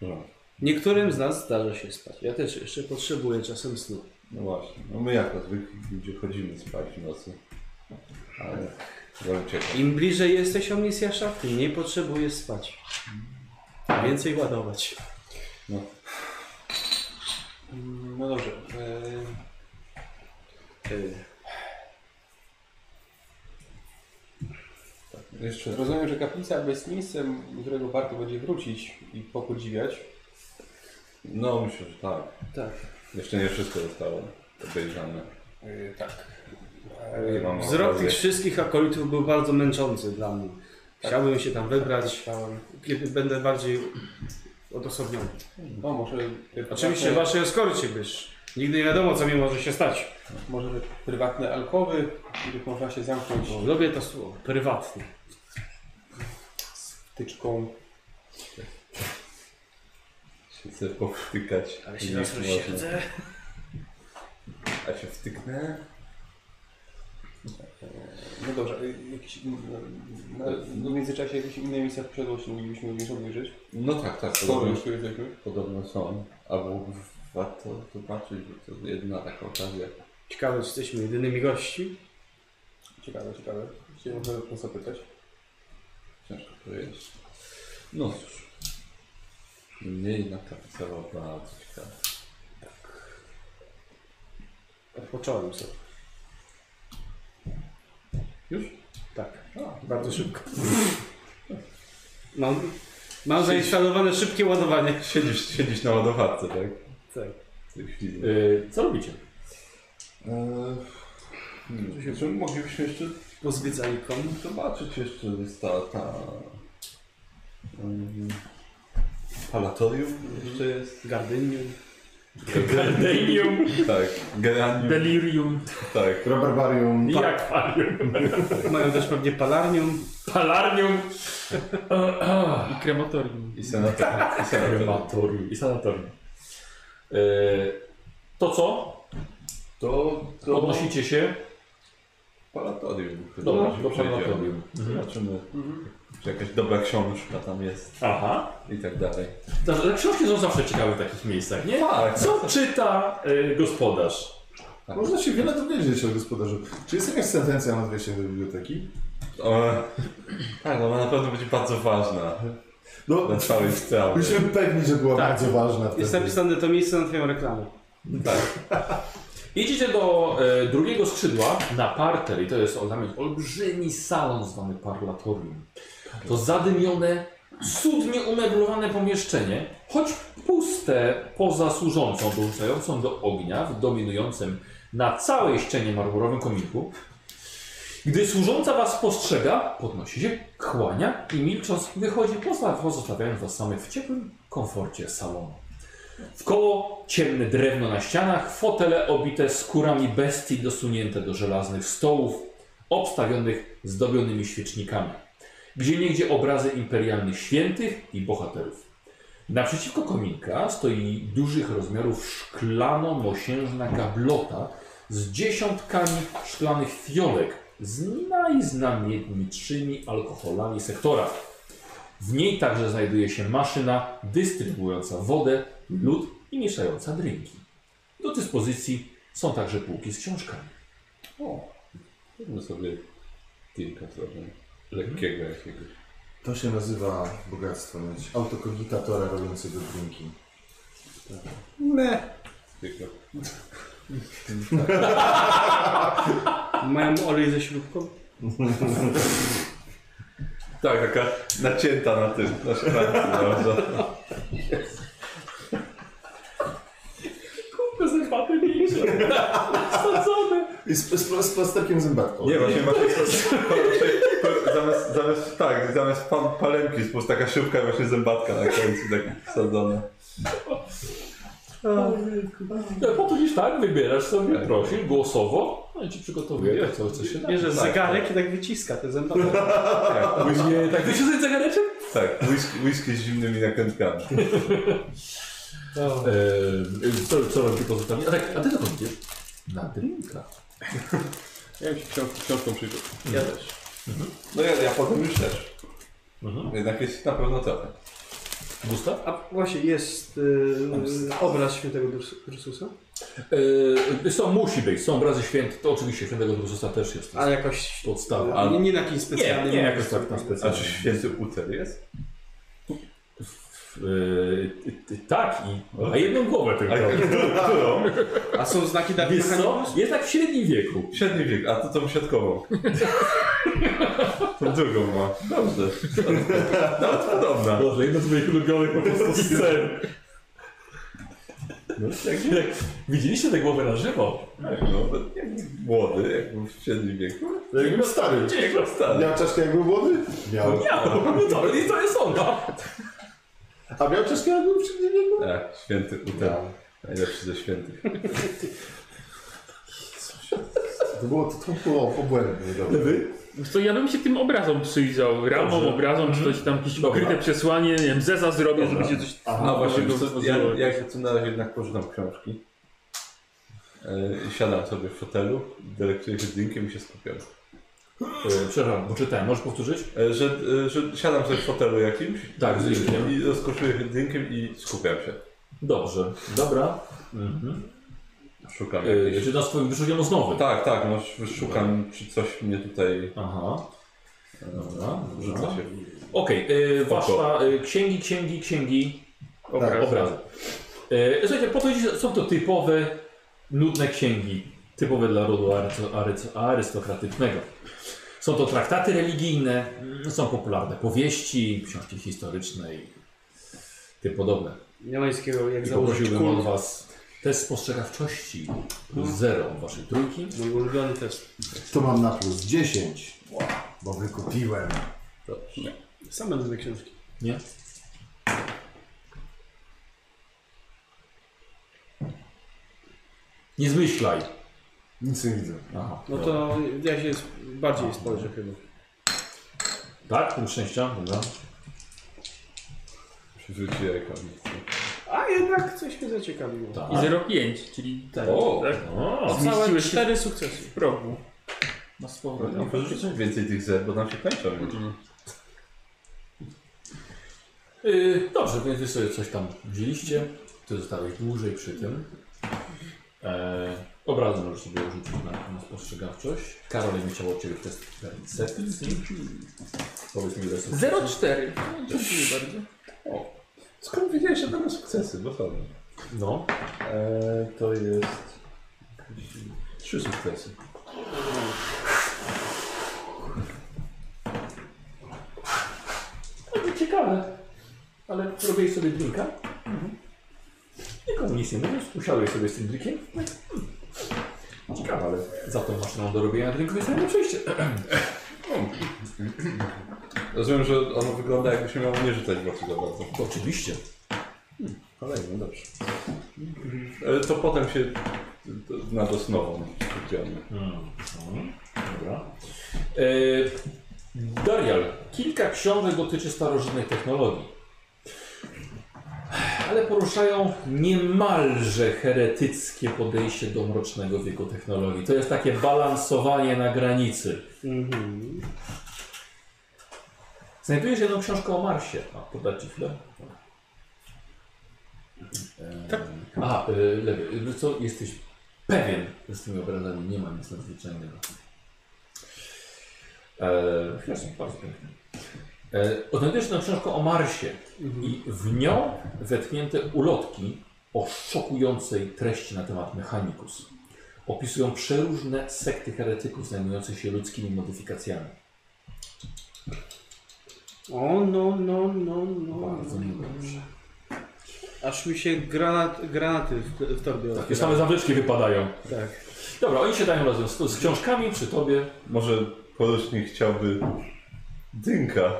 No, Niektórym z nas zdarza się spać. Ja też jeszcze potrzebuję czasem snu. no właśnie. No my jako zwykli ludzie chodzimy spać w nocy. Ale. Im bliżej jesteś Omnisjasza, tym mniej potrzebujesz spać. Więcej ładować. No. No dobrze. E, Jeszcze rozumiem, że kaplica jest miejscem, do którego warto będzie wrócić i popodziwiać. No myślę, że tak. Tak. Jeszcze nie wszystko zostało obejrzane. E, tak. Mam Wzrok tych wszystkich akolitów był bardzo męczący dla mnie. Chciałbym się tam wybrać, kiedy będę bardziej odosobniony. No może... Oczywiście w prywatne- waszej eskorcie, byś nigdy nie wiadomo, co mi może się stać. Może te prywatne alkowy, w których można się zamknąć O, lubię to słowo, prywatny. wtyczką. Się chcę powtykać. Ale się Nie raz można. rozsiedzę. A się wtyknę? No dobrze, e, jakieś, na, na, w międzyczasie jakieś inne miejsca w posiadłości moglibyśmy również obejrzeć. No tak, tak. Skoro Podobno, już tu jesteśmy. podobno są. Albo warto zobaczyć, że to jedna taka okazja. Ciekawe, czy jesteśmy jedynymi gości. Ciekawe, ciekawe. Chciałem można o to zapytać. Ciężko powiedzieć. No cóż. Mniej na kapitała bardzo ciekawe. Odpocząłem sobie. Już? Tak, bardzo szybko. Mam, mam zainstalowane szybkie ładowanie. Siedzisz, siedzisz na ładowarce, tak? Tak. W tej chwili. Y, co robicie? Eee, hmm, czy moglibyśmy jeszcze Pozwiedzali kom. zobaczyć jeszcze jest ta, ta um, palatorium jeszcze jest. Gardynium. Gardenium Tak, geranium, Delirium. tak. Rabarbarium. i akwarium. Mają też pewnie palarnium. Palarnium I krematorium. I senatorium. I krematorium i sanatorium. Y, to co? To, to Podnosicie się palatorium. Dobra, się do palatorium. Zobaczymy, czy jakaś dobra książka tam jest Aha. i tak dalej. Te książki są zawsze ciekawe w takich miejscach, nie? Tak. Co czyta y, gospodarz? Można się wiele dowiedzieć o gospodarzu. Czy jest jakaś sentencja na wejście do biblioteki? Ona, tak, ona na pewno będzie bardzo ważna No, dla całej sprawy. byliśmy pewni, że była Tak. bardzo ważna wtedy. Jest napisane to miejsce na twoją reklamę. Tak. Idziecie do e, drugiego skrzydła na parter i to jest tam jest olbrzymi salon zwany parlatorium. To zadymione cudnie umeblowane pomieszczenie, choć puste poza służącą, dorzucającą do ognia w dominującym na całej ścianie marmurowym kominku. Gdy służąca was postrzega, podnosi się, kłania i milcząc wychodzi, pozostawiając was samych w ciepłym komforcie salonu. Wkoło ciemne drewno na ścianach, fotele obite skórami bestii dosunięte do żelaznych stołów, obstawionych zdobionymi świecznikami. Gdzie niegdzie obrazy imperialnych świętych i bohaterów. Naprzeciwko kominka stoi dużych rozmiarów szklano-mosiężna gablota z dziesiątkami szklanych fiolek z najznamienitszymi alkoholami sektora. W niej także znajduje się maszyna dystrybuująca wodę, lód i mieszająca drinki. Do dyspozycji są także półki z książkami. O, zróbmy sobie kilka trochę lekkiego jakiegoś. To się nazywa bogactwo, mieć autokogitatora robiącego drinki. Ne. Tylko. Mają olej ze śrubką? Tak, taka nacięta na tym, na. Bez zębaty mniejsze. Sadzone. I z, z, z plasterkiem zębatką. Nie, właśnie masz zamiast, zamiast, tak, zamiast pa, palemki jest po prostu taka szybka właśnie zębatka na końcu, tak wsadzona. No, po to niż tak wybierasz sobie profil głosowo, no i ci przygotowuję tak, co, co się da. Bierze Tak, zegarek i tak wyciska te zębaty. Nie, tak ty się z zegareczek? Tak, whisky, whisky z zimnymi nakrętkami. Eee, co, co robi pozostali? A, tak, a ty dokąd idziesz? Na drinka. Ja bym się książ- książką przyjrzał. Ja też. No ja, ja potem już też. Mhm. Jednak jest na pewno trochę. Gustaw? A właśnie jest y, obraz świętego Drus- Drususa? Eee, są, musi być, są obrazy święte, to oczywiście świętego Drususa też jest. A jakoś... podstawa. Ale nie, nie na jakimś specjalnym... Nie, nie jakoś tak na A czy święty Uter jest? Ty- tak, i, a jedną głowę tylko. A są znaki Dark Wiesz co? Jest tak w średnim wieku. Średni wiek, a to tą siatkową. Tą drugą ma. Dobrze. Nawet podobna. Boże, jedna z moich ulubionych po prostu scen. No, jak, Jak, widzieliście tę głowę na żywo? jak, no, jak młody, jak był w średnim wieku. Jak był stary. Gdzie jak stary? Miał czaszkę jak był młody? Miał. Ja, no to, i to jest on, no. A miał jak był w średnim wieku? Tak, święty. Miał. Najlepszy ze świętych. To było to, to było obłędnie dobre. Wy? To ja bym się tym obrazom przyjrzał, ramą, Dobrze. obrazom, czy coś tam, jakieś Dobra. ukryte przesłanie, nie wiem, zeza zrobię, żeby się coś... A właśnie, nowego wiesz co, ja, ja się tu na razie jednak poczytam książki. I siadam sobie w fotelu, delektuję się drinkiem i się skupiam. E, przepraszam, bo czytałem, możesz powtórzyć? E, że, e, że siadam sobie w fotelu jakimś Tak, z drinkiem. i rozkoszuję się drinkiem i skupiam się. Dobrze, dobra. Mhm. Szukam E, jakiejś... czy na swoim wyszukiwaniu znowu? Tak, tak, no szukam, czy coś mnie tutaj... Aha. Dobra, rzuca dobra. się. Okej, e, wasza e, księgi, księgi, księgi, Tak. obrazy. E, słuchajcie, po to są to typowe, nudne księgi, typowe dla rodu arysto- arysto- arystokratycznego. Są to traktaty religijne, mm, są popularne powieści, książki historyczne i tym podobne. Niamańskiego, jak I poprosiłbym od was test spostrzegawczości plus zero waszej trójki. Mój ulubiony test. To mam na plus 10, bo wykupiłem. Same nudne książki. Nie? Nie zmyślaj. Nic nie widzę. Aha, No dobra. to ja się bardziej spojrzę chyba. Tak, punkt szczęścia, dobra. Przywróci jajka. A jednak coś mnie zaciekawiło. Tak. I 0,5, czyli tak, O! tak O, Całe Zmieściłeś się cztery sukcesy. w progu. na sporo. No, pożyczyć więcej tych Z, bo nam się kończą już. Yy, dobrze, więc wy sobie coś tam wzięliście. Ty zostałeś dłużej przy tym. E, obrazy możesz sobie rzucić na, na spostrzegawczość. Karol będzie chciał od Ciebie test percepcji. Powiedz mi, ile są 0,4. No, Dziękuję bardzo. Skąd wiedziałeś, że będą sukcesy? Bo są. No. Eee, to jest... Trzy sukcesy. No, ciekawe. ale, robiłeś sobie drinka. Nikomu nic nie mówisz, usiadłeś sobie z tym drinkiem. No hmm. Ciekawe, ale za tą maszyną do robienia drinków jest jedno przejście. Rozumiem, że ono wygląda jakby się miało nie rzucać w oczy za bardzo. Oczywiście. Kolejny, dobrze. Ale to potem się na dosnową skupiamy. Mhm. Dobra. E, Darial, kilka książek dotyczy starożytnej technologii. Ale poruszają niemalże heretyckie podejście do mrocznego wieku technologii. To jest takie balansowanie na granicy. Mhm. Znajdujesz jedną książkę o Marsie. A, podać ci chwilę? Tak. A, e, lewy. Wiesz Co, jesteś pewien, że z tymi obrazami nie ma nic nadzwyczajnego. E, chwilę, są bardzo piękne. E, odnajdujesz jedną książkę o Marsie i w nią wetknięte ulotki o szokującej treści na temat Mechanicus. Opisują przeróżne sekty heretyków zajmujących się ludzkimi modyfikacjami. O, no, no, no, no. Bardzo niedobrze. Aż mi się granat, granaty w, w torbie Takie same zawleczki wypadają. Tak. Dobra, oni siadają razem z, z książkami przy tobie. Może porucznik chciałby dynka.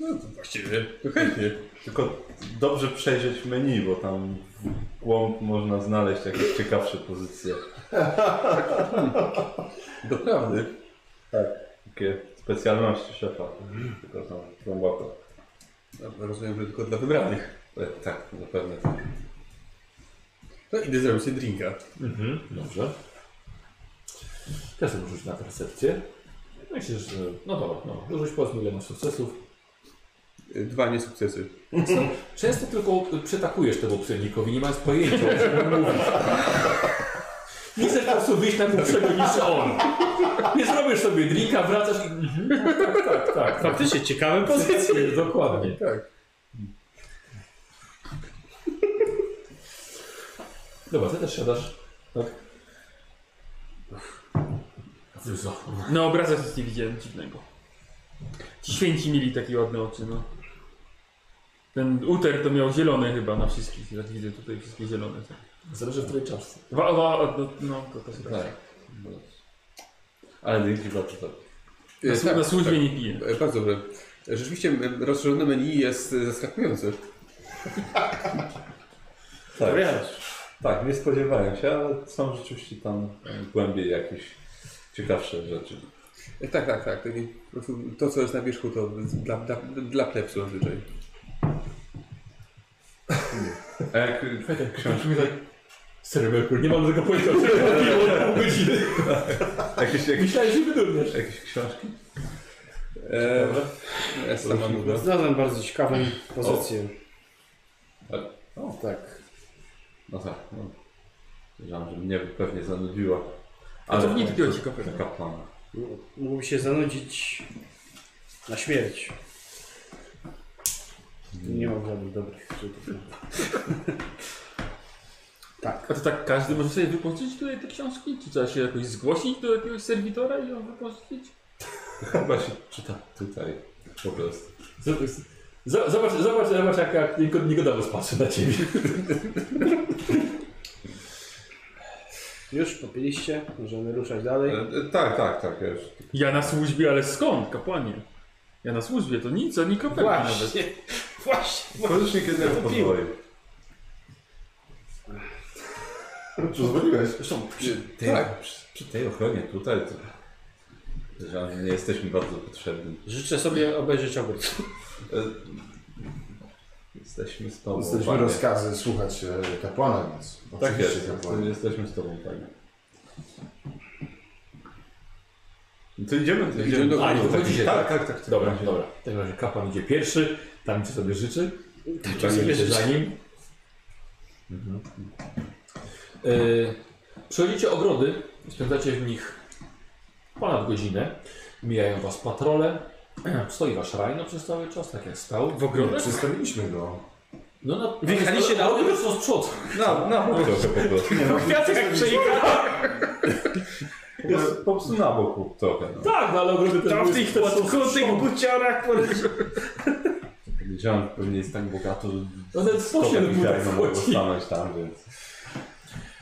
No to właściwie to chętnie. Tylko dobrze przejrzeć menu, bo tam w głąb można znaleźć jakieś ciekawsze pozycje. Doprawdy. Takie specjalności szefa. Tylko tam głęboko. Rozumiem, że tylko dla wybranych. E, Tak, zapewne tak. No idę zrobić sobie drinka. Mhm, dobrze. Teraz rzuć na percepcję. Myślę, że... No dobra, no. Rzuć powiedzmy ile masz sukcesów. Dwa niesukcesy. Często tylko przytakujesz temu psennikowi, nie mając pojęcia, o czym on mówi. Nie chcesz po prostu wyjść na głupszego niż on. Więc robisz sobie drinka, wracasz i... Tak, tak, tak, tak. Faktycznie ciekawe pozycje. Dokładnie. Tak. Dobra, ty też siadasz. Tak. Na obrazach nic nie widziałem dziwnego. Ci święci mieli takie ładne oczy, no. Ten Uter to miał zielone chyba na wszystkich. Jak widzę tutaj wszystkie zielone. Tak. Zależy w której czaszce. Wa, wa, no, no, to też tak. Tak. Ale dynki bardzo dobrze. Na, słu- na służbie nie piję. E, Bardzo dobrze. Rzeczywiście m, rozszerzone menu jest e, zaskakujące. Tak, Wiesz. tak, nie spodziewałem się, ale są rzeczywiście tam e, głębiej jakieś ciekawsze rzeczy. E, Tak, tak, tak. Po prostu to, co jest na wierzchu, to dla, dla, dla plebsu zazwyczaj. A jak książki, Serio, Merkur, nie mam żadnego pojęcia, o czym mówiło od pół godziny. jakieś, jakieś, Myślałem, że wydurniesz. jakieś książki? E, jest sama nuda. Znalazłem bardzo ciekawą pozycję. O, Tak. no tak. No. Wiedziałem, że mnie by pewnie zanudziła. A to nie takiego to ciekawego. Kapłana. Mógłby się zanudzić na śmierć. Nie mam żadnych dobrych rzutów. Tak. A to tak każdy może sobie wypożyczyć tutaj te książki? Czy trzeba się jakoś zgłosić do jakiegoś serwitora i ją wypożyczyć? Chyba się czyta tutaj po prostu. Zobacz, zobacz, zobacz, zobacz jak, jak Nik- Nikodemus patrzy na ciebie. Już popiliście? Możemy ruszać dalej. E, e, tak, tak, tak, ja już. Ja na służbie, ale skąd, kapłanie? Ja na służbie, to nic, ani kropelki nawet. Właśnie. Jednego to piwo. pozwolił. Pozwoliłeś? Zresztą Tej, tak. przy, przy tej ochronie tutaj to... Że nie jesteśmy bardzo potrzebni. Życzę sobie obejrzeć obrót. E, Jesteśmy z tobą. Jesteśmy panie. rozkazy słuchać e, kapłana, więc Tak oczywiście jest, kapłana. jesteśmy z tobą, panie. To idziemy, to Idziemy do A, wychodzicie, Tak, tak? tak, tak. tak. Dobra, dobra. W takim razie kapłan idzie pierwszy, tam gdzie sobie życzy. sobie Idziecie życzy. za nim. Mhm. E, przechodzicie ogrody, spędzacie w nich ponad godzinę. Mijają was patrole. Stoi wasz rajno przez cały czas, tak jak stał. W ogrodach? Przedstawiliśmy go. No, no, Wjechaliście na ogród są z przodu. Na, na bok trochę po prostu. Kwiatek jak przejechał. Po prostu- Po prostu na boku trochę. No. Tak, no ale ogrody też Tam w były- tych są z podkutych przodu. buciorach. No Wiedziałem, że pewnie jest tak bogato, że No nawet sto pościel takich mu jaj mogło wchodzi. stanąć tam, więc...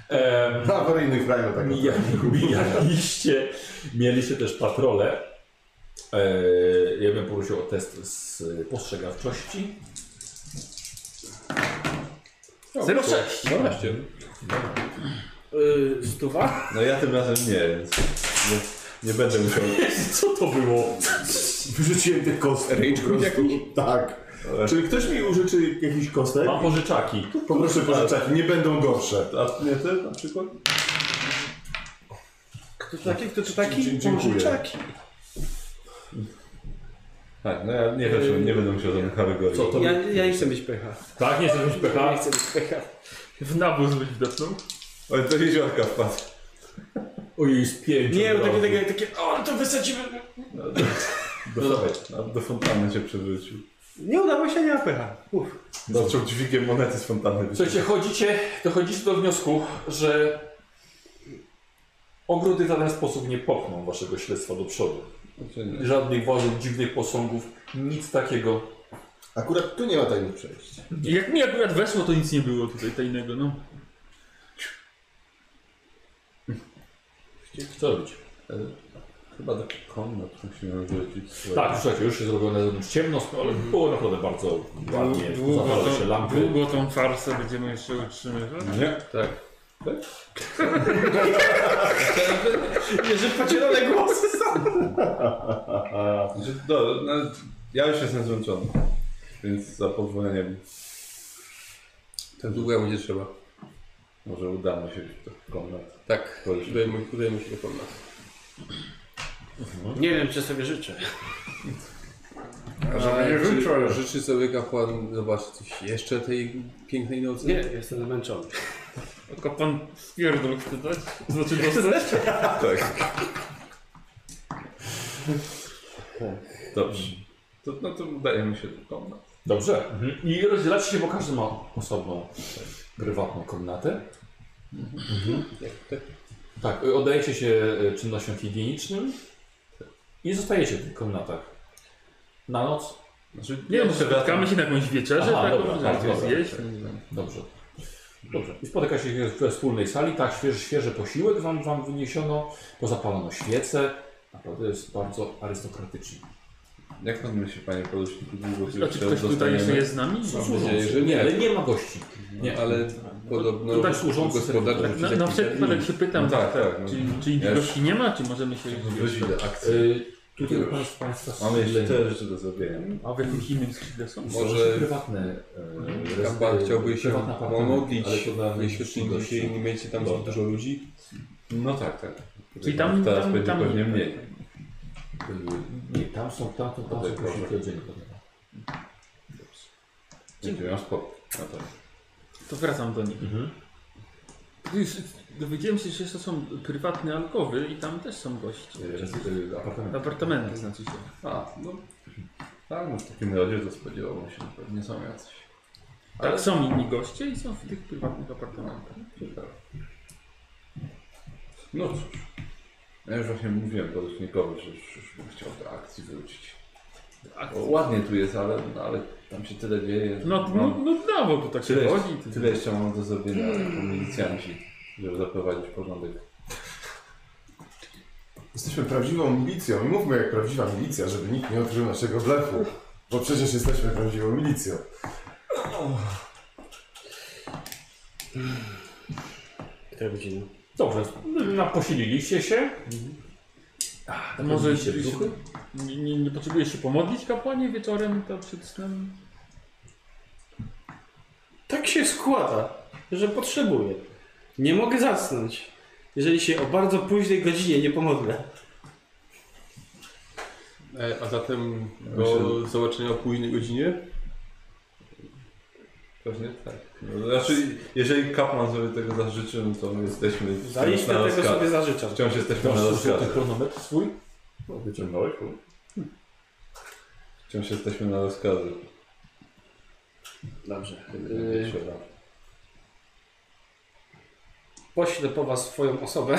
Em, Na awaryjnych frajach tak Mija, mijaliście, mieliście też patrole. E, ja bym prosił o test z postrzegawczości. 06. 12. Yy, stuwa? No ja tym razem nie, więc nie, nie będę musiał... Co to było? Wyrzuciłem tych kostek. Rage po prostu. Tak. Czy ktoś mi użyczy jakiś kostek? Mam pożyczaki. Poproszę pożyczać, nie będą gorsze. A nie ty na przykład? Kto to taki, kto to taki? Dziękuję. Pożyczaki. Tak, no ja nie wiem, nie będę musiał żadnych kategorii. Co to? Ja, ja nie chcę mieć pecha. Tak, nie chcesz mieć Ja pecha? nie chcę mieć pecha. W nawóz byś wdepnął. Oj, to jeziorka wpadł. Ojej, z pięciu. Nie, bo takie, takie, takie, o, to wysadzimy. Do, do, do fontanny się przewrócił. Nie udało się, nie ma pecha. Uff. Zaczął dźwigiem monety z fontanny. Słuchajcie, chodzicie, dochodzicie do wniosku, że ogrody w żaden sposób nie popchną waszego śledztwa do przodu. Żadnych wozów, dziwnych posągów, nic takiego. Akurat tu nie ma tajnych przejść. Jak mi akurat weszło, to nic nie było tutaj tajnego, no. Co robić? Chyba do komnat musimy wrócić. Tak, słuchajcie, już na zewnątrz ciemno, ale było naprawdę bardzo ładnie. Długo, Zapalały się lampy. długo tą farsę będziemy jeszcze utrzymywać. Nie? Tak. Że podzielone głosy są. Znaczy, do, no, ja już jestem zmęczony. Więc za pozwoleniem Tak długo będzie trzeba. może udamy się do komnat. Tak. Udajemy się do komnat. Nie wiem, czy sobie życzę. Czy życzy sobie kapłan zobaczyć coś jeszcze tej pięknej nocy? Nie, jestem zmęczony. Tylko pan spierdol chce dać? Znaczy dostać? Tak. Dobrze. To, no to udajemy się do komnat. Dobrze. I rozdzielacie się, bo każdy ma osobną, prywatną komnatę. Jak tak? Tak, y, oddajecie się y, czynnościom higienicznym i zostajecie w tych komnatach. Na noc? Znaczy, Nie wiem, spotkamy się na jakąś wieczerzę, Aha, tak? dobra, tak, dobra. zjeść. Dobrze. Dobrze. I spotyka się we wspólnej sali. Tak, świeży, świeży posiłek wam, wam wyniesiono. Pozapalono świece. Naprawdę jest bardzo arystokratycznie. Jak pan myśli, panie poruczniku, długo A czy ktoś tutaj jeszcze jest z nami? Mam nadzieję, że Nie, nie. ale nie ma gości. Nie. Ale podobno Tutaj służący gospodarz serwis. musi Na, na wszelki wypadek się pytam, No tak, tak, tak, no. czy, czy innych Ja gości nie ma, czy możemy się... Wyjść do akcji. Y, tutaj państwa Mamy jeszcze te rzeczy do zrobienia. A w jakimś innym skrzydle są? Może- prywatne. Kapłan rezy- chciałby się pomodlić to dzisiaj nie będzie tam zbyt dużo ludzi. No tak, tak. Czyli tam, Teraz tam, będzie tam pewnie mniej. Y, Nie, tam są, tam, tam, tam są posiłki spokój. No to. To wracam do nich. Mhm. Już dowiedziałem się, że jeszcze są prywatne alkowy i tam też są goście. Y, rezy- y, Apartamenty. Apartamenty znaczy się. A, no. Tak, no w takim razie to spodziewałbym się, że pewnie są jacyś. Ale są inni goście i są w tych prywatnych apartamentach. Ciekawe. No cóż. Ja już właśnie mówiłem porucznikowi, że już, już bym chciał do akcji wrócić. Bo ładnie tu jest, ale, no, ale tam się tyle dzieje. No, no, no brawo, to tak się tyle, chodzi. jeszcze, tyle jeszcze mam do zrobienia jako milicjanci, żeby zaprowadzić porządek. Jesteśmy prawdziwą milicją i mówmy jak prawdziwa milicja, żeby nikt nie odkrył naszego blefu. Bo przecież jesteśmy prawdziwą milicją. Która godzina? Dobrze, no, posililiście się. To może Może duchy? nie, nie, nie potrzebujesz się pomodlić kapłanie wieczorem to przed snem? Tak się składa, że potrzebuję. Nie mogę zasnąć, jeżeli się o bardzo późnej godzinie nie pomodlę. E, A zatem do zobaczenia o późnej godzinie? Pewnie tak. No, znaczy, jeżeli kapłan sobie tego zażyczy, no to my jesteśmy Zaiste na tego rozkaz. sobie zażyczam. Wciąż jesteśmy na Masz ten rozkazy. chronometr swój? No, wyciągnąłeś? Wciąż jesteśmy na rozkazy. Dobrze. Yy. Poślę po was swoją osobę.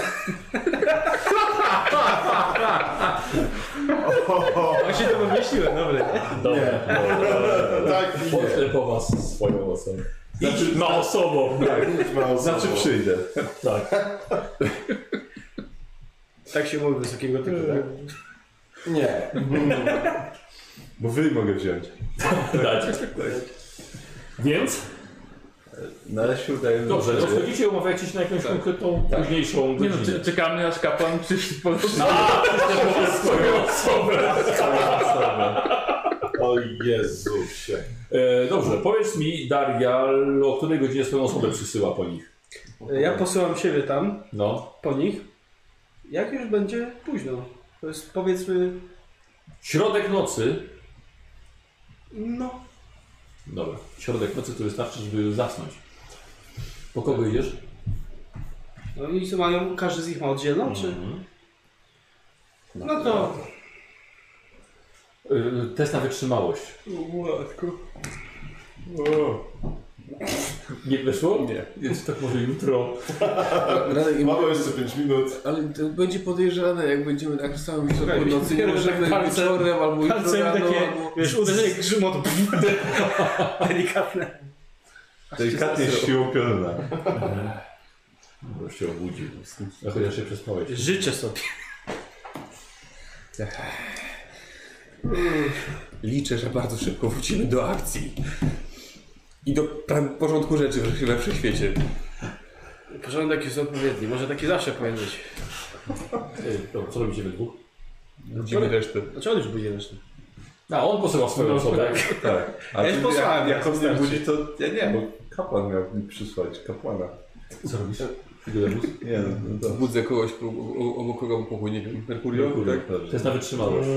Właśnie to wymyśliłem, dobra. Dobra, Tak, poślę po was swoją osobę. Idź na osobą. Znaczy przyjdę. Tak. Tak się mówi wysokiego typu, tak? Nie. Bo wy mogę wziąć. Dać. Więc, No ale się udaje. dobrze, rozchodzicie, umawiacie się na jakąś konkretną, późniejszą Nie no, godzinę. cze- czekamy aż kapłan przyszedł po swoją osobę. O Jezusie. E, dobrze, powiedz mi, Daria, o której godzinie swoją osobę przysyła po nich? Ja posyłam siebie tam, No. po nich. Jak już będzie późno. To jest powiedzmy, Środek nocy. no, Dobra, środek nocy to wystarczy, żeby zasnąć. Po kogo idziesz? no i co mają, każdy z nich ma oddzielną, czy? No to Y, Test na wytrzymałość. Nie wyszło? Nie. Więc tak może jutro. Radek, Mamy jeszcze 5 minut. ale to będzie podejrzane, jak będziemy tak w samym Słuchaj, środku nocy, dopiero, nie że możemy tak palce- wieczorem albo jutro palce im rano, takie, albo... wiesz, uderzenie grzymotu. Delikatne. Delikatnie pioruna. Bo się obudził. No chociaż się przespałeś. Życzę sobie. Liczę, że bardzo szybko wrócimy do akcji. I do pra- porządku rzeczy we wszechświecie. Porządek jest odpowiedni, może taki zawsze powinien być. Y, Dobra, co robicie we dwóch? Budzimy resztę. Dlaczego on już budzi resztę? A, on posyła swoją osobę. Tak. A Ja już ty- posłałem, jak, jak on nie wystarczy. budzi, to ja nie, bo kapłan miał mi przysłać kapłana. Co robisz? Nie, no, no to. Budzę kogoś o- obok kogo pokój, nie wiem, Merkurio? Tak? dobrze. Test na wytrzymałość.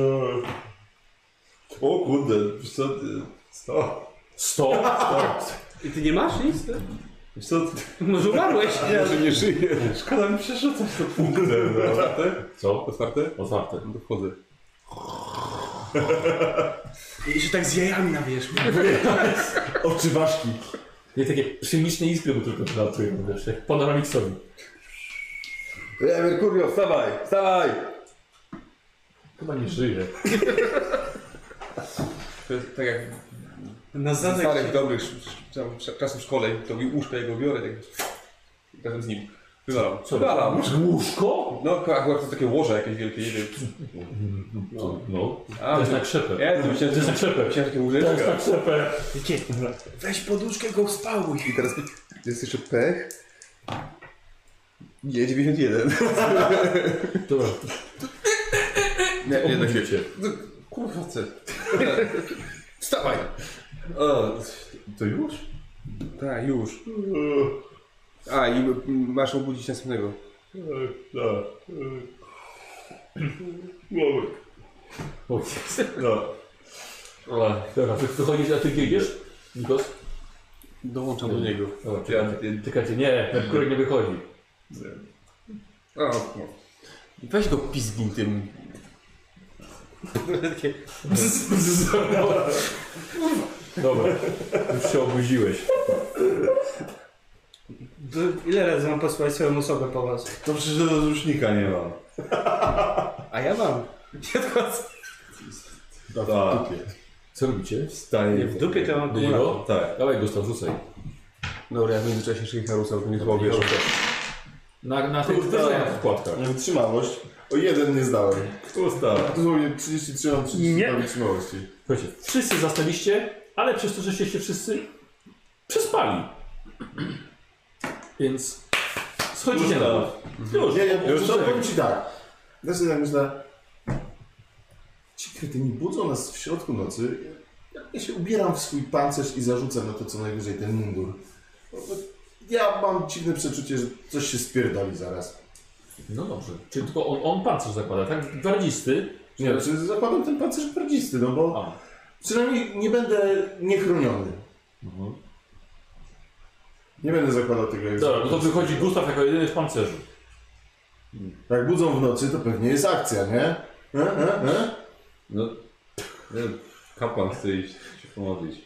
O kurde, wiesz co? ty- Co? 100? I ty nie masz nic? Ty? Wiesz co? Może umarłeś? Może nie żyje. Szkoda mi przerzucać to punktem, no. Co? Otwarte? Otwarte. No to wchodzę. I jeszcze tak z jajami na wierzchu. Oczy ważki. Nie takie przymiczne iskry, bo tylko przelatują, wiesz, jak panoramiksowi. E, Merkurio, wstawaj, wstawaj! Chyba nie żyje. To jest tak jak Na w zadek. starych, dobrych sz- sz- czasów w szkole, to mi łóżko jego biorę, tak razem z nim. Wywalam. Co Wywalam. Łóżko? No, akurat to takie łoże jakieś wielkie, nie wiem. No. no. A, To jest na krzepę. Ja to myślałem, To jest na krzepę. Myślałem, takie To jest łóżeczka. na krzepę. Weź poduszkę, go spałuj. I teraz jest jeszcze pech. Nie, 91. Dobra. Nie, nie da się. Obudzicie. Kurwa, co? Wstawaj! O, to już? Tak, już. A, i masz obudzić następnego. No. Głowy. O, jest. No. Dobra, wy wychodzicie, a ty gdzie idziesz? Nikos? Dołączam do niego. Czekajcie, czekajcie, nie, Merkury nie wychodzi. A, no. Weź go pizgin tym. Dobra, już się obudziłeś. Ile razy mam posłać swoją osobę po was? Dobrze, że rozrusznika nie mam. A ja mam. Tak. Co robicie? Wstaję. Nie, w dupie to mam Do niego? akumulator. Tak. Dawaj Gustaw, rzucaj. Dobra, ja w międzyczasie szli Harusa, to nie złapiesz. Na, na tych na wkładkach. Wytrzymałość. O jeden nie zdałem. Ustaw. Dosłownie 33 mam 32 Nie. wytrzymałości. Słuchajcie, wszyscy zastaliście, ale przez to, żeście się wszyscy przespali. Więc schodzicie na dół. Już. Nie, nie, Już tak. powiem ci tak. Sobie tak myślę, ci kretyni budzą nas w środku nocy. Ja się ubieram w swój pancerz i zarzucam na to co najwyżej ten mundur. Ja mam dziwne przeczucie, że coś się spierdoli zaraz. No dobrze. Czyli tylko on, on pancerz zakłada, tak? Gwardzisty. Nie, czy zakładam ten pancerz gwardzisty, no bo A. przynajmniej nie będę niechroniony. Nie będę zakładał tego jak Dobra, no to wychodzi Gustaw jako jedyny w pancerzu. Jak budzą w nocy, to pewnie jest akcja, nie? E, e, e? No. Nie, kapłan chce iść się pomodlić.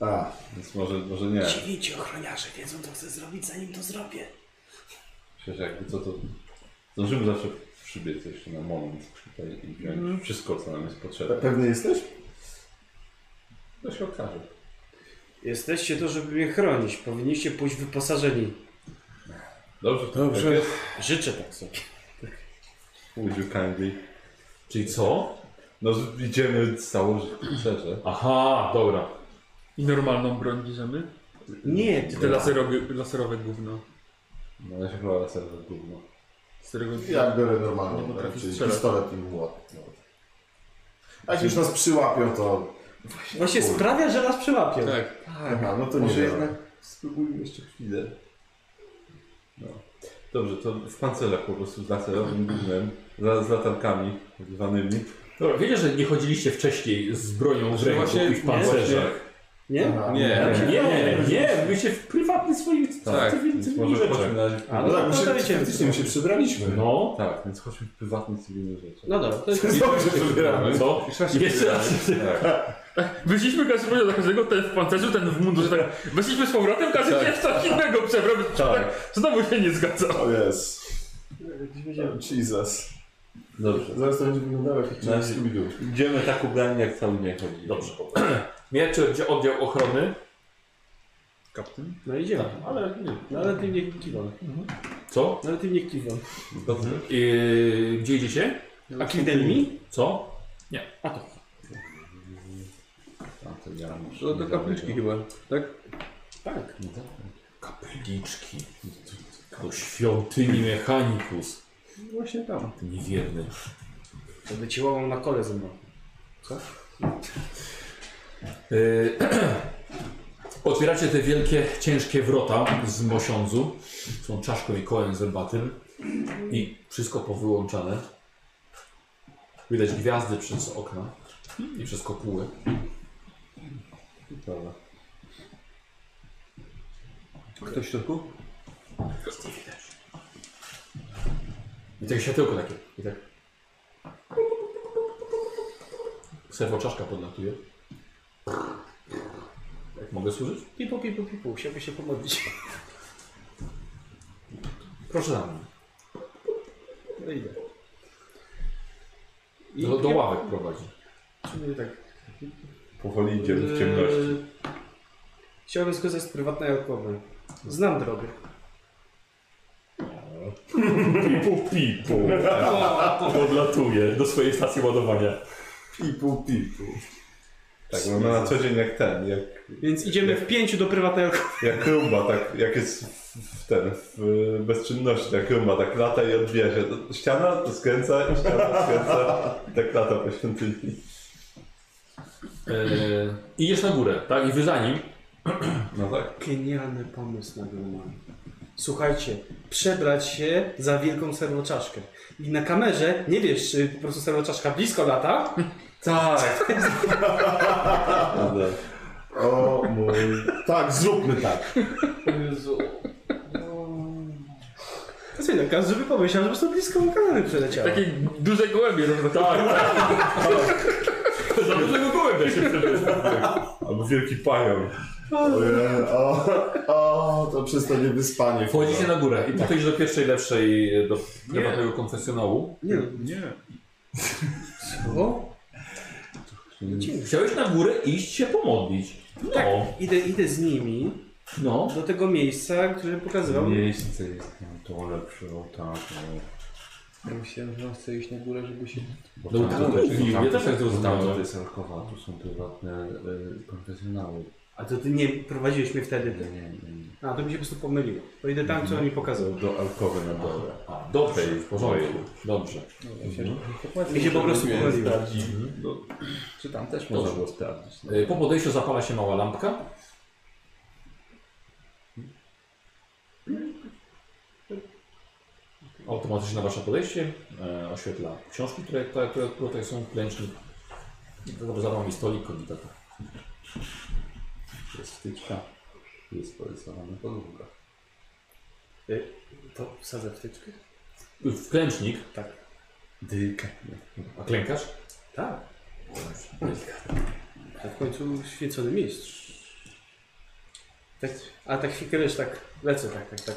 A, Więc może, może nie. Dziewięciu ochroniarze wiedzą, co chcę zrobić, zanim to zrobię. Przecież jakby co to... Zdążymy zawsze przybiec jeszcze na moment i wziąć wszystko, co nam jest potrzebne. Pewny jesteś? To się okaże. Jesteście to, żeby mnie chronić. Powinniście pójść wyposażeni. Dobrze, to Dobrze. Tak jest. Życzę tak sobie. Would you kindly? Czyli co? No idziemy założyć szczerze. Aha, dobra. I normalną broń bierzemy? Nie, Czy te laserowe, laserowe gówno? No ja się chyba laserowe gówno. Z którego... Ja biorę Nie normalną, tak, czyli strzelać. pistolet i młot. Jak już nas przyłapią, to... Właśnie sprawia, że nas przyłapią. Tak. Aha, no to nie Może jednak spróbujmy jeszcze chwilę. No. Dobrze, to w pancerzach po prostu z laserowym gównem, z, z latarkami tak zwanymi. Dobra, wiecie, że nie chodziliście wcześniej z bronią w ręku właśnie- i w pancerzach. Nie? Aha, Nie, no, Nie, nie, byliście w prywatnych swoich Tak, więc może chodźmy rzeczach. na razie. A, No tak, no my to się, faktycznie my się przebraliśmy. No, Tak, więc chodźmy w prywatne cywilne rzeczy. No dobra, to jest... Znowu się przebieramy. co? Jeszcze raz. Tak. Wyszliśmy każdy powiedział do każdego, ten w pancerzu, ten w mundurze, tak. Weszliśmy z powrotem, każdy się w coś innego przebrał. Tak. Znowu się nie zgadza. O jest. Jesus. Dobrze. Zaraz to będzie wyglądało jak. Idziemy tak ubrani jak cały dzień chodzi. Dobrze. Miejcie oddział- oddział ochrony. Kapten? No idziemy. Ale nie. No ale ty nie kiwam. Co? No ale ty nie kiwam. Dobrze. Yy, gdzie idziecie? A kiwnęli mi? Co? A to. Tam to. To do kapliczki chyba, tak? Tak. Kapliczki. Do świątyni Mechanicus. Właśnie tam. Niewierny. Będę ci łamał na kole ze mną. Yy, Otwieracie te wielkie, ciężkie wrota z mosiądzu. Są czaszką i kołem zębatym. I wszystko powyłączane. Widać gwiazdy przez okna i przez kopuły. Dobra. Ktoś w środku? I takie światełko takie. I tak. Serwo czaszka podlatuje. Mogę służyć? Pipu, pipu, pipu. Chciałby się pomodlić. Proszę za mną. No idę. Do, do ławek prowadzi. Czyli tak. Powoli idziemy w ciemności. Eee, Chciałbym skorzystać z prywatnej alkowy. Znam drogę. Pipu, pipu. Podlatuje do swojej stacji ładowania. Pipu, pipu. Tak, mamy na co dzień jak ten, jak, Więc idziemy w pięciu do prywatnej alkowy. jak rumba, tak jak jest w, w ten, w bezczynności, jak rumba, tak lata i odbija się. To Ściana to skręca, i ściana skręca, i tak lata po świątyni. Eee, idziesz na górę, tak? I wy za nim. No tak. Genialny pomysł na mam. Słuchajcie, przebrać się za wielką serwoczaszkę. I na kamerze nie wiesz, czy po prostu serwoczaszka blisko lata, Tak. O mój... Tak, zróbmy tak. To sobie tak, każdy by pomyślał, że po prostu blisko kamery przeleciało. Takie duże gołębie. no, Tak, Za dużego gołębia się Albo wielki pająk. Ojej, O, o, to przez to niewyspanie. Wchodzicie na górę i podchodzisz do pierwszej lepszej, do prywatnego konfesjonału. Nie, Nie. co? Chciałeś na górę iść się pomodlić. No, Tak, idę, idę z nimi no. do tego miejsca, które pokazywał. Miejsce jest na dole przy ołtarzu. Ja myślałem, że on chce iść na górę, żeby się... Bo No, tam to mówił, tam tak tam zrozumiałem. to jest alkowa, tu są prywatne y, konfesjonały. A to ty nie prowadziłeś mnie wtedy. Nie, nie, nie. A, to mi się po prostu pomyliło. To idę tam, co on mi pokazał. Do alkowy na dole. A, dobrze, w porządku. Dobrze. Mi się po prostu pomyliło. No, czy tam też można było sprawdzić. No. E, Po podejściu zapala się mała lampka. Automatycznie na wasze podejście e, oświetla książki, które, które, które tutaj są, klęcznik. Za wami stolik. Jest wtyczka. Jest porysowana podłoga. To wsadzę wtyczkę? W klęcznik, Tak. Delikatnie. a klękasz? Tak. A w końcu święcony mistrz. Tak, a tak chwilkę wiesz, tak lecę, tak, tak, tak.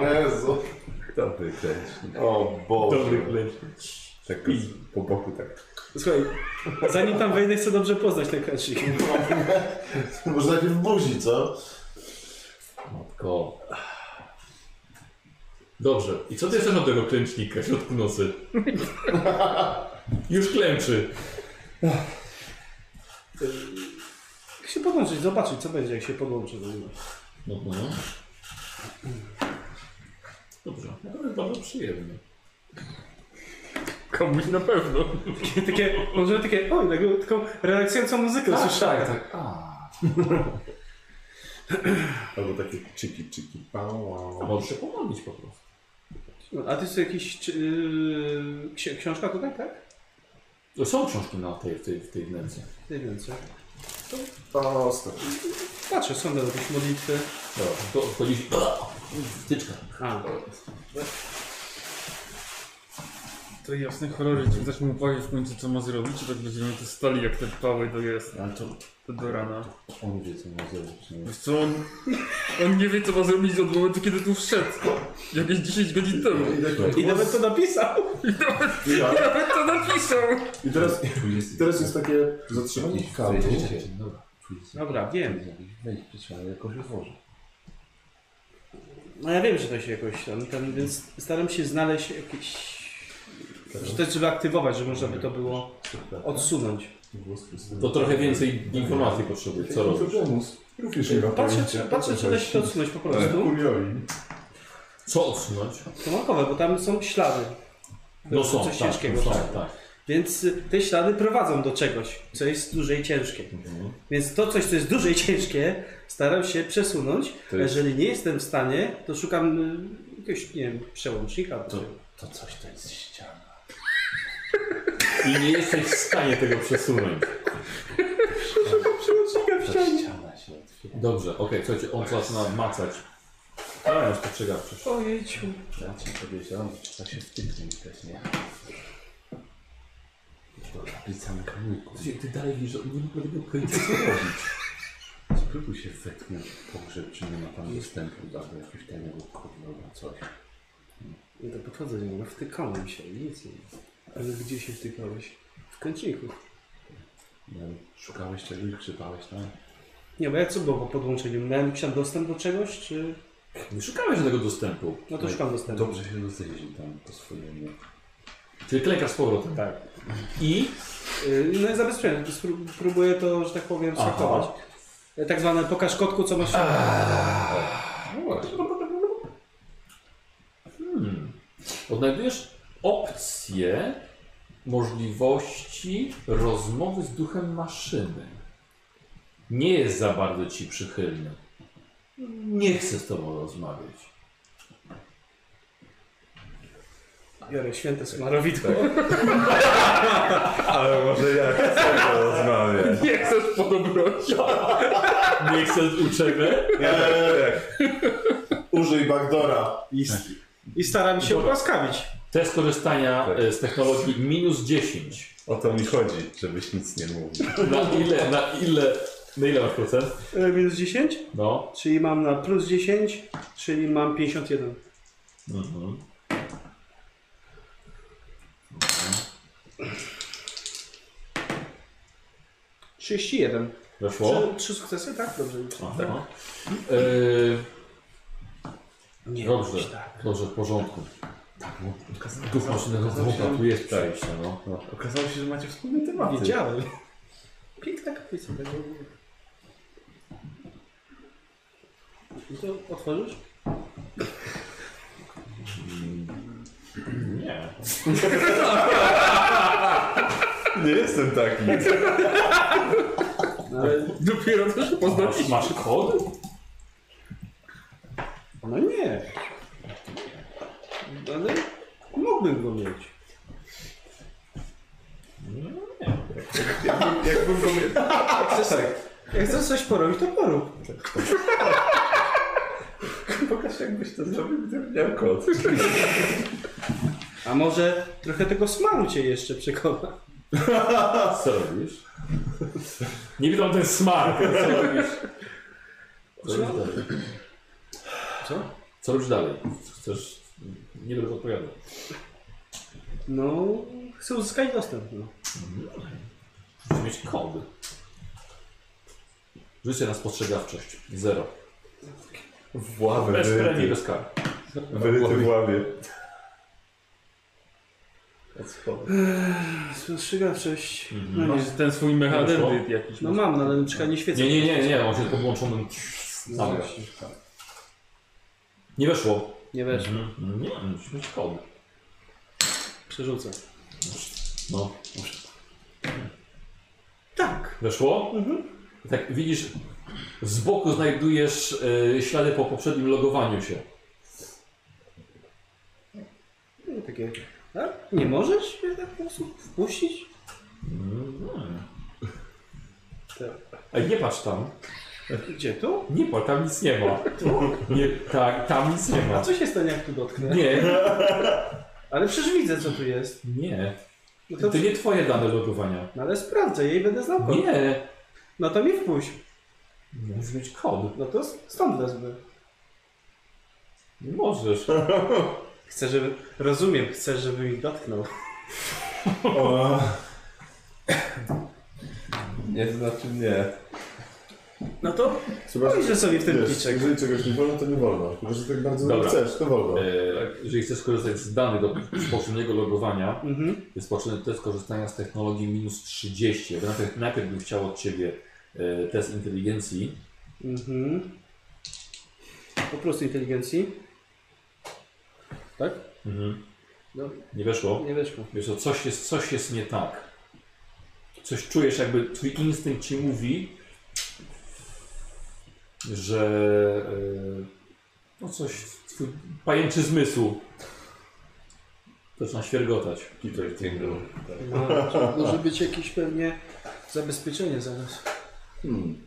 O Jezu. Dobry kręcznik. O Boże. Dobry klęcz. Tak po boku tak. Słuchaj, zanim tam wejdę, chcę dobrze poznać ten kręcznik. Może najpierw buzi, co? Matko. Dobrze. I co ty jeszcze od tego klęcznika w środku nocy? Już klęczy. Jak się podłączyć, zobaczyć co będzie, jak się podłączy do niego. No, no. Dobrze. Bardzo przyjemnie. Komuś na pewno. Takie, takie może takie, oj, taką, taką relaksującą muzykę słyszałem. tak. A. Albo takie czyki, czyki, pał, wow. Możesz się pomodlić po prostu. A ty jest jakiś czy, yy, ksi- książka tutaj, tak? To są książki na tej, w tej, w tej wnęce. Nie wiem co. O, stop. Patrzę, są jakieś modlitwy. Dobra, to wchodzisz. Wtyczka. A, To jasne chorory, czy ktoś mu powie w końcu co ma zrobić, czy tak będziemy to stali jak te pały to jest, Ale to to do rana. on wie co ma zrobić. nie? Wiesz co, on, on nie wie co ma zrobić od momentu kiedy tu wszedł. Jakieś 10 godzin temu. i nawet to napisał. Nawet to napisał. I teraz, i teraz jest takie zatrzymanie kablu. Dobra. Dobra, wiem. Wejdź, trzeba jakoś otworzyć. No ja wiem, że to się jakoś tam, tam więc staram się znaleźć jakieś... Że to żeby aktywować, że można by to było odsunąć. To trochę więcej informacji potrzebuję. Co robisz? Również Patrzę, czy, patrzę, czy da się to odsunąć po prostu. Co odsunąć? To bo tam są ślady. No są, Coś tak, ciężkiego. są, tak. tak. Więc y, te ślady prowadzą do czegoś, co jest duże i ciężkie. Więc to coś, co jest duże i ciężkie, staram się przesunąć. To jest- jeżeli nie jestem w stanie, to szukam y, jakiegoś, nie wiem, przełącznika. To, to coś to jest. I nie jesteś w stanie tego przesunąć. Przełącznika w To ścianie. ściana się otwiera. Dobrze, okej, słuchajcie, on zaczyna macać. A, już postrzegawczość. Ojejciu. Ja ci powiedziałem, że trzeba się wtyknąć też, nie? To tablica mechaników. Słuchaj, Ty dalej widzisz, że on nie ma tego pojęcia co robić. Spróbuj się wetknąć w pogrzeb, czy nie ma tam dostępu do albo jakiegoś tajnego kodu albo coś. No to podchodzę do niego, wtykałem się, nic nie. Ale gdzie się wtykałeś? W kończyku. Nie wiem, szukałeś czegoś, grzebałeś tam? Nie, bo jak co było po podłączeniu? Miałem jakiś tam dostęp do czegoś, czy... Nie szukałeś żadnego dostępu. No to szukam dostępu. Dobrze się rozejrzyj tam po swojemu. Czyli klękasz z powrotem. Tak. I Yy, No i zabezpieczenie. Spró- Próbuję to, że tak powiem, Aha. schakować. Tak zwane pokaż kotku, co masz... No właśnie. hmm, odnajdujesz opcję możliwości rozmowy z duchem maszyny. Nie jest za bardzo ci przychylny. Nie chce z tobą rozmawiać. Biorę święte smarowidło. Ale może jak chcę rozmawiać. Nie chcesz podobności. Nie chcesz uczemy? Eee, użyj backdora. I, I staram się ułaskawić. Test korzystania Tak. e, z technologii minus 10. O to mi chodzi, żebyś nic nie mówił. Na ile, na ile, na ile masz procent? Yy, Minus 10, No. czyli mam na plus 10, czyli mam 51. Mhm. Trzydzieści jeden. Weszło? Trzy, trzy sukcesy, tak? Dobrze. Aha. E, Nie, dobrze, tak. dobrze, w porządku. Duch maszyny dobra, tu jest przejście, no. No, okazało się, że macie wspólne tematy. Wiedziałem. Piękna kaplica. Tego... I to otworzysz? Nie. Nie jestem taki. No, ale... Dopiero się poznać. Masz, masz kod? No nie. Ale mógłbym go mieć. Jakbym go miał... Przestań. Jak chcesz coś porobić, to porób. Pokaż jakbyś to zrobił, gdybym miał kod. A może trochę tego smaru cię jeszcze przekona. Co robisz? Nie widzą ten smak. Co robisz? Dalej? Co? Co robisz dalej? Chcesz Nie będę odpowiadał. No, chcę uzyskać dostęp. No. Musisz mieć kody. Rzucę na spostrzegawczość. Zero. W ławę Bez premii, wyryty. bez kar. Wyryty w ławie. Spostrzegawczość. Mhm. No, nie. Masz ten swój mechadendryt jakiś. no mam, no, ale na przykład nie świecę. Nie, nie, nie, nie, on się podłączonym. Dobra. Nie weszło. Nie weszło. Mhm. Nie, musisz mieć kody. Przerzucę. No. Tak. Weszło? I Tak, widzisz, z boku znajdujesz e, ślady po poprzednim logowaniu się. No, Takie, a? Nie możesz mnie tak po prostu wpuścić? Ej, nie patrz tam. Gdzie tu? Nie patrz, tam nic nie ma. Nie, tak, tam nic nie A ma. co się stanie, jak tu dotknę? Nie, Ale przecież widzę, co tu jest. nie. No To to, nie twoje dane logowania. no ale sprawdzę je i będę znał kod. Nie. No to mi wpuść. Musisz mieć kod. No to stąd wezmę. Nie możesz. Chcę, żeby... Rozumiem, chcę, żeby mi dotknął. O. Nie, to znaczy nie. No to pójdę sobie w ten wiesz, piczek. jeżeli czegoś nie wolno, to nie wolno. Chyba, że tak bardzo Dobra. chcesz, to wolno. E, jeżeli chcesz skorzystać z danych do poprzedniego logowania, Mhm. jest potrzebny test korzystania z technologii minus 30. Ja Najpierw, najpierw bym chciał od Ciebie e, test inteligencji. Mhm. Po prostu inteligencji. Tak? No, Nie weszło? nie weszło. Wiesz co, coś jest, coś jest nie tak. Coś czujesz, jakby twój instynkt ci mówi, że e, no coś, twój pajęczy zmysł zaczyna świergotać. Peter Tingle. No, może być jakieś pewnie zabezpieczenie zaraz. Hmm.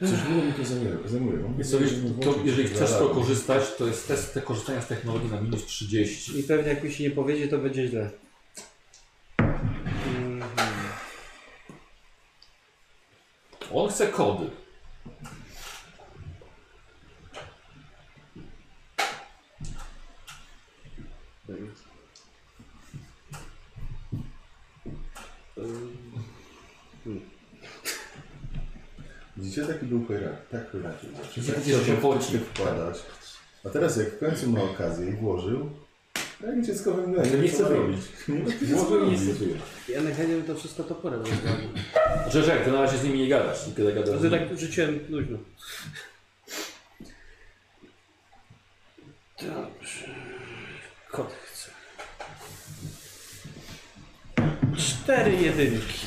Coś długo mi to zajmuje. jeżeli chcesz to korzystać, to jest test te korzystania z technologii na minus 30. I pewnie jak mi się nie powiedzie, to będzie źle. Mhm. On chce kody. Widzicie, taki był chojrak. Tak chojrakiem. Widzicie, Tak że się chciał poci. wkładać. A teraz jak w końcu ma okazję i włożył, jak dziecko mnie. Nie chce co zrobić. Może i nie chce Ja na chętnie bym to wszystko toporem rozwalił. Że jak ty na razie z nimi nie gadasz, tylko gadasz z To nimi. tak rzuciłem luźno. Dobrze. Kot chce. Cztery jedynki.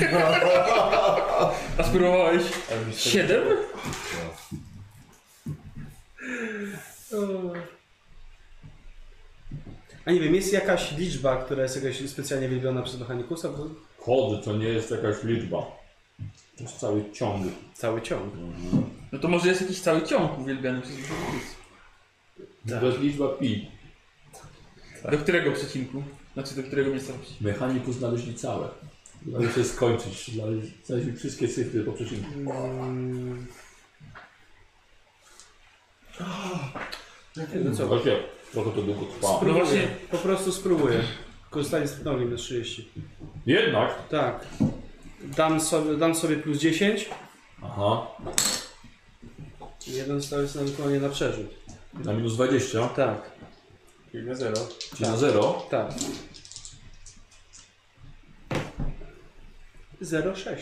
A spróbowałeś? Siedem? A nie wiem, jest jakaś liczba, która jest jakaś specjalnie wyliczona przez mechanikusa? Bo Kody to nie jest jakaś liczba. To jest cały ciąg. cały ciąg. No to może jest jakiś cały ciąg uwielbiany przez mechanikus. To jest liczba pi. Do którego przecinku? Znaczy do którego miejscowości? Mechaniku znaleźli całe. Należy się skończyć. Znaleźli znaleźli wszystkie cyfry po przecinku. Mm, No co? Właśnie, trochę to długo trwa. No właśnie, po prostu spróbuję. Korzystanie z technologii do 30. Jednak. Tak. Dam sobie, dam sobie plus 10. Aha. i Jeden stały sobie na wykonanie na przerzut. Na minus 20. Tak, Czyli na zero. Czyli na 0. tak. 0,6.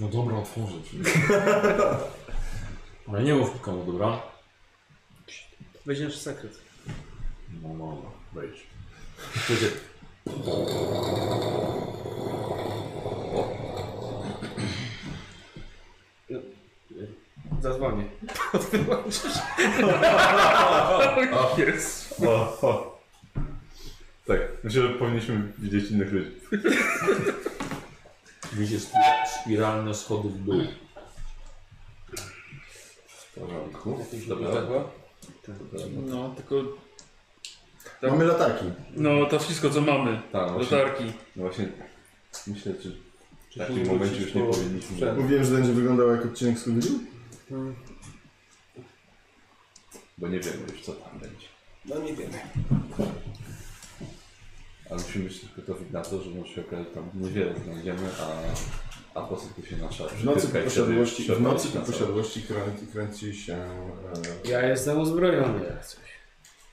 No dobra, otworzę. Ale nie mów nikomu, dobra? Nasz sekret. No, no, no. Wejdź. Słuchajcie, Zadzwonię. jest. O, o. Tak, myślę, że powinniśmy widzieć innych ludzi. Widzisz spi- spiralne schody w dół. W porządku. Dobra. No, tylko... Mamy latarki. No, to wszystko co mamy. Tak, no właśnie, Latarki. no właśnie myślę, czy w takim momencie już nie po powinniśmy. Mówiłem, że będzie wyglądał jak odcinek z Scooby-Doo? Bo nie wiemy już co tam będzie. No nie wiemy. Ale musimy być tylko gotowi na to, że może się okazać, że tam niewiele znajdziemy, a, a posypie się nasza W nocy po posiadłości, w nocy po posiadłości kręci, kręci się... E, Ja jestem uzbrojony jak coś.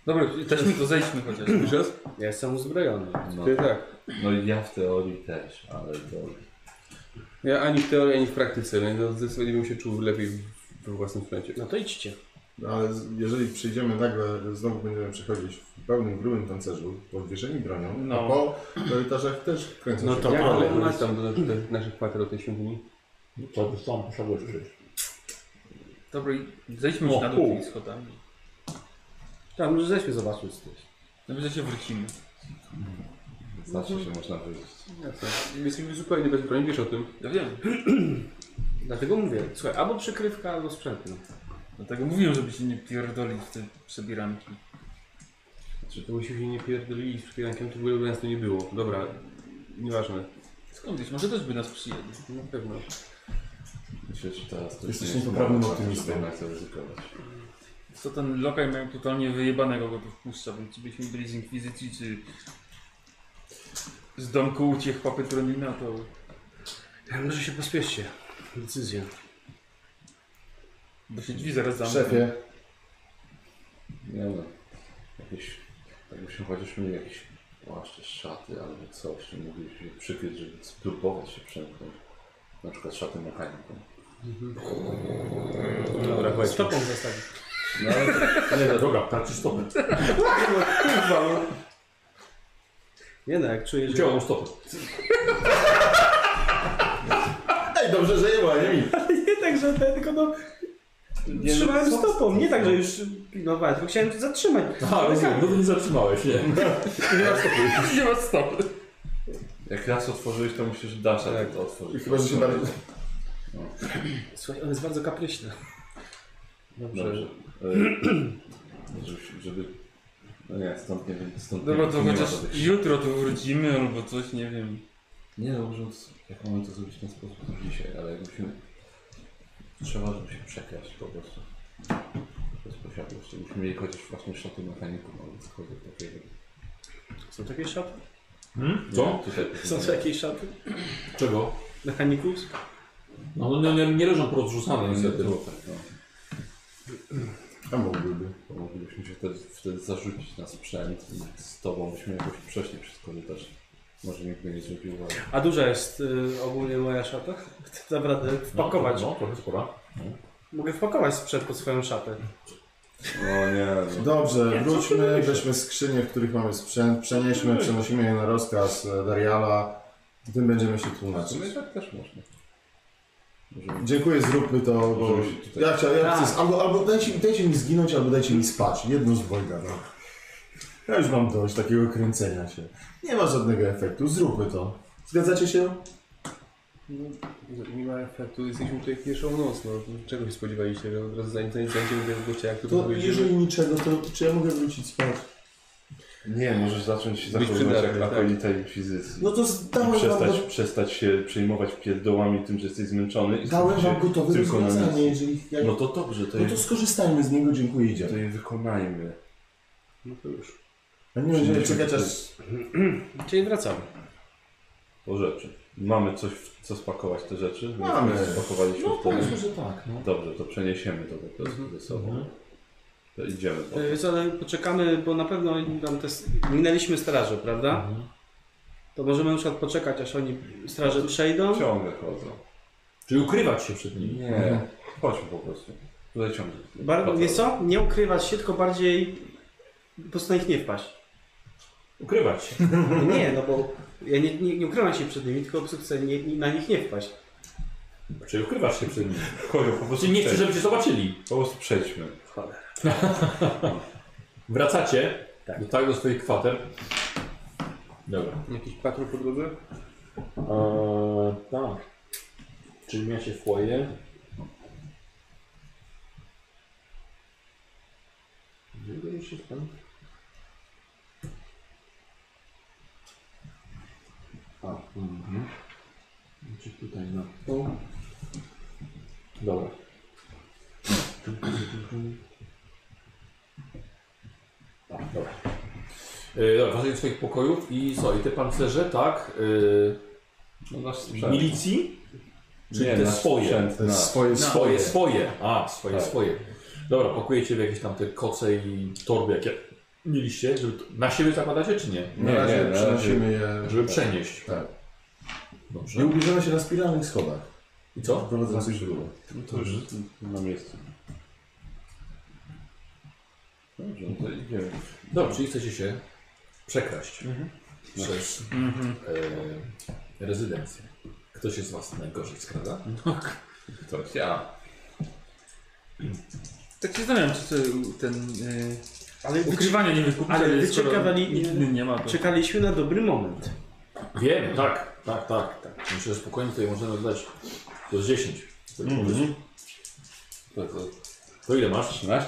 Dobra, jesteśmy to zejdźmy chociaż. Raz? Ja jestem uzbrojony. No, Ty tak. no i ja w teorii też, ale to... Ja ani w teorii, ani w praktyce. No, zdecydowanie bym się czuł lepiej we własnym sprzęcie. No to idźcie. no ale z- jeżeli przyjdziemy nagle, znowu będziemy przechodzić w pełnym, grubym pancerzu, podwieszeni bronią, No. a po korytarzach też kręcą No się to Jak ale daleko u nas- jest tam do, do, do naszych kwater, do tej świątyni? To by są posiadłości. Dobra, i zejdźmy już O, na dół pół. tymi schodami. Tam może ześmy zobaczyć coś. No my się wrócimy. Znaczy się można wyjść. Jasne. Jesteśmy zupełnie bez broni, wiesz o tym. Ja wiem. Dlatego mówię, słuchaj, albo przykrywka, albo sprzęt. No. Dlatego mówiłem, żeby się nie pierdolić w te przebiranki. Czy to byśmy się nie pierdolili z przypilankiem, to w ogóle nas to nie było. Dobra, nieważne. Skąd wiesz, może też by nas przyjęli. Na pewno. Myślę, że teraz to Jesteś nie jest niepoprawnym optymistą. żeby jednak zaryzykować. Co ten lokaj mają totalnie wyjebanego go tu wpuszcza, więc czy byśmy byli z Inkwizycji, czy z domku uciech papetronina, to Ja może się pospieszcie. Decyzja. bo się drzwi zaraz zamkną. Szefie, Nie no, jakieś, jakbyśmy chociaż mieli jakieś płaszcze, szaty albo coś, czym moglibyśmy się przykryć, żeby spróbować się przemknąć. Na przykład szaty mechaniką. Dobra, chodź. Stopą zostawić. No Nie, no dobra, tracisz stopę. Kurwa, no. Nie no, jak czuję, że... Działam stopę. Dobrze, że nie ma, nie mi. Nie tak, że ten, tylko no... Trzymałem stopą, nie tak, że już pilnować, bo chciałem zatrzymać. Aha, rozumiem, no to nie zatrzymałeś, nie. Nie ma stopy. Nie ma stopy. jak raz otworzyłeś, to musisz dasz tak. to otworzyć. Chyba, że się bardzo... Słuchaj, on jest bardzo kapryśny. Dobrze. E, żeby, żeby... No nie, stąd nie wiem, stąd Dobra, nie, to nie chociaż jutro tu wrócimy albo coś, nie wiem. Nie no, może jak mamy to zrobić w ten sposób to dzisiaj, ale jak musimy... Trzeba, żeby się przekraść po prostu. Bez posiadłości. Musimy mieli chociaż właśnie szaty mechaników albo cokolwiek takiego. Są takie szaty? Hmm? Co? Są tu jakieś szaty? Czego? Mechanikus? No, no nie, nie leżą porozrzucane niestety. Tutaj, no. A mógłby. To moglibyśmy się wtedy, wtedy zarzucić na sprzęt i z tobą byśmy jakoś przeszli przez korytarz. Może nikt by nie zwrócił uwagi. A duża jest y, ogólnie moja szata? Naprawdę wpakować. No, trochę spora. Mogę wpakować sprzęt pod swoją szatę. No nie, no. Dobrze, wróćmy, weźmy skrzynie, w których mamy sprzęt, przenieśmy, przenosimy je na rozkaz e, Dariala. Tym będziemy się W tłumaczyć. sumie tak też można. Możemy Dziękuję, zróbmy to, bo Możemy się tutaj- ja chciałem, ja Tak. chcę, albo, albo dajcie, dajcie mi zginąć, albo dajcie mi spać. Jedno z dwojga, no. Ja już mam dość takiego kręcenia się. Nie ma żadnego efektu, zróbmy to. Zgadzacie się? No, nie ma efektu, jesteśmy tutaj pierwszą noc, no. Czego się spodziewaliście, że od razu zanim zanim zajdziemy do gościa, jak to To jeżeli niczego, to czy ja mogę wrócić spać? Nie, możesz zacząć zachowywać jak przydatny, tak. akolita inkwizycji. No to dałem wam, przestać, go- przestać się przejmować pierdołami tym, że jesteś zmęczony i dałem wam gotowe rozwiązanie, jeżeli... Jak, No to dobrze, to, no je, to skorzystajmy z niego, dziękuję, to je wykonajmy. No to już. A nie będziemy czekać aż... Czyli wracamy. Po rzeczy. Mamy coś, w co spakować te rzeczy? Więc Mamy. Spakowaliśmy No wtedy. powiedzmy, że tak. No. Dobrze, to przeniesiemy to po prostu ze sobą. Mhm. To idziemy. po Y, Co, ale poczekamy, bo na pewno tam te... minęliśmy straże, prawda? Mhm. To możemy na przykład poczekać, aż oni straże przejdą. Ciągle chodzą. Czyli ukrywać się przed nimi. Nie, chodźmy po prostu. Tutaj ciągle. Bar- wiesz co? Nie ukrywać się, tylko bardziej po prostu na nich nie wpaść. Ukrywać się. Nie, no bo ja nie, nie, nie ukrywam się przed nimi, tylko chcę nie, nie, na nich nie wpaść. Czyli ukrywasz się przed nimi. Chodź, po prostu Czyli nie przejdź. żeby cię zobaczyli. Po prostu przejdźmy. Wracacie do, tak, do swoich kwater. Dobra. Jakiś patrol po drodze? Eee, tak. Czyli miał się foje. Gdzie już jest A, mhm. Czy tutaj na to? Dobra. Tak, dobra. Yy, swoich pokojów i co, i te pancerze, tak? Yy, no nasz milicji? Czy Nie, te nasz swoje? sprzęt, na- swoje, swoje. swoje. swoje. A, swoje, Tak. swoje. Dobra, pakujecie w jakieś tam te koce i torby, jakie mieliście, żeby na siebie zakładacie, czy nie? Na Nie, razie nie, na razie- przenosimy je. Żeby przenieść. Tak. Dobrze. Nie ubierzemy się na spiralnych schodach. I co? Prowadzących w górę. No to już na miejscu. Dobrze, no to idziemy. Dobrze, czyli chcecie się przekraść Mhm. przez e, rezydencję. Kto się z Was najgorzej skrada? To ja. Tak się zastanawiam, czy ten y, Ale wy, ukrywanie nie wykupić, ale ale, wy skoro czekawali- nikt inny nie ma, to... czekaliśmy na dobry moment. Wiem, tak, tak, tak. tak. Myślę, że spokojnie tutaj możemy dać do 10. Mhm. To, to To ile masz? 13%.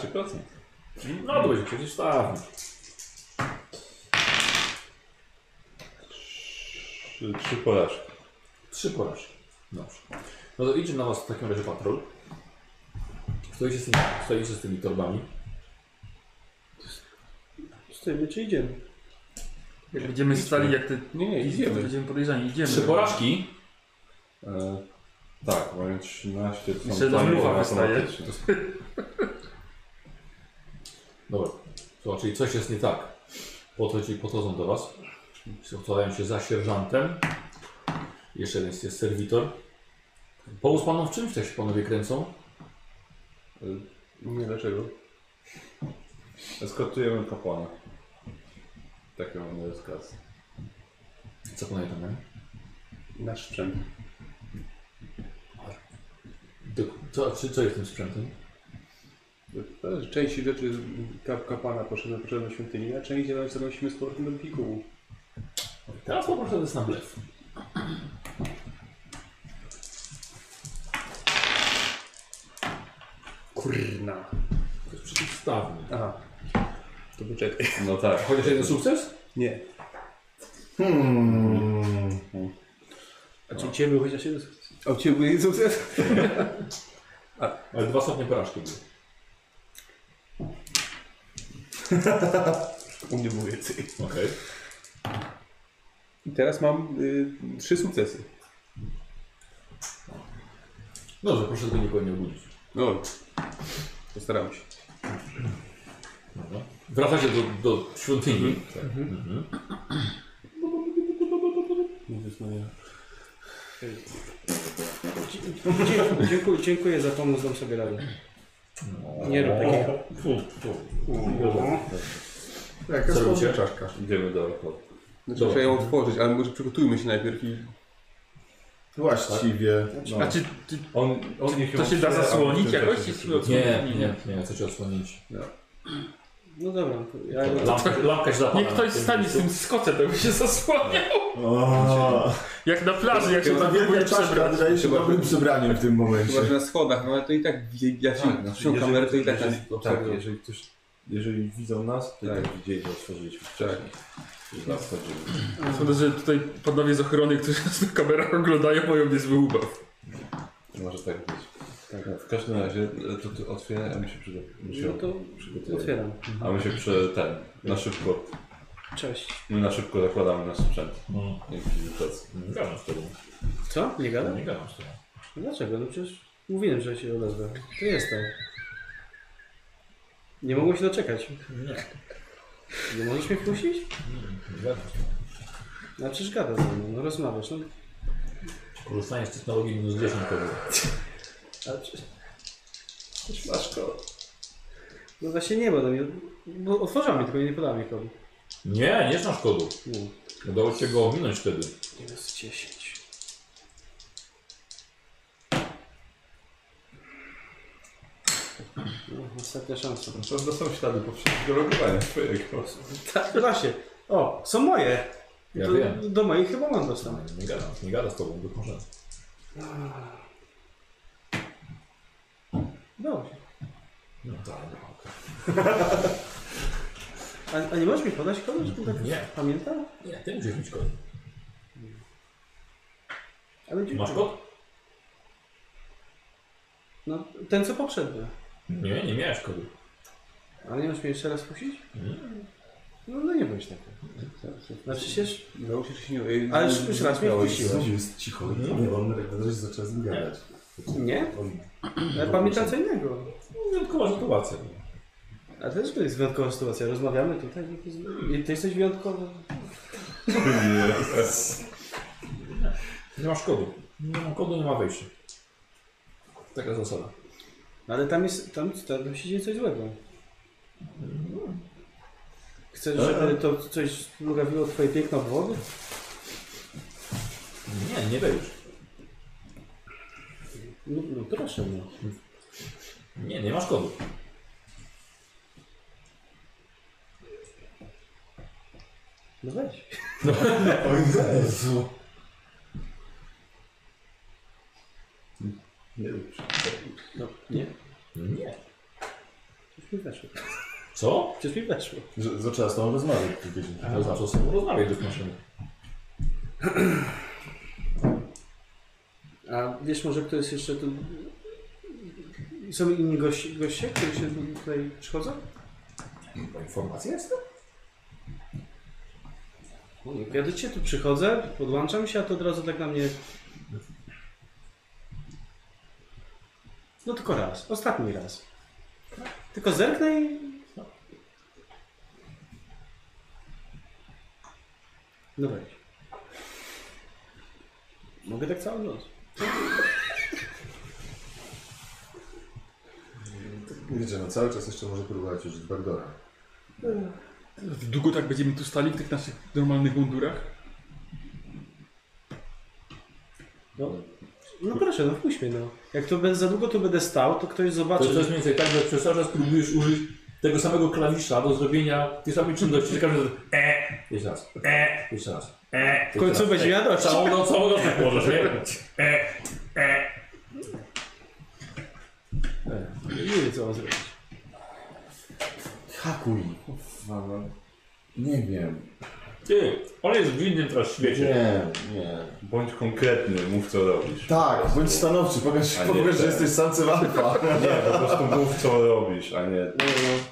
No to będzie przecież stawny. Trzy, trzy porażki. Trzy porażki. Dobrze. No to idzie na Was w takim razie patrol. Stoicie z tymi, stoicie z tymi torbami. Stoimy czy idziemy? Jak będziemy stali jak te... Nie, nie, idziemy. Będziemy podejrzani, idziemy. Trzy porażki. E, tak, mamy 13, to są Jeszcze plany lufa wystaje. automatyczne. Dobra. Słuchaj, czyli coś jest nie tak. Po to ci podchodzą do Was. Chowają się za sierżantem. Jeszcze jeden jest serwitor. Pomóc panom w czymś, tak się panowie kręcą? Nie, dlaczego? Eskortujemy kapłana. Taki mamy rozkaz. Co pamiętam? Nasz sprzęt. Co, czy, co jest tym sprzętem? Że Część rzeczy kap, kapłana poszedł na świątyni, a część zanosimy z powrotem do pikułu. Teraz poproszę to jest na blef. Kurna. To jest przeciwstawny. Aha. To poczekaj. No tak. Chociaż jeden sukces? Nie. Hmm. A czy ciebie był chociaż jeden sukces? A u Ciebie był jeden sukces? Ale dwa stopnie porażki były. U mnie było więcej. Okej. I teraz mam y, trzy sukcesy. Dobrze, proszę tego nikogo nie obudzić. No, postaram się. Dobra. Wracacie do, do świątyni. Tak. Mhm. Dzie- Dziękuję, dziękuję za pomoc, dam sobie radę. Nie rób takiego. Fu. Jaka Co słodka robicie? czaszka. Idziemy do Orkowa. Znaczy, Dobra. trzeba ją otworzyć, ale może przygotujmy się najpierw i... Właściwie. A No. czy ty, On, on niech to się da a zasłonić my jakoś? czasie Jeśli odsłonić? Nie, nie, nie, chcecie odsłonić. No dobra, to ja... Lampka, lampka się zapala. Niech ktoś stanie z tym skocem, to by się zasłaniał. O, Jak na plaży, jak się ta tam próbuje przebrać. wydaje się dobrym przebraniem w tym momencie. Chyba, że na schodach, no ale to i tak, jak się Tak, znaczy, jeżeli- kamerę, to i tak nas jeżeli, tak, obserwują. jeżeli ktoś, jeżeli widzą nas, to Tak. tak widzieli, że otworzyliśmy wcześniej. Nas wchodzimy. Sądzę, że tutaj panowie z ochrony, którzy nas na kamerach oglądają, mają niezły ubaw. Może tak być. Tak, w każdym razie e, to ty otwieraj, a my się my się No to przygotujemy. otwieram. A my się przy ten, na szybko, Cześć. my na szybko zakładamy nasz sprzęt. Edukacji. Nie gadam z tobą. Co? Nie gadam? Nie gadam z tobą. No Dlaczego? No przecież mówiłem, że się odezwę. To jestem. Nie mogłem się doczekać. Nie. Nie możesz mnie wpuścić? Nie gadam z tobą. No przecież gadasz ze mną, no rozmawiasz. No, Korzystanie z technologii minus 10 to było. Przecież... Masz kod. No właśnie nie, bo, do mnie, bo otworzyła mi, tylko nie podała mi kodu. Nie, nie znasz kodu. Nie. Udało ci się go ominąć wtedy. Minus 10. No, ostatnia szansa. To są ślady poprzedniego logowania twojego. Tak, właśnie. O, są moje. Ja do, wiem. do moich chyba mam dostęp. Nie gadam, nie gadam z tobą, być może. Dobrze. No tak, no, okej. A, a nie możesz mi podać kodu, żebym tak Nie. pamiętał? Nie, ty musisz mieć kod. Ale gdzie- Masz kod? No, ten co poprzednio. Nie, nie miałeś kodu. Ale nie możesz mnie jeszcze raz puścić? Nie. No, no nie bądź taki. No przecież... Nauczysz się nie... Ale już, już raz mnie wpuściłeś. Znowu jest cicho. Nie, bo on tak na zaczął z nim gadać. Nie? Ja pamiętam co innego. Wyjątkowa sytuacja. A to też jest wyjątkowa sytuacja. Rozmawiamy tutaj i ty jesteś wyjątkowy. Nie ma szkody. Nie ma kodu, nie ma wejścia. Taka zasada. Ale tam jest, tam, tam się dzieje coś złego. Chcesz, żeby to coś sprawiło twoje piękne obwody? Nie, nie wejdziesz. No, no proszę, no. Nie, nie ma szkody. No weź. Jezu. Nie rób No, nie. Nie. Coś mi weszło. Co? Coś mi weszło. Zaczęła z tobą rozmawiać kiedyś. To znaczy, z tobą rozmawiać do maszyny. A wiesz może kto jest jeszcze tu... Są inni goście, goście którzy się tutaj przychodzą? Bo informacja jest? Jak ja do Ciebie tu przychodzę, podłączam się, a to od razu tak na mnie... No tylko raz, ostatni raz. Tylko zerknę i... No weź. Mogę tak całą noc. Wiecie, no cały czas jeszcze może próbować użyć backdoora. Długo tak będziemy tu stali w tych naszych normalnych mundurach? No, no proszę, no wpuść mnie, no. Jak to będzie za długo, to będę stał, to ktoś To zobaczy. jest mniej więcej tak, że przez cały czas próbujesz użyć tego samego klawisza do zrobienia tej samej czynności. że Każdy e, jeszcze raz, e, jeszcze raz, e. W końcu będzie jadać. Całą noc, całą noc tak możesz, nie? E. Nie wiem, co mam zrobić. Hakuj. Kurwa, no. Nie wiem. Ty, on jest w innym teraz świecie. Nie, nie. Bądź konkretny, mów co robisz. Tak, bądź stanowczy, pokaż, A nie pokaż że jesteś samcem alfa. Nie, po prostu mów co robisz, a nie... No, no.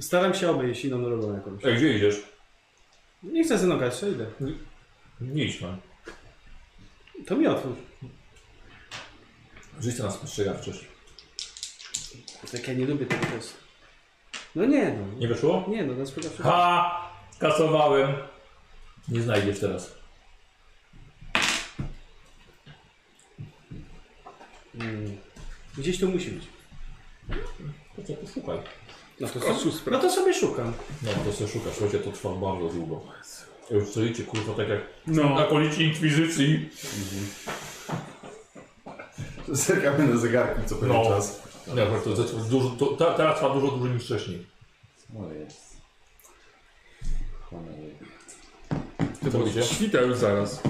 Staram się obejść inną drogą jakąś. Ej, gdzie idziesz? Nie chcę zanogać, co idę. Nie idź man. To mi otwórz. Życie nas postrzega wcześniej. Tak ja nie lubię tego testu. No nie, no. Nie wyszło? Nie, no, na sprawę. Ha! Kasowałem. Nie znajdziesz teraz. Mm. Gdzieś to musi być. To co, poszukaj. No to, so, no to sobie szukam. No to sobie szukasz, słuchajcie, to trwa bardzo długo. Już stoicie, kurwa, tak jak No. na konicy inkwizycji. Zerkamy na zegarki co pewien No. czas. Nie, to, to, to, dużo, to, ta- teraz trwa dużo dłużej niż wcześniej. O jest. Cholery. Co robicie? Świta już zaraz.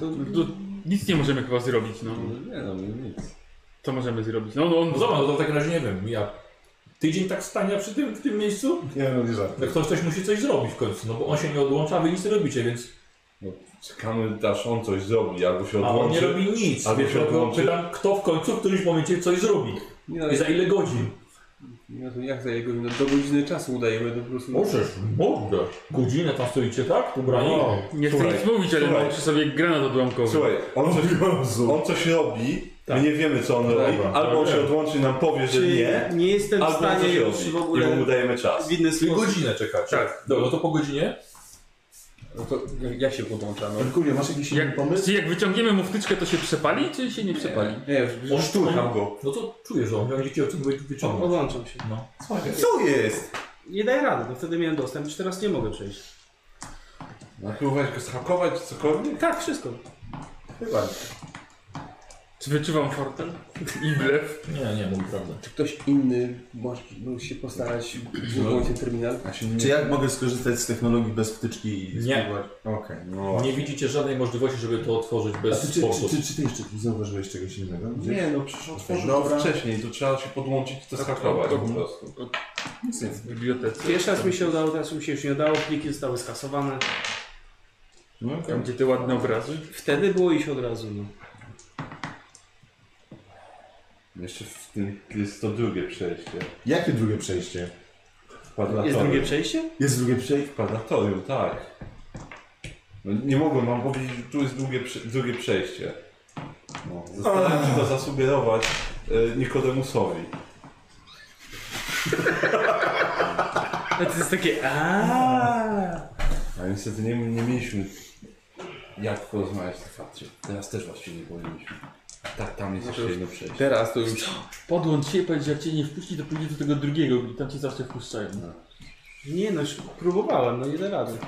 To, To nic nie możemy chyba zrobić, no. Nie no, nic. Co możemy zrobić? No, no on... No zobacz, no to w takim razie nie wiem, ja tydzień tak stania przy tym, w tym miejscu? Nie no, nie żartuję. Ktoś coś musi coś zrobić w końcu, no bo on się nie odłącza, a wy nic nie robicie, więc... Czekamy, aż on coś zrobi, albo się A on nie odłączy. robi nic, Albo wiesz, się ja tylko odłączy. pytam, kto w końcu w którymś momencie coś zrobi. Nie, no, I za ile godzin? nie, no, jak za jego no, do godziny czasu udajemy, to po prostu... Możesz, mordę. Godzinę tam stoicie, tak? Ubrani? No. Nie chcę Słuchaj, nic mówić, ale słuchaj. mam przy sobie granat odłamkowy. Słuchaj, on coś, on coś robi, my nie wiemy co on robi, Dobra, albo on tak się wiem. odłączy i nam powie, że Czy nie, nie jestem w albo on stanie coś już robi w i ogóle mu dajemy czas. w inny Czyli sposób. godzinę czekacie. Tak. Dobra, to po godzinie? No to jak, się podłącza, no? Merkurio, masz jakiś inny Jak, pomysł? czy jak wyciągniemy mu wtyczkę, to się przepali, czy się nie przepali? Nie, już szturcham go. No to czujesz, że on będzie cię od wyciągnąć. Odłączam się. No. Co jest? Nie daję rady, bo wtedy miałem dostęp, już teraz nie mogę przejść. No próbować go zhakować, cokolwiek? Tak, wszystko. Chyba nie. Czy wyczuwam fortel? I blef? Nie, nie, mówi prawdę. Czy ktoś inny może, może się postarać wywołać ten terminal? A się nie... Czy ja mogę skorzystać z technologii bez wtyczki i Nie. spróbować? Okej. No, Nie widzicie żadnej możliwości, żeby to otworzyć A bez ty, czy, sposób. czy, czy, czy ty jeszcze zauważyłeś czegoś innego? Gdzieś? nie, no przecież otworzył Dobra. to wcześniej, to trzeba się podłączyć i to zhakować po prostu. Nic nie. W bibliotece. Pierwszy raz mi się udało, teraz mi się już nie udało, pliki zostały skasowane. No, okej. Tam, gdzie te ładne obrazy. Wtedy było iść od razu, no. Jeszcze w tym jest to drugie przejście. Jakie drugie przejście? W Parlatorium. Jest drugie przejście? Jest drugie przejście? W Parlatorium, tak. No, nie mogłem wam powiedzieć, że tu jest drugie, prze- drugie przejście. No, zastanawiam się to zasugerować e, Nikodemusowi. Ale to jest takie aaa. A niestety nie, nie mieliśmy jak porozmawiać na fakcie. Teraz też właściwie nie powinniśmy. Tak, tam jest No to jeszcze jedno przejście. Teraz to już... Podłącz się i powiedz, że jak cię nie wpuści, to pójdzie do tego drugiego i tam cię zawsze wpuszczają. Nie no, już próbowałem, no nie da rady.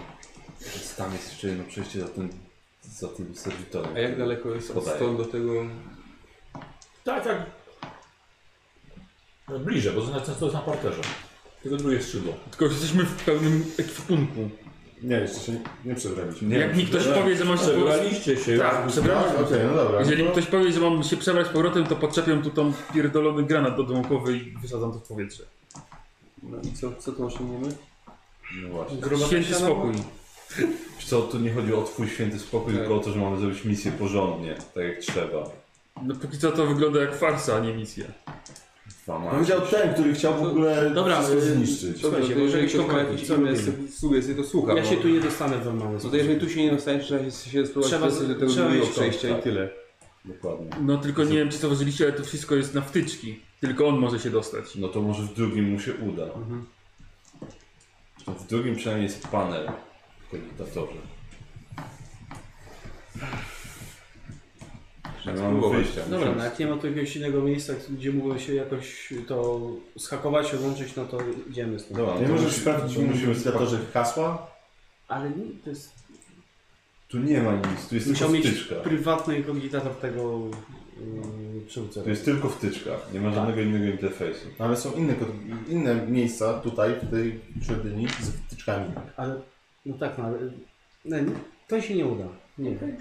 Więc Tam jest jeszcze jedno przejście za tym, za tym serwitorem. A jak daleko jest od Podaję. stąd do tego... Tak, tak. No, Bliżej, bo to jest na parterze. Tylko drugie skrzydło. Tylko jesteśmy w pełnym ekwipunku. Nie, jeszcze się nie, nie przebraliśmy. Nie Jak mi ktoś powie, że mam się... Przebraliście się. Tak, przebraliśmy okej, się. no dobra. Jeżeli no to- ktoś powie, że mam się przebrać z powrotem, to podczepiam tu tą pierdolony granat dodomkowy i wysadzam to w powietrze. No i co, co tu osiągniemy? No właśnie. Gruba Święty ściana spokój. Wiesz co, tu nie chodzi o twój święty spokój, Tak. tylko o to, że mamy zrobić misję porządnie, tak jak trzeba. No póki co to wygląda jak farsa, a nie misja. Dwa macie. Powiedział ten, który chciał w ogóle Dobra, wszystko y, zniszczyć. Dobra, Słuchajcie, to jeżeli ktoś ma jakieś inne robimy? sugestie, to słucham. Ja się no. tu nie dostanę w normalny No to jeżeli tu się nie dostaniesz, trzeba się się spróbować Trzeba- kwestii do tego trzeba drugiego to, przejścia tak. i tyle. Dokładnie. No tylko nie wiem, czy zauważyliście, ale to wszystko jest na wtyczki. Tylko on może się dostać. No to może w drugim mu się uda. Mhm. To w drugim przynajmniej jest panel w kogitatorze. Spróbować. wyjścia. Dobra, no jak nie ma tu jakiegoś innego miejsca, gdzie mógłbym się jakoś to schakować, odłączyć, no to idziemy stąd. Dobra, Nie możesz sprawdzić w identyfikatorze hasła? Ale nie, to jest... Tu nie ma nic, tu jest Musiał tylko mieć wtyczka. prywatny kogitator tego yy, przywódcę. Tu jest tylko wtyczka, nie ma żadnego innego interfejsu. Ale są inne, inne miejsca tutaj, w tej świątyni z wtyczkami. Ale, no tak, no ale... No, to się nie uda. Nie wiem.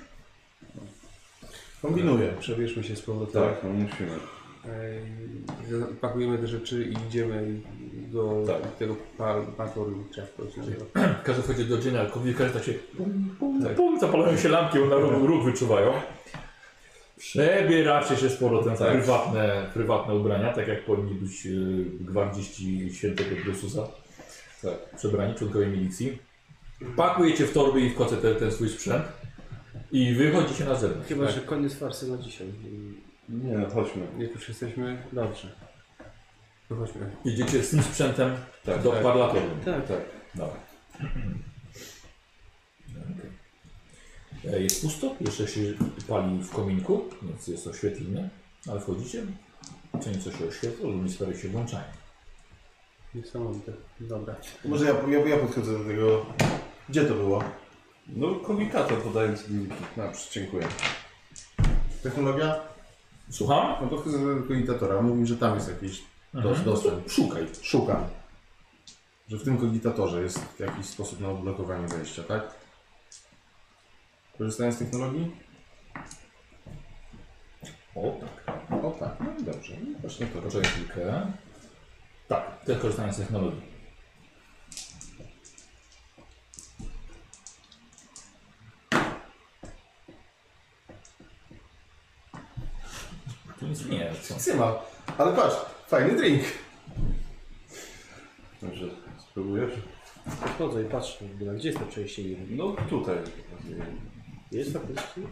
Kombinuję. Przebierzmy się z powrotem. Tak, no musimy. Ej, Pakujemy te rzeczy i idziemy do Tak. tego pa- patorium, czy jak to się nazywa. Każdy wchodzi do dzienia, komunikaty tak się pum, pum, pum, zapalają się lampki, one ruch, ruch wyczuwają. Przebieracie się z powrotem w Tak. prywatne, prywatne ubrania, tak jak powinni być y, gwardziści świętego Drususa. Tak. Przebrani, członkowie milicji. Pakujecie w torby i w koce ten, ten swój sprzęt i wychodzicie na zewnątrz. Chyba, tak? że koniec farsy na dzisiaj. Nie no, chodźmy. Jak już jesteśmy, Dobrze. chodźmy. Idziecie z tym sprzętem Tak, do tak. parlatorium. Tak. Tak. Dobra. Okej. E, Jest pusto, jeszcze się pali w kominku, więc jest oświetlenie, ale wchodzicie, co nieco się oświetla, lumisfery się włączają. Niesamowite. Dobra. Może ja, ja, ja podchodzę do tego. Gdzie to było? No, kogitator podając linki. Dobrze, dziękuję. Technologia? Słucham? No podchodzę do kogitatora. Mówi, że tam jest jakiś dos, dostęp. Szukaj. Szukam. Że w tym kogitatorze jest jakiś sposób na odblokowanie wejścia, tak? Korzystając z technologii? O, tak. O tak, no i dobrze. No, Właśnie to. Poczekaj chwilkę. Tak, też korzystanie z technologii. Tu nic nie jest. co? Syma. Ale patrz, fajny drink. Także spróbujesz? Podchodzę i patrzę, w ogóle, gdzie jest to przejście niby? No tutaj. Jest faktycznie?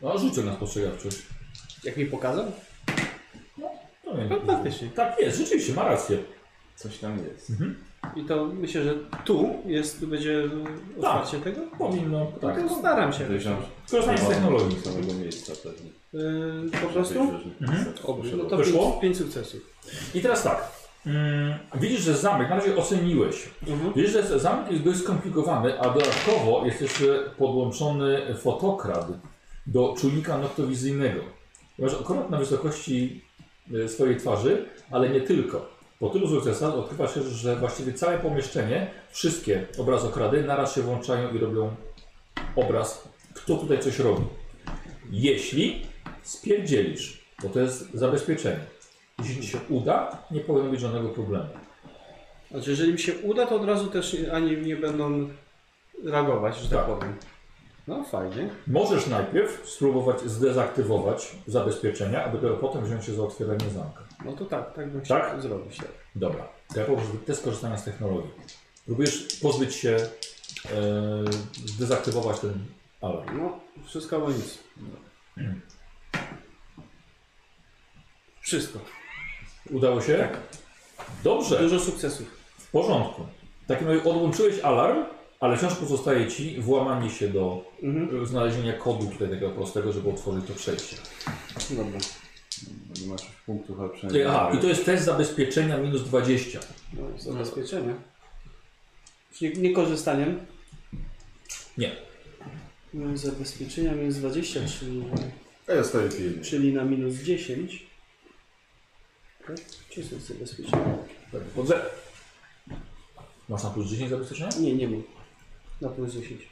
No, rzucę na spostrzegawczość. Jak mi pokazał? No, nie, No faktycznie. Tak jest, rzeczywiście, ma rację. Coś tam jest. I to myślę, że tu jest, będzie otwarcie tego? Powinno, No tak. to staram się. Korzystanie z technologii. samego miejsca pewnie. Yy, po prostu? Mhm. No to Wyszło? pięć, pięć sukcesów. I teraz tak. Mm, widzisz, że zamek, na razie oceniłeś. Mhm. Widzisz, że zamek jest dość skomplikowany, a dodatkowo jest jeszcze podłączony fotokrat do czujnika noktowizyjnego. Masz akurat na wysokości e, swojej twarzy, ale nie tylko. Po tylu sukcesach odkrywa się, że właściwie całe pomieszczenie, wszystkie obrazokrady naraz się włączają i robią obraz, kto tutaj coś robi. Jeśli spierdzielisz, bo to jest zabezpieczenie. Jeśli ci się uda, nie powinno być żadnego problemu. Znaczy, jeżeli mi się uda, to od razu też ani nie będą reagować, że tak, Tak. powiem. No fajnie. Możesz najpierw spróbować zdezaktywować zabezpieczenia, a dopiero potem wziąć się za otwieranie zamka. No to tak, tak bym Tak? chciał zrobić. Tak. Dobra, to ja poproszę test korzystania z technologii. Próbujesz pozbyć się, e, zdezaktywować ten alarm. No, wszystko albo nic. Wszystko. Udało się? Tak. Dobrze, Dużo sukcesów. w porządku. W takim razie odłączyłeś alarm, ale wciąż pozostaje ci włamanie się do Mhm. znalezienia kodu tutaj tego prostego, żeby otworzyć to przejście. Dobra. Nie masz już punktów, a przynajmniej... Aha, i to jest test zabezpieczenia minus 20. No, zabezpieczenie. Czyli nie korzystaniem. Nie. Zabezpieczenia minus 20, czyli, A ja stoję pilnie. czyli na minus 10. Tak? Są zabezpieczenia? Pod zero. Masz na plus 10 zabezpieczenia? Nie, nie mam. Na plus 10.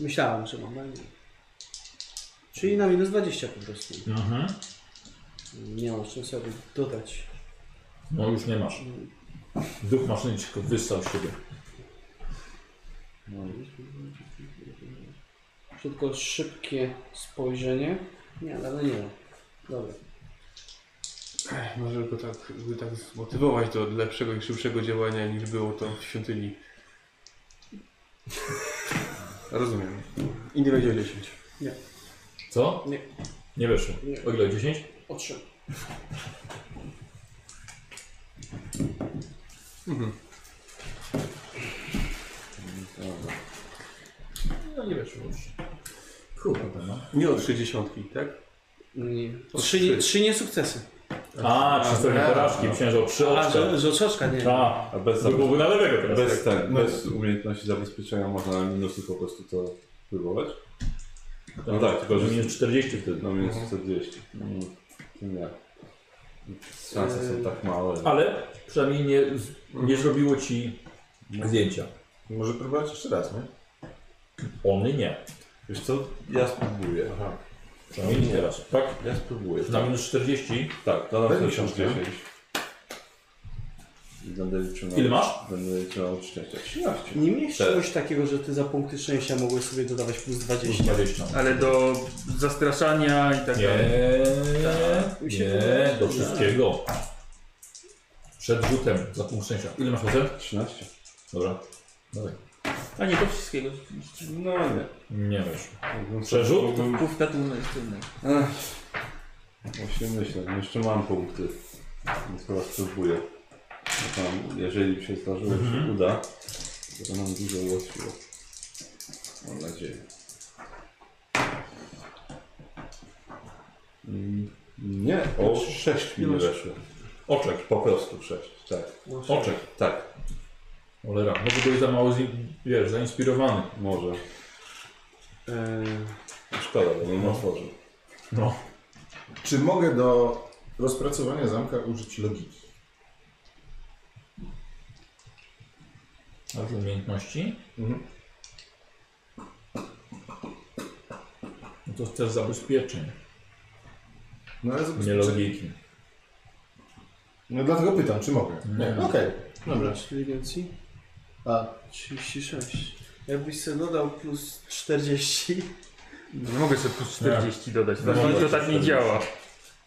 Myślałem, że mam, ale nie. Czyli na minus 20 po prostu. Mhm. Nie mam czym sobie dodać. No już nie masz. Duch maszyny ci tylko wyssał z siebie. Tylko szybkie spojrzenie. Nie, ale nie ma. Dobra. Może go tak, by tak zmotywować do lepszego i szybszego działania niż było to w świątyni. Rozumiem. I nie będzie 10. Co? Nie. Nie wyszło. Nie. O ile? 10? O 3. No nie wyszło już. Kurde, no. Nie o 3 dziesiątki, tak? Nie. O Trzy, trzy. trzy nie sukcesy. A, trzy A, porażki. O trzy A, oczka. że, że oczka nie. A, A bez, to byłoby na lewego teraz. bez, ten, No. bez umiejętności zabezpieczenia można na minusy po prostu to próbować? No tak, tylko że minus 40 wtedy. no minus 40. Mm, nie. Szanse są tak małe. Ale przynajmniej nie, nie zrobiło ci zdjęcia. Może próbować jeszcze raz, nie? Ony nie. Wiesz co, ja spróbuję. Aha. Przynajmniej nie teraz. Tak? Ja spróbuję. Na minus 40. Tak, to na plus książkę. 10. I będę. Ile masz? Będę na szczęścia. 13. Nie miałeś Tak. czegoś takiego, że ty za punkty szczęścia mogłeś sobie dodawać plus Plus 20. 20. Ale do zastraszania i tak Nie, dalej. Się nie, wydaje, do wszystkiego. Przed rzutem za punkt szczęścia. Ile masz procent? 13. Dobra. Dawaj. A nie do wszystkiego. No nie. Nie wiesz. Przerzut? tłumę jest inny. Ech. Właśnie myślę, jeszcze mam punkty, więc chyba spróbuję. No tam, jeżeli się zdarzyło, że się uda, to to nam dużo ułatwiło. Mam nadzieję. Mm, Nie, o 6 mi nie weszło. Oczek. Po prostu 6, tak. Oczek. Tak, Cholera. Może byłeś za mało, zi- wiesz, zainspirowany. może. Eee, Szkoda, bo bym otworzył. No. Czy mogę do rozpracowania zamka użyć logiki? A z umiejętności? Mhm. No to też zabezpieczeń, No ale nie zobaczmy. logiki. No dlatego pytam, czy mogę. Nie. Okej, dobra. inteligencji? A 36. Jakbyś sobie dodał plus 40, Nie mogę sobie plus 40 dodać. No, To, to tak nie 40. działa.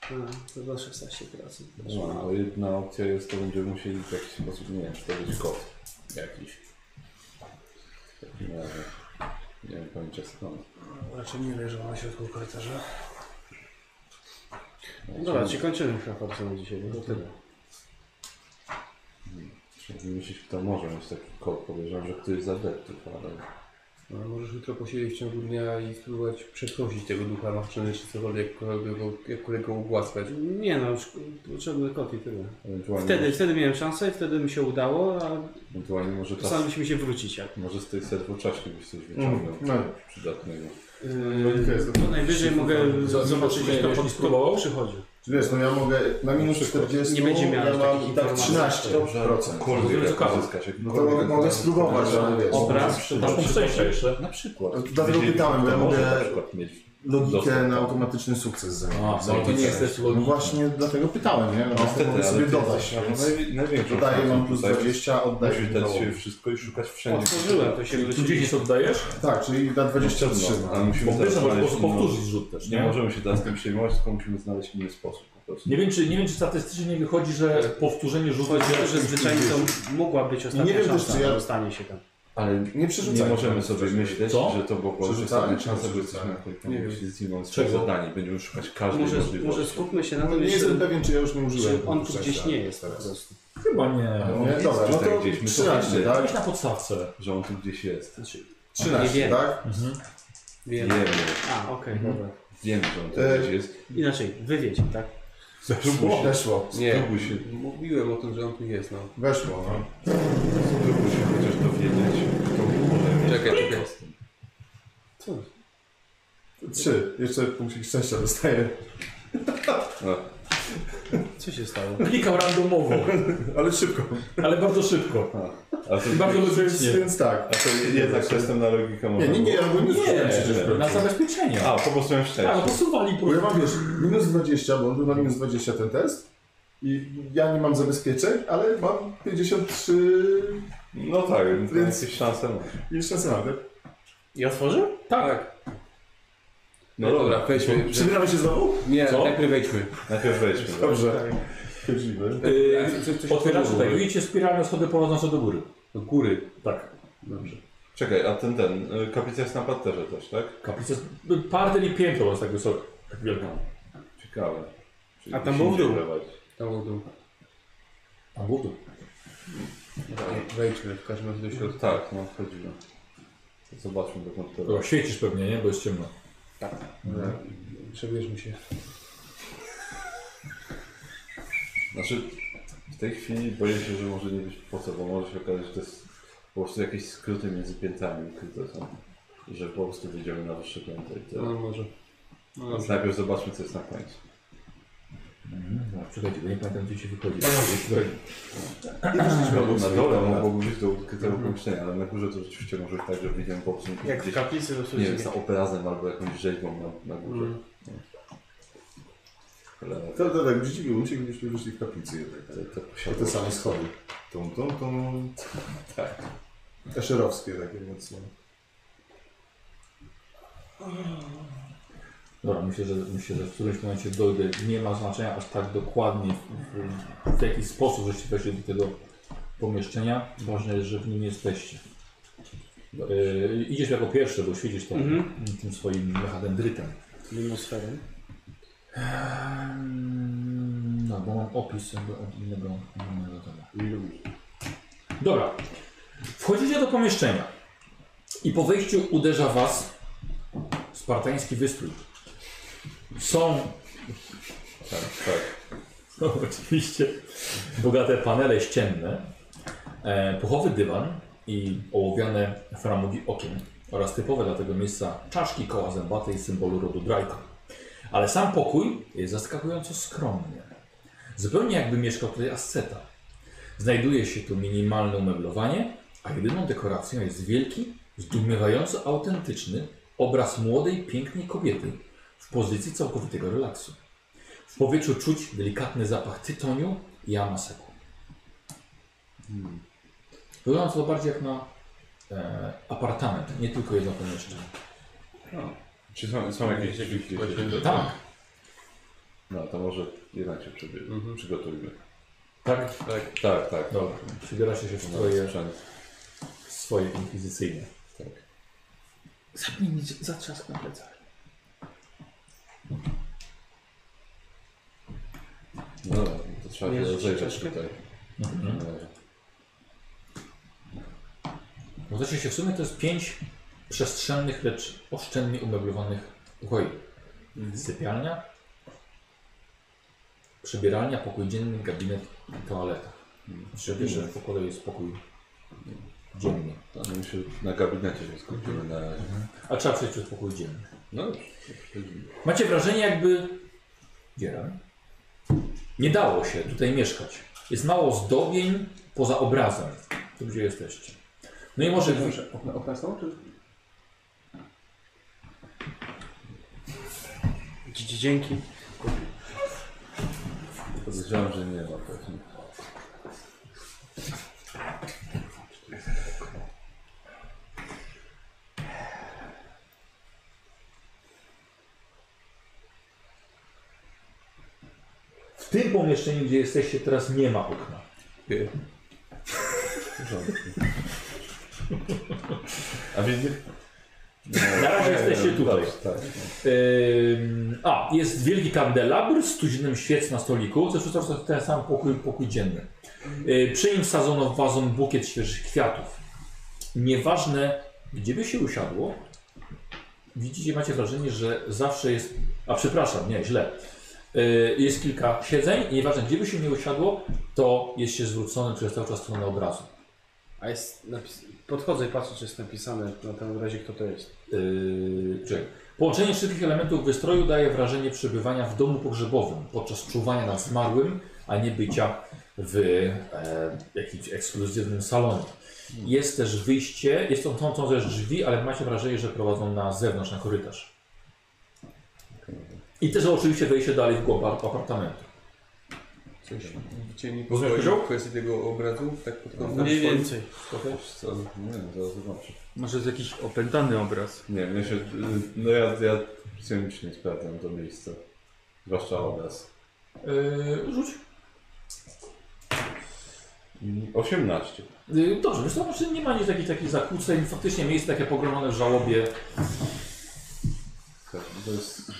a, to do 16 pracy. No, bo jedna opcja jest, to będziemy musieli w jakiś sposób, nie wiem, czy to będzie kod jakiś. W takim razie, nie wiem pojęcia skąd. Raczej nie leżą na środku korytarza. Znaczy, Dobra, czy kończymy raport na dzisiaj, bo to tyle. Trzeba wymyślić, kto może mieć taki kod. Podejrzewam, że ktoś z adeptów, ale... No, ale możesz jutro posiedzieć w ciągu dnia i spróbować przeprosić tego ducha maszyny, czy cokolwiek, jakkolwiek go, jakkolwiek go ugłaskać. Nie no, już potrzebny kot i tyle. Ewentualnie, Wtedy, wtedy miałem szansę, wtedy mi się udało, a ewentualnie może, czas, postanowiliśmy się wrócić. Jak. może z tej serwoczaśki byś coś wyciągnął no. przydatnego. Yy, to najwyżej mogę zobaczyć, za- jak za- jeśli spróbował? Wiesz, no ja mogę na minus 40, Nie będzie miała ja mam tak informacji. 13%. Cokolwiek jak Ciekawe. uzyskać. No to mogę, mogę spróbować, ale wiesz. Obraz, Masz punkt szczęścia jeszcze. Na przykład. Dlatego pytałem, bo ja mogę na przykład mieć Logikę na tam. automatyczny sukces zajmować. no to nie jesteś No właśnie dlatego pytałem, nie? No, Niestety, mogę sobie dodać, naj- największą dodaję mam plus tutaj. 20, oddaję Musisz dać się wszystko i szukać wszędzie. Otworzyłem, to się Tu wróci. 10 oddajesz? Tak, czyli na 23. No, ale musimy powtórzyć rzut też, Nie nie? możemy się teraz tym przejmować, tylko musimy znaleźć inny sposób po prostu. Nie wiem, czy, nie wiem, czy statystycznie nie wychodzi, że powtórzenie rzutu Chodzi o to, jest że zwyczajnie to mogła być ostatnia Nie wiem też, szansa czy ja- dostanie się tam. Ale Nie nie przerzucajmy. możemy sobie myśleć, Co? że to było Przerzucamy, ostatnia czy szansa, nie że jesteśmy Nie na wiem. Czego? zadanie, będziemy szukać każdej Może, możliwości. może skupmy się na No, tym, nie czy, jestem pewien, czy ja już nie użyłem. czy on tu gdzieś nie jest po teraz. prostu. Chyba nie. Nie, dobra, no Tutaj to gdzieś my 13, powinny- tak? Gdzieś na podstawce. Że on tu gdzieś jest. 13, wiem. tak? Mhm. Wiem. Wiemy, A, okej, Mhm. dobra. wiemy, że on tu E, gdzieś jest. Inaczej, wy wiecie, tak? Weszło. Weszło. Nie, Spróbuj się, mówiłem o tym, że on tu jest, no. Weszło, no. spróbuj się chociaż dowiedzieć, Czekaj, czekaj. Co? Trzy. Jeszcze punkcik szczęścia dostaję. No, Co się stało? Klikam randomowo, Ale szybko. ale bardzo szybko. a to, bardzo Więc, logicznie. więc tak. a to jednak testem na logikę Nie, nie, nie, ja go nie Nie, zużyłem przecież. na zabezpieczenie. A, po prostu miałem Tak, szczęście. no posuwali po Bo ja mam, wiesz, minus 20, bo on był na minus 20 ten test. I ja nie mam zabezpieczeń, ale mam 53 No tak, więc Więc- jakieś szanse i szanse mam, tak? I otworzył? Tak. No dobra, wejdźmy. Przebieramy się znowu? Nie, Co? najpierw wejdźmy. najpierw wejdźmy. dobra. Dobrze. Chodzimy. Yy, otwieracie tak, widzicie spiralne schody prowadzące do góry. Do góry. Tak. Dobrze. Czekaj, a ten, ten, y, kaplica jest na parterze też, tak? Kaplica jest, parter i piętro jest tak wysoko, tak wielka. Ciekawe. Czyli A tam był dół. Tam był dół. Tam był dół. Wejdźmy w każdym razie do środka. Tak, no wchodzimy. Zobaczmy dokąd to Dobra, świecisz pewnie, nie? Bo jest ciemno. Dobra, Przebierzmy się. Znaczy, w tej chwili boję się, że może nie być po co, bo może się okazać, że to jest po prostu jakieś skróty między piętrami ukryte są. I że po prostu wyjdziemy na wyższe piętro i tyle. No może. No Więc dobrze. najpierw zobaczmy, co jest na końcu. Mhm. Dobra, czekajcie, bo nie pamiętam gdzie się wychodzi. Na dole mogłoby być do ukrytego pomieszczenia, ale na górze to rzeczywiście może być tak, że wyjdziemy po prostu Jak w gdzieś, kaplicy to nie wiem, za obrazem albo jakąś rzeźbą na, na górze. Mm. Ale To, to tak, zdziwiło się, gdybyśmy wyszli w kaplicy jednak. te, te, To te same schody. Tum, tum, tum. Tak. Eszerowskie takie mocno. Dobra, myślę, że myślę, że w którymś momencie dojdę. Nie ma znaczenia aż tak dokładnie w, w, w jaki sposób żeście weszli do tego pomieszczenia. Ważne jest, że w nim jesteście. Yy, idziesz jako pierwszy, bo świecisz tą, Mhm. tym swoim mechadendrytem. Atmosferę. Ehm, No, bo mam opis od innego, innego tego. Dobra. Wchodzicie do pomieszczenia i po wejściu uderza was spartański wystrój. Są Tak, tak. no, oczywiście bogate panele ścienne, e, puchowy dywan i ołowiane framugi okien oraz typowe dla tego miejsca czaszki koła zębate i symbolu rodu Draco. Ale sam pokój jest zaskakująco skromny. Zupełnie jakby mieszkał tutaj asceta. Znajduje się tu minimalne umeblowanie, a jedyną dekoracją jest wielki, zdumiewająco autentyczny obraz młodej, pięknej kobiety w pozycji całkowitego relaksu. W powietrzu czuć delikatny zapach tytoniu i amaseku. Wygląda to bardziej jak na e, apartament, nie tylko jedno pomieszczenie. Czy są, są jakieś jeszcze? Tak, No to może jednak się przybie- Mhm. przygotujmy. tak, Tak. Tak, tak. dobra. Przybieracie się w No, w swoje inkwizycyjne. Tak. Zapnij mi zatrzask na plecach. No dobra, to trzeba się Mierzycie rozejrzeć czaszkę? tutaj. Mhm. E, Bo znaczy się w sumie to jest pięć przestrzennych, lecz oszczędnie umeblowanych pokoi. Sypialnia, przebieralnia, pokój dzienny, gabinet i toaleta. Znaczy wiesz, że w pokoju jest pokój dzienny. No że na gabinecie się skupimy na razie. A trzeba przejść przez pokój dzienny. No. Macie wrażenie jakby... Nie dało się tutaj mieszkać. Jest mało zdobień poza obrazem, tu gdzie jesteście. No i może... Dobrze, okna, okna są? Czy... Dzięki. Podejrzewam, że nie ma pewnie. W tym pomieszczeniu, gdzie jesteście teraz, nie ma okna. Porządku. A więc nie... Na razie jesteście tutaj. Dobrze, tak. Ym, a, jest wielki kandelabr z tuzinem świec na stoliku. Zresztą to jest ten sam pokój, pokój dzienny. Yy, przy nim wsadzono w wazon bukiet świeżych kwiatów. Nieważne, gdzie by się usiadło, widzicie, macie wrażenie, że zawsze jest. A przepraszam, nie, źle. Yy, jest kilka siedzeń i nieważne, gdzie by się nie usiadło, to jest się zwrócone przez cały czas stronę obrazu. A jest napis... Podchodzę i patrzę, czy jest napisane na tym razie, kto to jest. Yy, czekaj. Połączenie wszystkich elementów wystroju daje wrażenie przebywania w domu pogrzebowym podczas czuwania nad zmarłym, a nie bycia w e, jakimś ekskluzywnym salonie. Jest też wyjście, jest to, są też drzwi, ale macie wrażenie, że prowadzą na zewnątrz, na korytarz. I też oczywiście wejście dalej w głąb ap- apartamentu. Coś widzieli Kozioł? kwestię tego obrazu? Tak pod kątem? Mniej więcej. Co? Nie wiem, zaraz zobaczę. Może jest jakiś opętany obraz. Nie wiem, ja się... No ja, ja psychicznie sprawdzam to miejsce. Zwłaszcza obraz. Yy, rzuć. 18. Yy, dobrze, wiesz co, znaczy nie ma nic takich, takich zakłóceń. Faktycznie miejsce takie pogromane w żałobie. Tak, To jest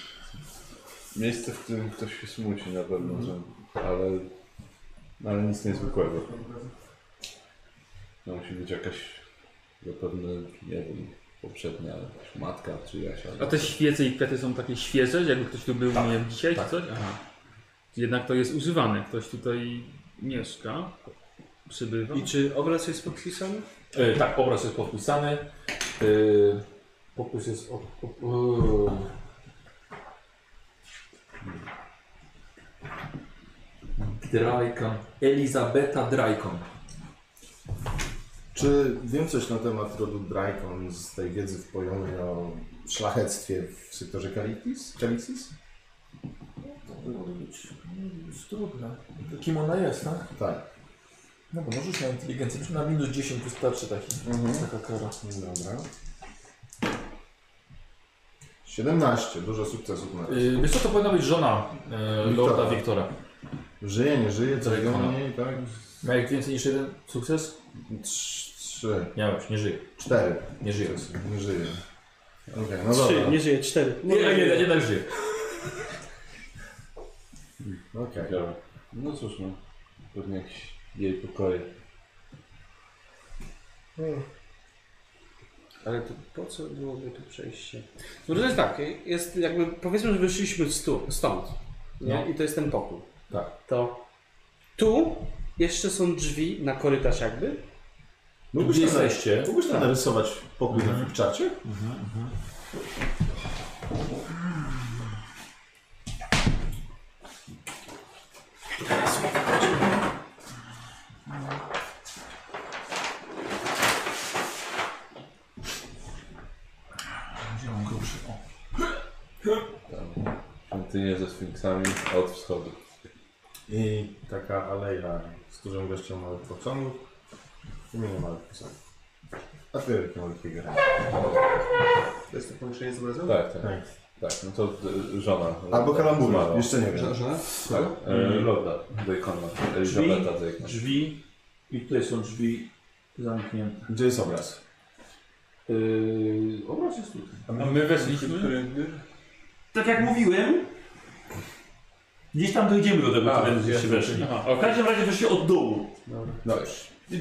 miejsce, w którym ktoś się smuci na pewno, że, ale, ale nic niezwykłego. No, musi być jakaś zapewne, nie wiem, poprzednia jakaś matka czyjaś. A albo- te świece i kwiaty są takie świeże, jakby ktoś tu był, nie wiem, dzisiaj tak. czy coś? Aha. Jednak to jest używane, ktoś tutaj mieszka, przybywa. I czy obraz jest podpisany? E, tak, obraz jest podpisany. E, jest od. od e, Drajkon. Elizabeta Drajkon. Czy wiem coś na temat rodu Drykon z tej wiedzy wpojonej o szlachectwie w sektorze być, może być trudne. Kim ona jest, tak? Tak. No bo możesz na inteligencję. Na minus 10 wystarczy taki, taka kara. Dobra. 17, dużo sukcesów na razie. Yy, wiesz co, to powinna być żona e, Wiktora. Lorda Wiktora. Żyje, nie żyje, co Drykona. jego mniej, tak? Miałeś więcej niż jeden sukces? Trz- Trzy, Miałeś, nie żyje. cztery. Nie żyje. Nie żyje. Okej, no Trzy, dobra. nie żyje, cztery. Nie, nie, nie, jednak żyje. Okej. Ciekawe. No cóż, no, pewnie jakieś jej pokoje. Ale to po co byłoby tu przejście? No to jest tak, jest jakby, powiedzmy, że wyszliśmy stu, stąd, nie? No. I to jest ten pokój. Tak. To tu jeszcze są drzwi na korytarz jakby. Mógłbyś tam, jesteście? mógłbyś tam narysować pokój na flipcharcie? Gdzie mam grubszy? O. Tam świątynie ze sfinksami od wschodu. I taka aleja z dużą ilością małych posągów. Imieniu małych posągów. A ty wielkie małych figurek. To jest to połączenie z obrazem? Tak, tak. Tak. Tak, no to y, żona. Albo kalambury, Zmarła. jeszcze nie wiem. Żona? żona? Tak, e, Lorda Daycona, Elizabeta Daycon. drzwi i tutaj są drzwi zamknięte. Gdzie jest obraz? Yy, obraz jest tutaj. A my weszliśmy. Tak jak mówiłem, gdzieś tam dojdziemy do tego, A, żeście weszli. Aha, W każdym razie weszli od dołu. Dobrze.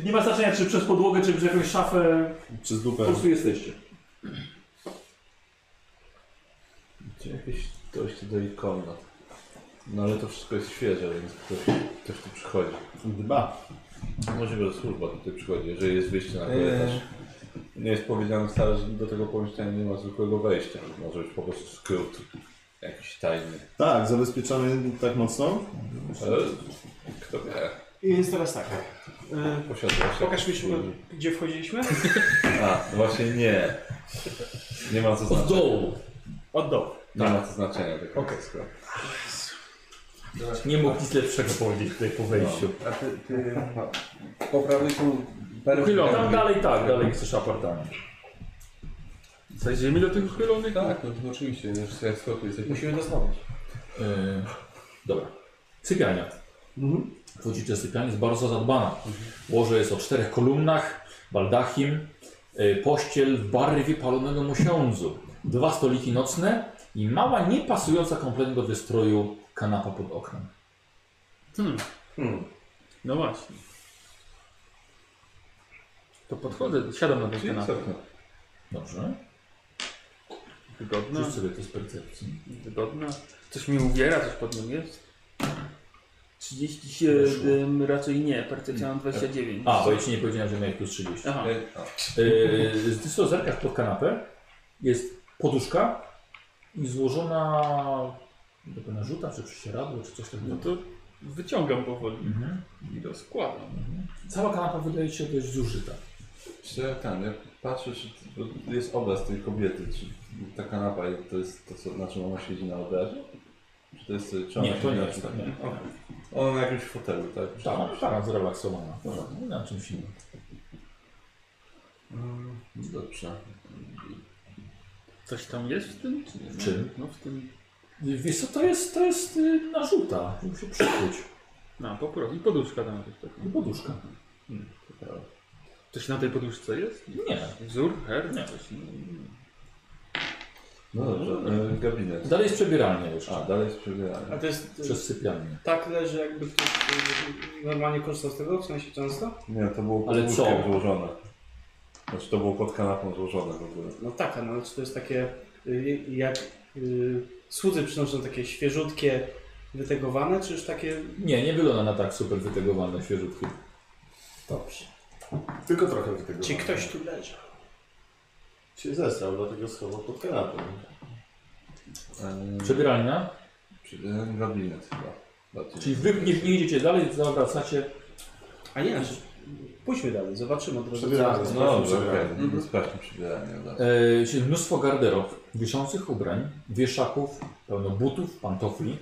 Nie ma znaczenia, czy przez podłogę, czy przez jakąś szafę, Przez po dupę. prostu jesteście. Gdzie jakieś dojście do ikona. No ale to wszystko jest świeże, więc ktoś, ktoś tu przychodzi. Dba. Możliwe, że służba tutaj przychodzi, jeżeli jest wyjście na korytarz. Nie jest powiedziane wcale, że do tego pomieszczenia nie ma zwykłego wejścia. Może być po prostu skrót jakiś tajny. Tak, zabezpieczony tak mocno, Kto wie? I jest teraz tak. E, Posiadłość. pokaż mi, gdzie wchodziliśmy? A, no właśnie nie. Nie ma co Od znaczenia. dołu. Od dołu. Nie ma co znaczenia tego Okej. wszystko. Nie mógł nic lepszego powiedzieć tutaj po wejściu. A ty, ty po prawej są Uchylone. Tam dalej tak, dalej chcesz apartament. Zajdziemy do tych uchylonych? Tak, no to oczywiście, no, że jak skoku jesteś. Musimy zdobyć. Yy, dobra. Sypialnia. Wchodzicie do sypialni, jest bardzo zadbana. Łoże jest o czterech kolumnach, baldachim, yy, pościel w barwie palonego mosiądzu, dwa stoliki nocne i mała, niepasująca kompletnie do wystroju kanapa pod oknem. Hmm. No właśnie. To podchodzę, siadam na kanapę. co? Dobrze. Wygodna, Rzuć sobie to z percepcji. wygodna. Coś mi uwiera, coś pod nią jest. 37 raczej nie, percepcja mam 29. A, bo ja ci nie powiedziałem, że miałeś plus 30. Aha. Yy, ty sobie zerkasz pod kanapę, jest poduszka i złożona jakby narzuta, czy prześcieradło, czy coś takiego. No to wyciągam powoli Mhm. i rozkładam. Cała kanapa wydaje się dość zużyta. Czy ten, patrzę, czy jest obraz tej kobiety, czy ta kanapa to jest to, co, na czym ona siedzi na obrazie? Czy to jest, czy ona Nie, to siedzi nie na jest tak. czym- Nie. Okej. Ona na jakimś fotelu, tak? Tak, tak, zrelaksowana. Nie na czymś innym. Mm, Dobrze. Coś tam jest w tym? Czy nie? W czym? No w tym. Wiesz co, to jest, to jest y, narzuta, żeby się przykryć. No, po prostu. I poduszka tam jakaś taka. I poduszka. Coś na tej poduszce jest? Nie. Wzór, her? Nie. Coś. No dobrze, e, gabinet. Dalej jest przebieralnia jeszcze. A, dalej jest przebieranie. A to jest Przez sypialnię. tak leży, jakby ktoś y, normalnie korzystał z tego, w sensie często? Nie, to było pod Ale łóżkiem co? złożone. Znaczy to było pod kanapą złożone w ogóle. No tak, no ale czy to jest takie, y, jak y, słudzy przynoszą takie świeżutkie, wytegowane, czy już takie... Nie, nie wygląda na tak super wytegowane, świeżutkie. Dobrze. Tylko trochę do tego. Czy ktoś tu leżał? się zesrał, dlatego schował pod kanapę. E, Przebieralnia, Czy gabinet chyba. Czyli wy nie, nie idziecie dalej, zawracacie. A nie, znaczy, pójdźmy dalej, zobaczymy od razu. Przebieramy. co- No dobrze, Przebieranie. okej. Mhm. Sprawdźmy przebieranie. od razu. E, czyli mnóstwo garderob, wiszących ubrań, wieszaków, pełno butów, pantofli.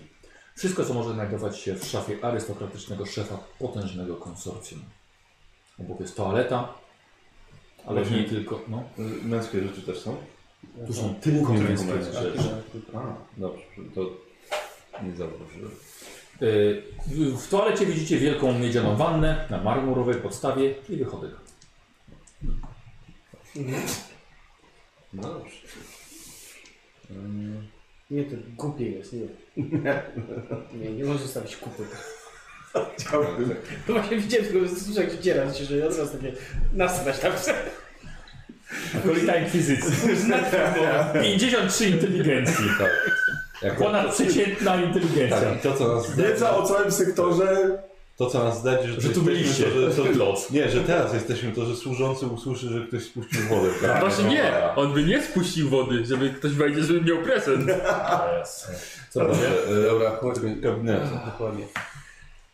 Wszystko, co może znajdować się w szafie arystokratycznego szefa potężnego konsorcjum. Obok jest toaleta, ale Właśnie. nie tylko. No, Męskie rzeczy też są? tu są tylko Tylko męskie męskie. rzeczy. A, dobrze, to nie zauważyłem. E, w- toalecie widzicie wielką miedzianą wannę na marmurowej podstawie i wychodek. No dobrze. Nie, to głupie jest, nie. Nie, nie możesz zostawić kupy. Chciałbym. No właśnie widziałem tylko, że słyszę jak dziera się, że od razu takie nastrać tam Kolita inkwizycji. 53 inteligencji. Tak. Jak Ponadprzeciętna inteligencja. tak, i to co nas Wiedza o całym sektorze. to, co nas zdradzi że, Że tu byliście. To, że, to, Lot. nie, że teraz jesteśmy, to że służący usłyszy, że ktoś spuścił wodę. Tak. Właśnie nie! On by nie spuścił wody, żeby ktoś wejdzie, żeby miał prezent. Co? Dobrze, e, Dobra, chodźmy. gabinetu. Dokładnie.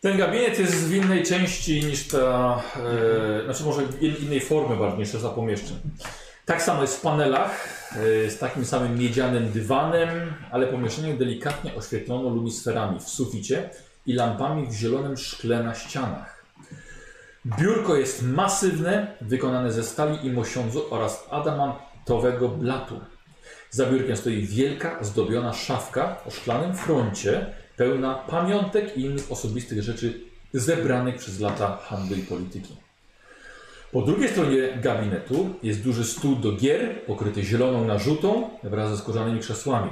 Ten gabinet jest w innej części niż ta, e, znaczy może in, innej formy bardziej niż reszta pomieszczeń. Tak samo jest w panelach, e, z takim samym miedzianym dywanem, ale pomieszczenie delikatnie oświetlono lumisferami w suficie i lampami w zielonym szkle na ścianach. Biurko jest masywne, wykonane ze stali i mosiądzu oraz adamantowego blatu. Za biurkiem stoi wielka, zdobiona szafka o szklanym froncie, pełna pamiątek i innych osobistych rzeczy zebranych przez lata handlu i polityki. Po drugiej stronie gabinetu jest duży stół do gier, pokryty zieloną narzutą wraz ze skórzanymi krzesłami.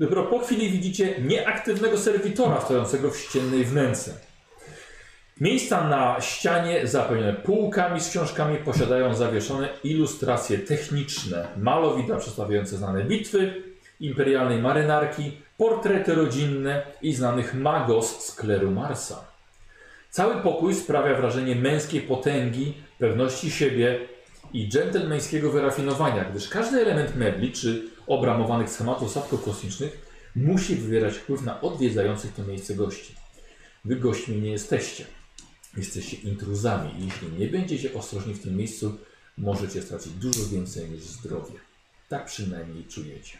Dopiero po chwili widzicie nieaktywnego serwitora stojącego w ściennej wnęce. Miejsca na ścianie zapełnione półkami z książkami posiadają zawieszone ilustracje techniczne, malowidła przedstawiające znane bitwy, imperialnej marynarki, portrety rodzinne i znanych magos z kleru Marsa. Cały pokój sprawia wrażenie męskiej potęgi, pewności siebie i dżentelmeńskiego wyrafinowania, gdyż każdy element mebli czy obramowanych schematów statków kosmicznych musi wywierać wpływ na odwiedzających to miejsce gości. Wy gośćmi nie jesteście. Jesteście intruzami i jeśli nie będziecie ostrożni w tym miejscu, możecie stracić dużo więcej niż zdrowie. Tak przynajmniej czujecie.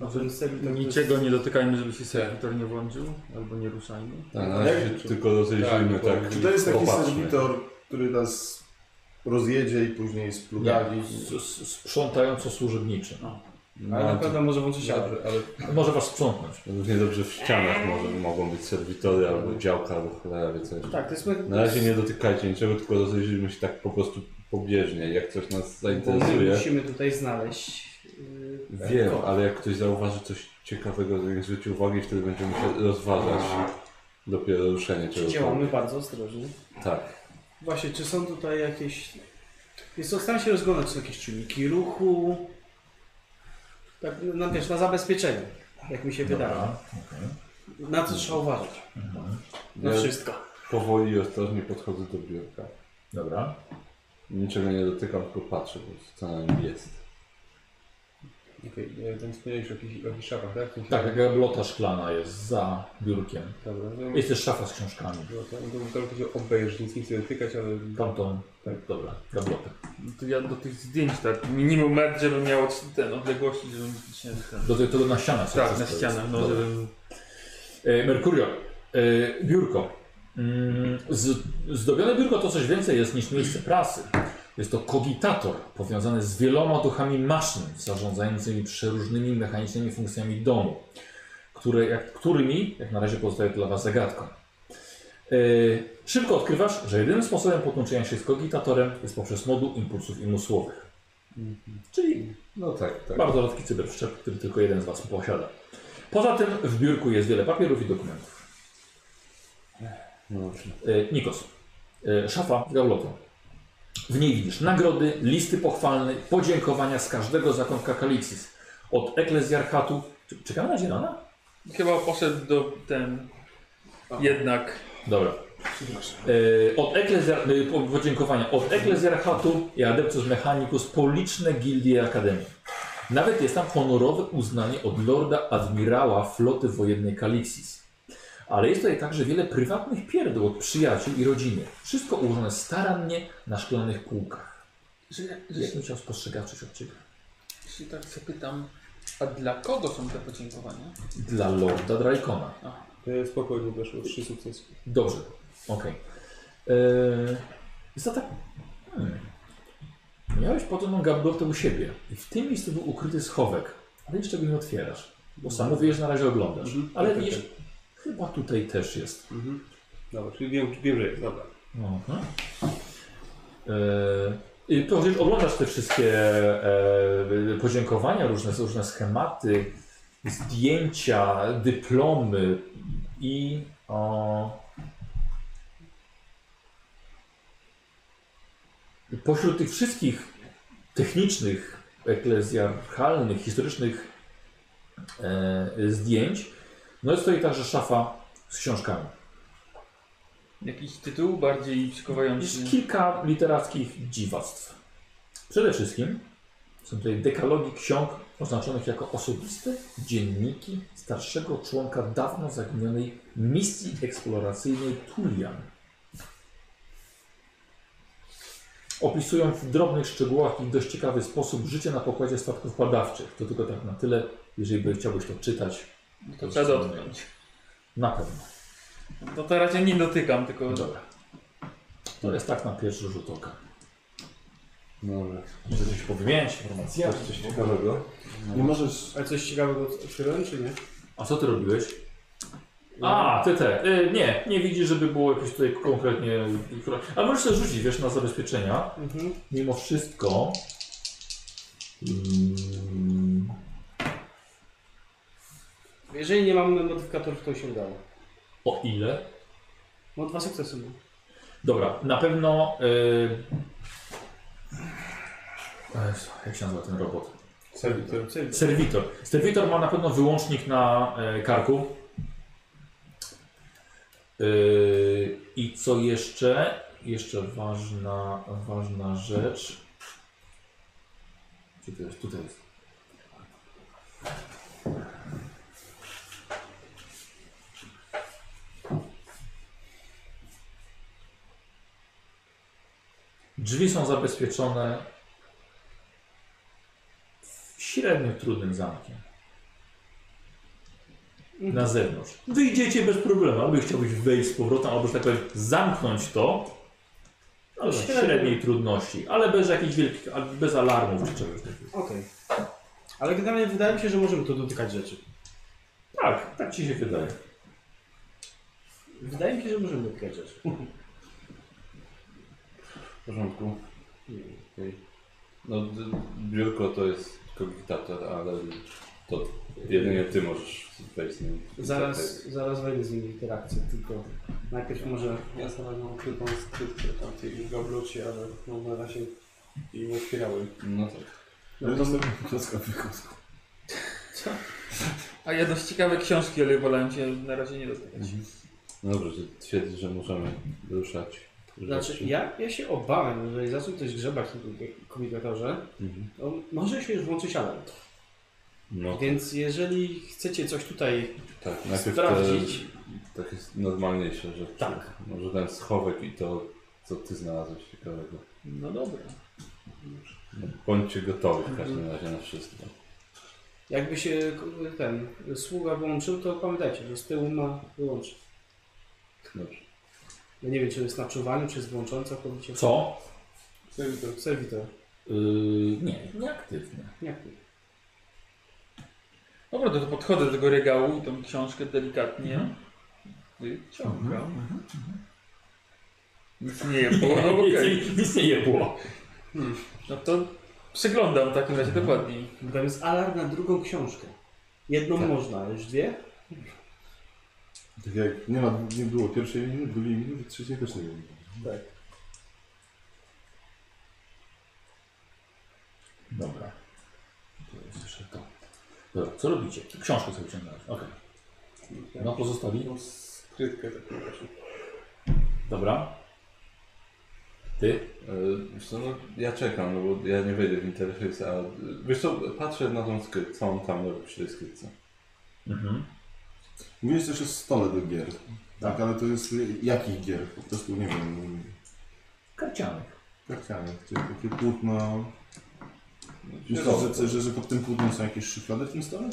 A ten Niczego nie dotykajmy, żeby się serwitor nie włączył, albo nie ruszajmy. Tak, na razie tylko rozejrzyjmy, Tak, tak. Czy to jest taki serwitor, który nas rozjedzie i później splugawi? Sprzątająco służebniczy. Ale No, na to pewno może włączyć się Dobrze, ale Może was sprzątnąć. równie dobrze w ścianach może mogą być serwitory, albo działka, albo cholera wie coś. Tak, to jest... Na razie nie dotykajcie niczego, tylko rozejrzyjmy się tak po prostu pobieżnie. Jak coś nas Bo my zainteresuje, musimy tutaj znaleźć... Wiem, ale jak ktoś zauważy coś ciekawego, to niech zwróci uwagę i wtedy będziemy musieli rozważać dopiero ruszenie Czy działamy bardzo ostrożnie. Tak. Właśnie, czy są tutaj jakieś... Jest to, staram się rozglądać, czy są jakieś czujniki ruchu. Tak, no wiesz, na zabezpieczenie, jak mi się wydaje. Okej. Na co trzeba uważać? Na Ja wszystko. powoli i ostrożnie podchodzę do biurka. Dobra. Niczego nie dotykam, tylko patrzę, bo co na nim jest. Okej, okay, ten wspomniałeś o jakichś, o jakichś szafach, tak? W sensie- Tak, taka blota szklana jest za biurkiem. Dobra, no, Jest też szafa z książkami. no to, to, to, to się obejrzysz, nic nie chcę dotykać, ale... Tamtą, tak, dobra, gablotę. No To ja do tych zdjęć tak, minimum metr, żebym miał ten odległości, żebym się ten... Do tego to na ścianach. sobie Tak, na wszystko ścianach, jest. no Dobra. żebym... E, Merkurio, e, biurko. Mm, z, zdobione biurko to coś więcej jest niż miejsce pracy. Jest to kogitator powiązany z wieloma duchami maszyn zarządzającymi przeróżnymi mechanicznymi funkcjami domu, które, jak, którymi jak na razie pozostaje dla Was zagadką. E, szybko odkrywasz, że jedynym sposobem podłączenia się z kogitatorem jest poprzez moduł impulsów umysłowych. Czyli No tak, tak. bardzo rzadki cyberprzyczep, który tylko jeden z Was posiada. Poza tym w biurku jest wiele papierów i dokumentów. No dobrze. E, Nikos. E, Szafa z gablotą. W niej widzisz nagrody, listy pochwalne, podziękowania z każdego zakątka Kalixis. Od eklezjarchatu. Czekamy na Dzierana? Chyba poszedł do ten... Jednak... Dobra. E, Od eklezjar... e, po- podziękowania od eklezjarchatu i Adeptus Mechanicus po liczne gildie Akademii. Nawet jest tam honorowe uznanie od lorda admirała floty wojennej Kalixis. Ale jest tutaj także wiele prywatnych pierdół od przyjaciół i rodziny. Wszystko ułożone starannie na szklanych półkach. Że, Jak bym chciał spostrzegawczość od Ciebie? jeśli tak zapytam, a dla kogo są te podziękowania? Dla lorda Dracona. E, Spokojnie weszło, trzy sukcesy. Dobrze, okej. Eee, Jest to tak... Hmm. Miałeś podobną gablotę u siebie i w tym miejscu był ukryty schowek, ale jeszcze go nie otwierasz, bo sam mówisz, że na razie oglądasz. Mhm. Ale Tak, tak, widzisz, chyba tutaj też jest. Mhm. Dobra, czyli wiem, wiem, że jest, dobra. Aha. Powiedzieć, oglądasz te wszystkie e, podziękowania, różne, różne schematy, zdjęcia, dyplomy i o, pośród tych wszystkich technicznych, eklezjarchalnych, historycznych e, zdjęć, no jest tutaj także szafa z książkami. Jakiś tytuł bardziej przykuwający? Jest kilka literackich dziwactw. Przede wszystkim są tutaj dekalogi ksiąg oznaczonych jako osobiste dzienniki starszego członka dawno zaginionej misji eksploracyjnej Tulian. Opisują w drobnych szczegółach i w dość ciekawy sposób życie na pokładzie statków badawczych. To tylko tak na tyle, jeżeli by chciałbyś to czytać, To trzeba dotknąć. na pewno. No to raczej nie dotykam, tylko... Dobra. To jest tak na pierwszy rzut oka. Dobrze. Może coś powymieniać informacje? Coś, coś ciekawego? Nie możesz... Ale coś ciekawego odkryłem, czy nie? A co ty robiłeś? A, ty te. Y, nie, nie widzisz, żeby było jakieś tutaj konkretnie. Ale możesz sobie rzucić, wiesz, na zabezpieczenia. Mhm. Mimo wszystko. Mm, Jeżeli nie mamy modyfikatorów, to się udało. o ile? No dwa sukcesy. Dobra, na pewno. Y... Jezu, Jak się nazywa ten robot? Serwitor. Serwitor. Serwitor ma na pewno wyłącznik na e, karku. Yy, I co jeszcze? Jeszcze ważna, ważna rzecz. Gdzie to jest? Tutaj jest. Drzwi są zabezpieczone średnio trudnym zamkiem. Na zewnątrz. Wyjdziecie bez problemu. Albo chciałbyś wejść z powrotem, albo że tak powiem zamknąć to. No, średniej trudności, ale bez jakichś wielkich, bez alarmów czy czegoś takiego. Okej. Ale generalnie wydaje mi się, że możemy tu dotykać rzeczy. Tak, tak ci się wydaje. Wydaje mi się, że możemy dotykać rzeczy. W porządku. Okej. No, biurko to jest kogitator, ale to jedynie ty możesz wejść z nim. Zaraz, zaraz wejdę z nimi w interakcję, tylko najpierw może... Ja znalazłem ukrytą skrytkę tam w tej gablocie, ale no, na razie jej nie otwierałem. No tak. No to klocka wykosku. A ja dość ciekawe książki, ale wolałem się na razie nie dotykać. No dobrze, że twierdzisz, że możemy ruszać. Znaczy, ja, ja się obawiam, że jeżeli zacznie ktoś grzebać w komunikatorze, Mhm. to może się już włączyć alarm. No Więc jeżeli chcecie coś tutaj tak, sprawdzić- Te, tak jest normalniejsze rzeczy. Tak. Może ten schowek i to, co ty znalazłeś ciekawego. No dobra. No, bądźcie gotowi w każdym razie na wszystko. Jakby się ten sługa włączył, to pamiętajcie, że z tyłu ma wyłączyć. Dobrze. Ja nie wiem, czy jest na czuwaniu, czy jest włączony całkowicie. Co? Serwitor. Serwitor. Yy, nie, nieaktywnie. Jak to? Dobra, to, to podchodzę do tego regału i tą książkę delikatnie wyciągam. Nic nie je było, no okej. nic, nic nie było. No to przeglądam w takim razie dokładniej. Tam jest alarm na drugą książkę. Jedną Tak. można, a już dwie? Tak jak nie, ma, nie było pierwszej minuty, drugiej minuty, trzeciej też nie było. Tak. Dobra. To jest jeszcze to. Dobra, co robicie? Książkę sobie ciągnąłeś. Okej. No pozostali? Tą skrytkę taką właśnie. Dobra. Ty? E, Wiesz co, no, ja czekam, no bo ja nie wejdę w interfejs, a wiesz co, patrzę na tą skrytkę, co on tam robi przy tej skrytce. Mhm. Mówiłeś też o stole do gier. Tak, ale to jest jakich gier? Po prostu nie wiem. Karcianych. Karciane, czyli takie płótno. Myślę, że, że, że pod tym płótnem są jakieś szuflady w tym stole?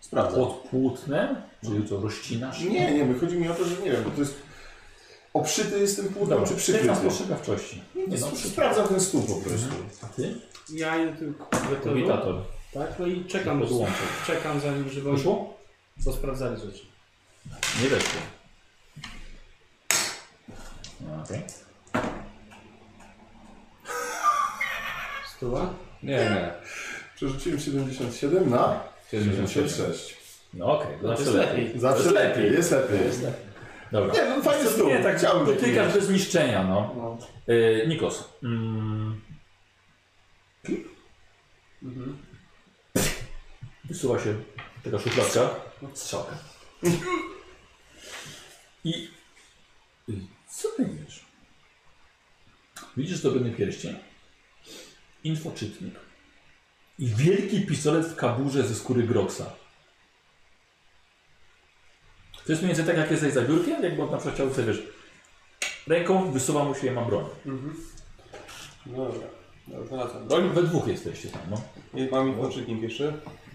Sprawdzam. Pod płótnem? Czyli co, rozcinasz? Nie, nie, chodzi mi o to, że nie wiem, bo to jest obszyty jest tym płótnem, Dobra, czy ty przykryty? na spostrzegawczości. Nie no, sprawdzam ten stół po prostu. A ty? Ja tylko Komitator. tak? No i czekam, Podłączę. czekam zanim, żeby oni Wyszło? posprawdzali rzeczy. Nie weszło. No, Okej. Stuła? Nie, nie. Przerzuciłem 77 na 77. 76. No okej, to No to lepiej. Zawsze jest lepiej, lepiej. jest lepiej. Jest lepiej. Dobra. Nie, no fajny stół. Nie, tak Chciałbym dotykasz bez niszczenia, no. No. Yy, Nikos. Mm. Mhm. Wysuwa się taka szufladka. Strzałka. I co ty wiesz? Widzisz zdobiony pierścień, infoczytnik i wielki pistolet w kaburze ze skóry Groxa. To jest mniej więcej tak, jak jesteś za biurkiem, jakby on na przykład chciał sobie, wiesz, ręką wysuwa mu się i ma broń. Mhm. No dobra. Dobra, znalazłem broń. We dwóch jesteście tam, no. I mam infoczytnik jeszcze.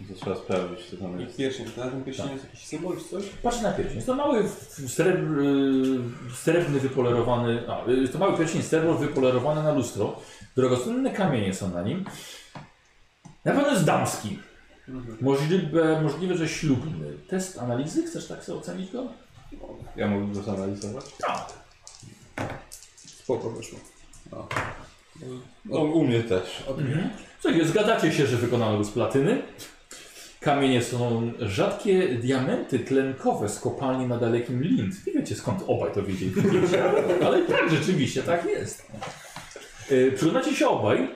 To trzeba sprawdzić, co tam I jest. pierścień. Na tym pierścieniu jest jakiś symbol czy coś? Patrz na pierścień. Jest to mały w- srebr, y, srebrny wypolerowany, a, y, jest to mały pierścień srebro wypolerowany na lustro. Drogocenne kamienie są na nim. Na pewno jest damski. Możliwe, możliwe, że ślubny. Test analizy? Chcesz tak sobie ocenić go? Ja mogę go zanalizować? Tak. Spoko wyszło. No, u mnie też. Mhm. Słuchaj, zgadzacie się, że wykonano go z platyny. Kamienie są rzadkie diamenty tlenkowe z kopalni na dalekim Lind. Nie wiecie skąd obaj to wiedzieli. Ale tak, rzeczywiście, tak jest. Yy, Przyglądacie się obaj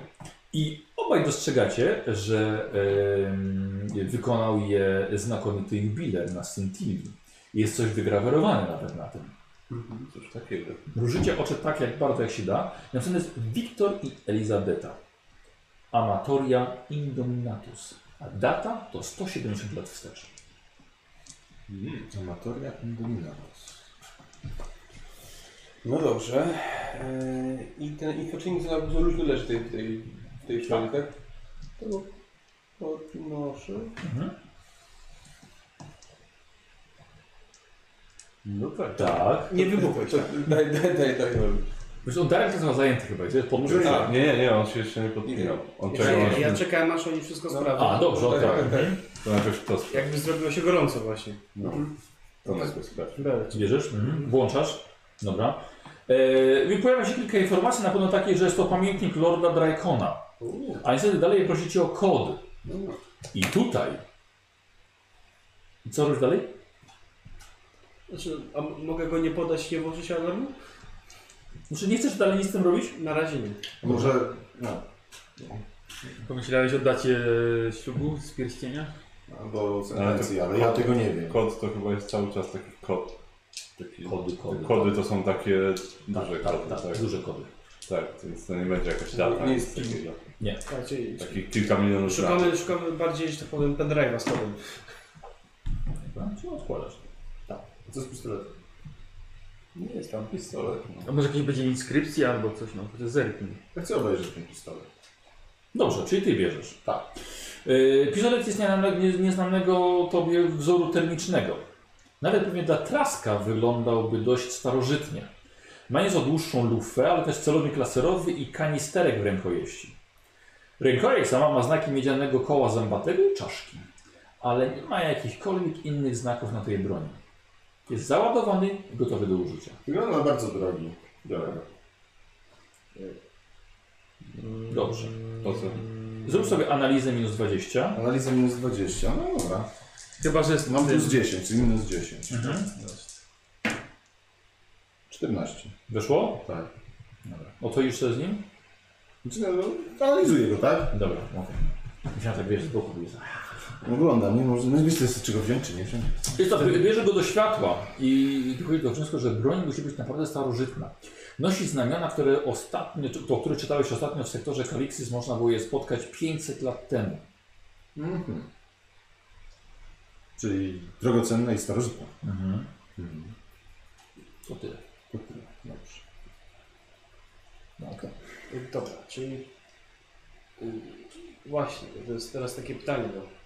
i obaj dostrzegacie, że em, wykonał je znakomity jubiler na Scintilli. Jest coś wygrawerowane nawet na tym. Cóż takiego. Mrużycie oczy tak jak bardzo jak się da. Napisane jest Wiktor i Elizabeta. Amatoria Indominatus. A data to 170 lat wstecz. Amatoria Indominatus. No dobrze. Eee, I ten infoczynik za za luźno leży w tej, w tej, w tej stronie, tak? To go podnoszę. Mhm. No tak. Tak. Nie wybuchłeś. To, daj, daj, daj, daj. daj. Wiesz, on Darek jest zajęty chyba, gdzie jest podpis. A, nie, nie, nie, on się jeszcze nie podpinał. On Ja, ja, czekałem aż oni wszystko sprawdzą. A, dobrze. Tak, tak, tak. To najpierw to sprawdź. Jakby zrobiło się gorąco właśnie. No. To najpierw sprawdź. Bierzesz? Mhm. Włączasz? Dobra. E, pojawia się kilka informacji, na pewno takiej, że jest to pamiętnik Lorda Dracona. A niestety dalej prosicie o kod. I tutaj. Co robisz dalej? Znaczy, a m- mogę go nie podać, nie włożyć alarmu? Znaczy nie chcesz dalej nic z tym robić? Na razie nie. Może... No, Pomyślałeś o dacie ślubu z pierścienia? do sentencji, ale ja tego nie wiem. Kod to chyba jest cały czas taki kod. Taki, Kody, kody. Kody to są takie duże tak, kody, tak, tak. duże kody. Tak, więc to nie będzie jakaś data. Nie jest- takiego. Tak, czyli Takich kilka milionów lat. szukamy, szukamy bardziej, że tak powiem, pendrive'a z kodem. Dobra, Czy odkładasz? Co z pistoletem? Nie jest tam pistolet. No. A może jakieś będzie inskrypcja albo coś, no to zerknij. Ja chcę obejrzeć ten pistolet. Dobrze, czyli ty bierzesz. Tak. Yy, pistolet jest nieznanego, nie- nieznanego tobie wzoru termicznego. Nawet pewnie dla Traska wyglądałby dość starożytnie. Ma nieco dłuższą lufę, ale też celownik laserowy i kanisterek w rękojeści. Rękojeść sama ma znaki miedzianego koła zębatego i czaszki, ale nie ma jakichkolwiek innych znaków na tej broni. Jest załadowany i gotowy do użycia. Wygląda na bardzo drogi. Go. Dobrze. Po co? Zrób sobie analizę minus 20. Analiza minus 20. No dobra. Chyba, że jest Mam plus 10, czyli minus 10. Mhm. 14. Wyszło? Tak. Dobra. O co jeszcze z nim? Znaczy, no, analizuję go, tak? Dobra, okej. Musiałem tak wiesz z boku być. Oglądam, nie? Może nie wiesz, z czego wziąć, czy nie wziąć. Jest to, bierze go do światła i dochodzi do wniosku, że broń musi być naprawdę starożytna. Nosi znamiona, które ostatnio, to, które czytałeś ostatnio w sektorze Kalixis, można było je spotkać 500 lat temu. Mhm. Czyli drogocenne i starożytne. Mhm. Mhm. To tyle. To tyle. Dobrze. No, okej. Dobra, czyli... y, Właśnie, to jest teraz takie pytanie, bo...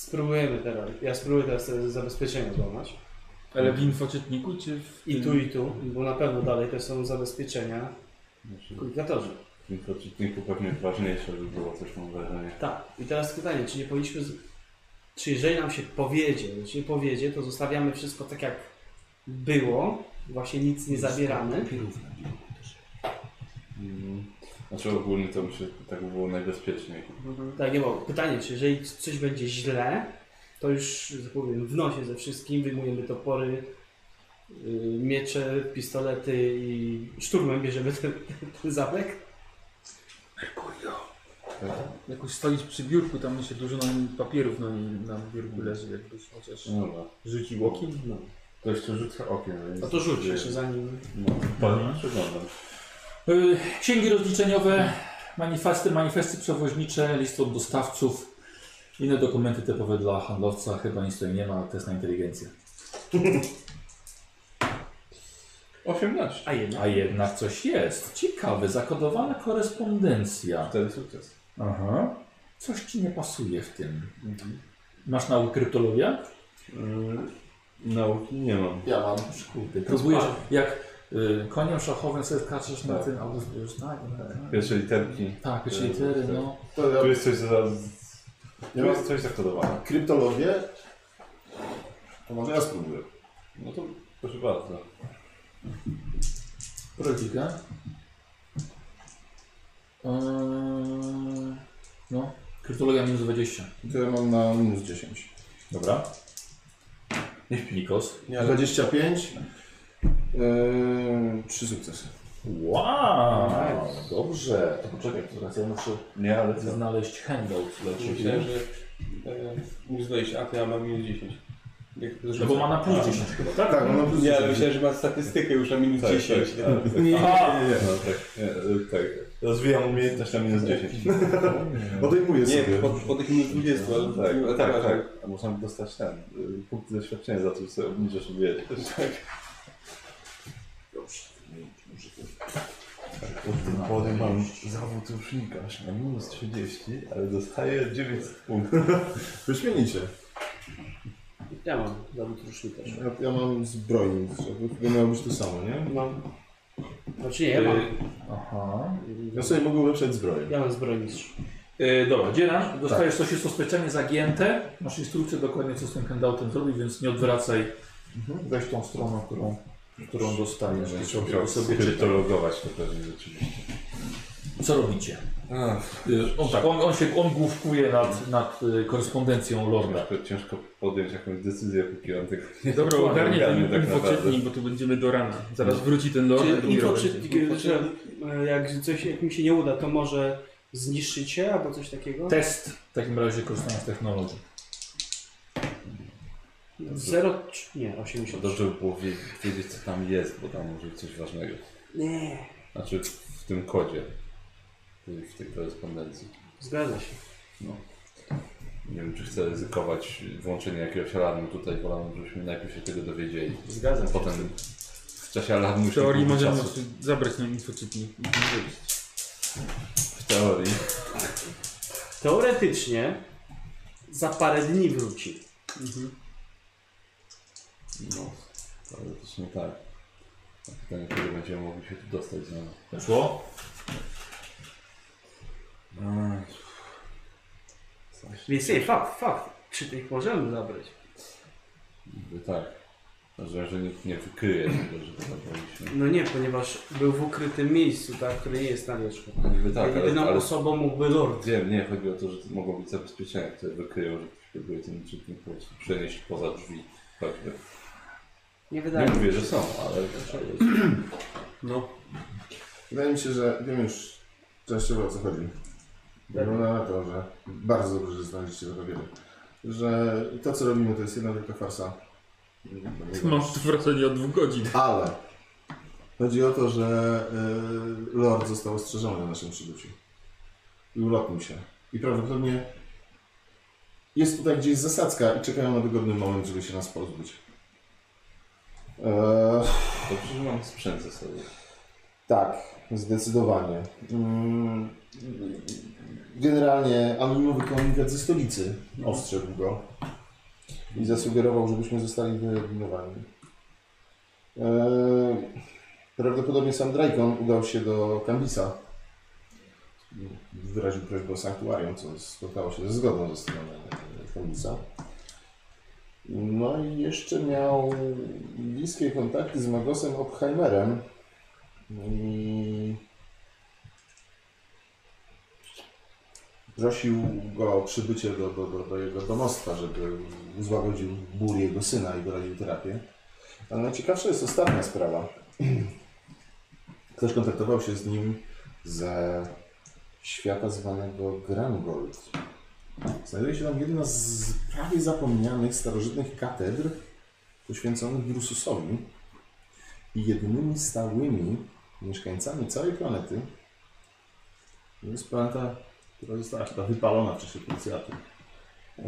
Spróbujemy teraz, ja spróbuję teraz te zabezpieczenia złamać. Ale w infoczytniku czy w... I tu, i tu, bo na pewno dalej te są zabezpieczenia Znaczy, w komunikatorze. w infoczytniku pewnie ważniejsze, żeby było coś mam wrażenie. Tak. I teraz pytanie, czy nie powinniśmy... Z... Czy jeżeli nam się powiedzie, jeśli powiedzie, to zostawiamy wszystko tak jak było, właśnie nic nie zabieramy. Znaczy ogólnie to by się tak by było najbezpieczniej. Tak, nie, bo pytanie, czy jeżeli coś będzie źle, to już, że tak powiem, w nosie ze wszystkim, wyjmujemy topory, yy, miecze, pistolety i szturmem bierzemy ten, ten zamek. Jakoś stoisz przy biurku, tam jeszcze dużo na, papierów na, na biurku leży, jakbyś chociaż No dobra. rzucił okiem. No. To jeszcze rzucę okiem. No to rzuć jeszcze zanim... No, mhm. przyglądam. Y, Księgi rozliczeniowe, manifesty, manifesty przewoźnicze, listy od dostawców, inne dokumenty typowe dla handlowca. Chyba nic tutaj nie ma, test na inteligencję. 18. A jednak. A jednak coś jest. Ciekawe, zakodowana korespondencja. Wtedy sukces. Aha. Coś ci nie pasuje w tym. Masz naukę kryptologia? Mm, nauki nie mam. Ja mam. Kurde, próbujesz jak y, koniem szachowym sobie skaczesz na Tak. tym, albo już tak, tak. Pierwsze literki. Tak, pierwsze litery, no. To Tu jest coś za... Tu jest coś zakodowane. kryptologię. To może ja spróbuję. No to proszę bardzo. Rodzika. Eee, no, kryptologia minus 20. To ja mam na minus 10. Dobra. Nikos. 25. Yy, trzy sukcesy. Wow, dobrze. To poczekaj, teraz ja muszę Nie, ale co? znaleźć handout dla Myślałem, ciebie. że e, minus 20, a to ja mam minus 10. Jak No bo ma na plus 10 chyba, tak? Tak, no plus Nie, ale 10. myślałem, że ma statystykę już na minus Tak, 10. tak, tak. Nie, nie, nie, nie. No tak, nie, e, tak. Rozwijam umiejętność na minus 10. Odejmuję Nie, sobie. po, po tych minus 20, ale Tak, tak, tak, tak. A można dostać ten, y, punkt doświadczenia za to, że sobie obniżasz umiejętność. Tym pody mam zawód rusznikarz na minus 30, ale dostaję 900 punktów. Wyśmienicie. Ja mam zawód rusznikarz. Ja, ja mam zbrojnik, to miało być to samo, nie? No. Znaczy nie, ja mam. Aha. Ja sobie mogę ulepszać zbroję. Ja mam zbrojmistrz. Yy, dobra, dzieran, dostajesz coś, jest to specjalnie zagięte. Masz instrukcję dokładnie, co z tym handoutem zrobić, więc nie odwracaj. Weź tą stroną, którą, którą dostajesz. i Będę sobie, skryptologować to pewnie rzeczywiście. Co robicie? Yy, on tak, on, on się on główkuje nad, nad y, korespondencją Lorda. ciężko, ciężko podjąć jakąś decyzję, póki on tego nie Dobra, ogarnie ten tak infoczytnik, bo tu będziemy do rana. Zaraz wróci ten lord. Infoczytnik, że e, jak coś jak mi się nie uda, to może zniszczycie albo coś takiego? Test w takim razie korzystając z technologii. Zero, nie, 80. Dobrze by było wiedzieć, wiedzieć, co tam jest, bo tam może być coś ważnego. Nie, Znaczy w tym kodzie, w w tej korespondencji. zgadza się. No. Nie wiem, czy chcę ryzykować włączenie jakiegoś alarmu tutaj, wolałbym, żebyśmy najpierw się tego dowiedzieli. Zgadzam się. Potem w czasie alarmu W teorii możemy czasu. zabrać nam infoczytnik i wyjść. W teorii. Teoretycznie za parę dni wróci. No, teoretycznie tak. A Pytanie, kiedy będziemy mogli się tu dostać znowu. Weszło? Ech. Więc nie, fakt, fakt. Czy tych możemy zabrać? Niby tak. Że, że nikt nie wykryje tego, że to zabraliśmy. No nie, ponieważ był w ukrytym miejscu, tak, które nie jest na wierzchu. Niby tak, ale, Jedyną ale osobą mógłby Lord. wiem, nie, chodzi o to, że to mogą być zabezpieczenia, które wykryją, że ktoś próbuje ten czytnik po prostu przenieść poza drzwi. Choćby. Nie Nie wydaje mi mówię, się. że są, ale... No. Wydaje mi się, że wiem już częściowo o co chodzi. Wygląda na to, że bardzo dobrze, że znaleźliście to wiele. Że to co robimy to jest jedna wielka farsa. Mam wracanie od dwóch godzin. Ale chodzi o to, że y, Lord został ostrzeżony na naszym przybyciu. I ulotnił się. I prawdopodobnie jest tutaj gdzieś zasadzka i czekają na wygodny moment, żeby się nas pozbyć. Eee, Dobrze, że mam sprzęt ze sobą. Tak, zdecydowanie. Mm, Generalnie anonimowy komunikat ze stolicy ostrzegł go i zasugerował, żebyśmy zostali wyeliminowani. Eee, Prawdopodobnie sam Dracon udał się do Kambisa. Wyraził prośbę o sanktuarium, co spotkało się ze zgodą ze strony Kambisa. No i jeszcze miał bliskie kontakty z Magosem Oppheimerem, i prosił go o przybycie do, do, do, do jego domostwa, żeby złagodził ból jego syna i doradził terapię. Ale najciekawsza jest ostatnia sprawa. Ktoś kontaktował się z nim ze świata zwanego Grangold. Znajduje się tam jedna z prawie zapomnianych starożytnych katedr poświęconych Drususowi i jedynymi stałymi mieszkańcami całej planety jest planeta, która została chyba wypalona w czasie krucjaty.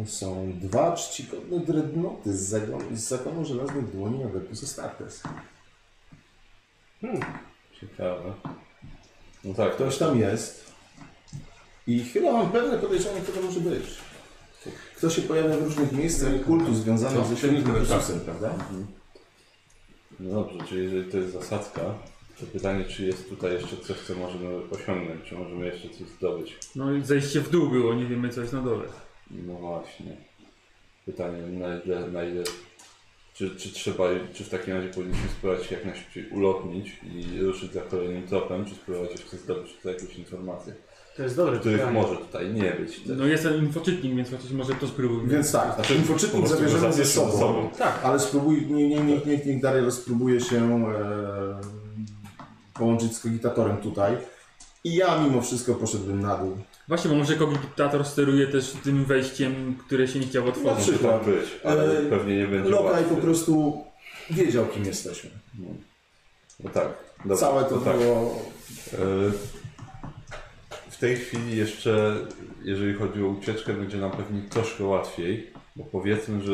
Są dwa czcigodne dreadnoty z, zagonu, z zakonu żelaznych dłoni Adeptus Astartes. Ciekawe. No tak, Ktoś tam jest i chyba mam pewne podejrzenie, kto to może być. Kto się pojawia w różnych miejscach kultu związanych ze świętym Drususem, prawda? No dobrze, czyli jeżeli to jest zasadzka, to pytanie, czy jest tutaj jeszcze coś, co możemy osiągnąć, czy możemy jeszcze coś zdobyć. No i zejście w dół było, nie wiemy co jest na dole. No właśnie. Pytanie, na ile, na ile czy, czy trzeba, czy w takim razie powinniśmy spróbować się jak najszybciej ulotnić i ruszyć za kolejnym tropem, czy spróbować jeszcze zdobyć tutaj jakieś informacje, To jest dobre których pytanie. może tutaj nie być. No jest ten infoczytnik, więc chociaż może to spróbujmy. Więc tak, Znaczy, infoczytnik zabierzemy ze zabierzmy sobą. Tak. Ale spróbuj, nie, nie, nie, niech, niech Daria spróbuje się e, połączyć z kogitatorem tutaj. I ja mimo wszystko poszedłbym na dół. Właśnie, bo może kogitator steruje też tym wejściem, które się nie chciało Na otworzyć. Może przykład. tak być, ale E, pewnie nie będzie Lokaj łatwy. po prostu wiedział, kim jesteśmy. No tak. Dobra, Całe to tak. było... E, W tej chwili jeszcze, jeżeli chodzi o ucieczkę, będzie nam pewnie troszkę łatwiej, Bo powiedzmy, że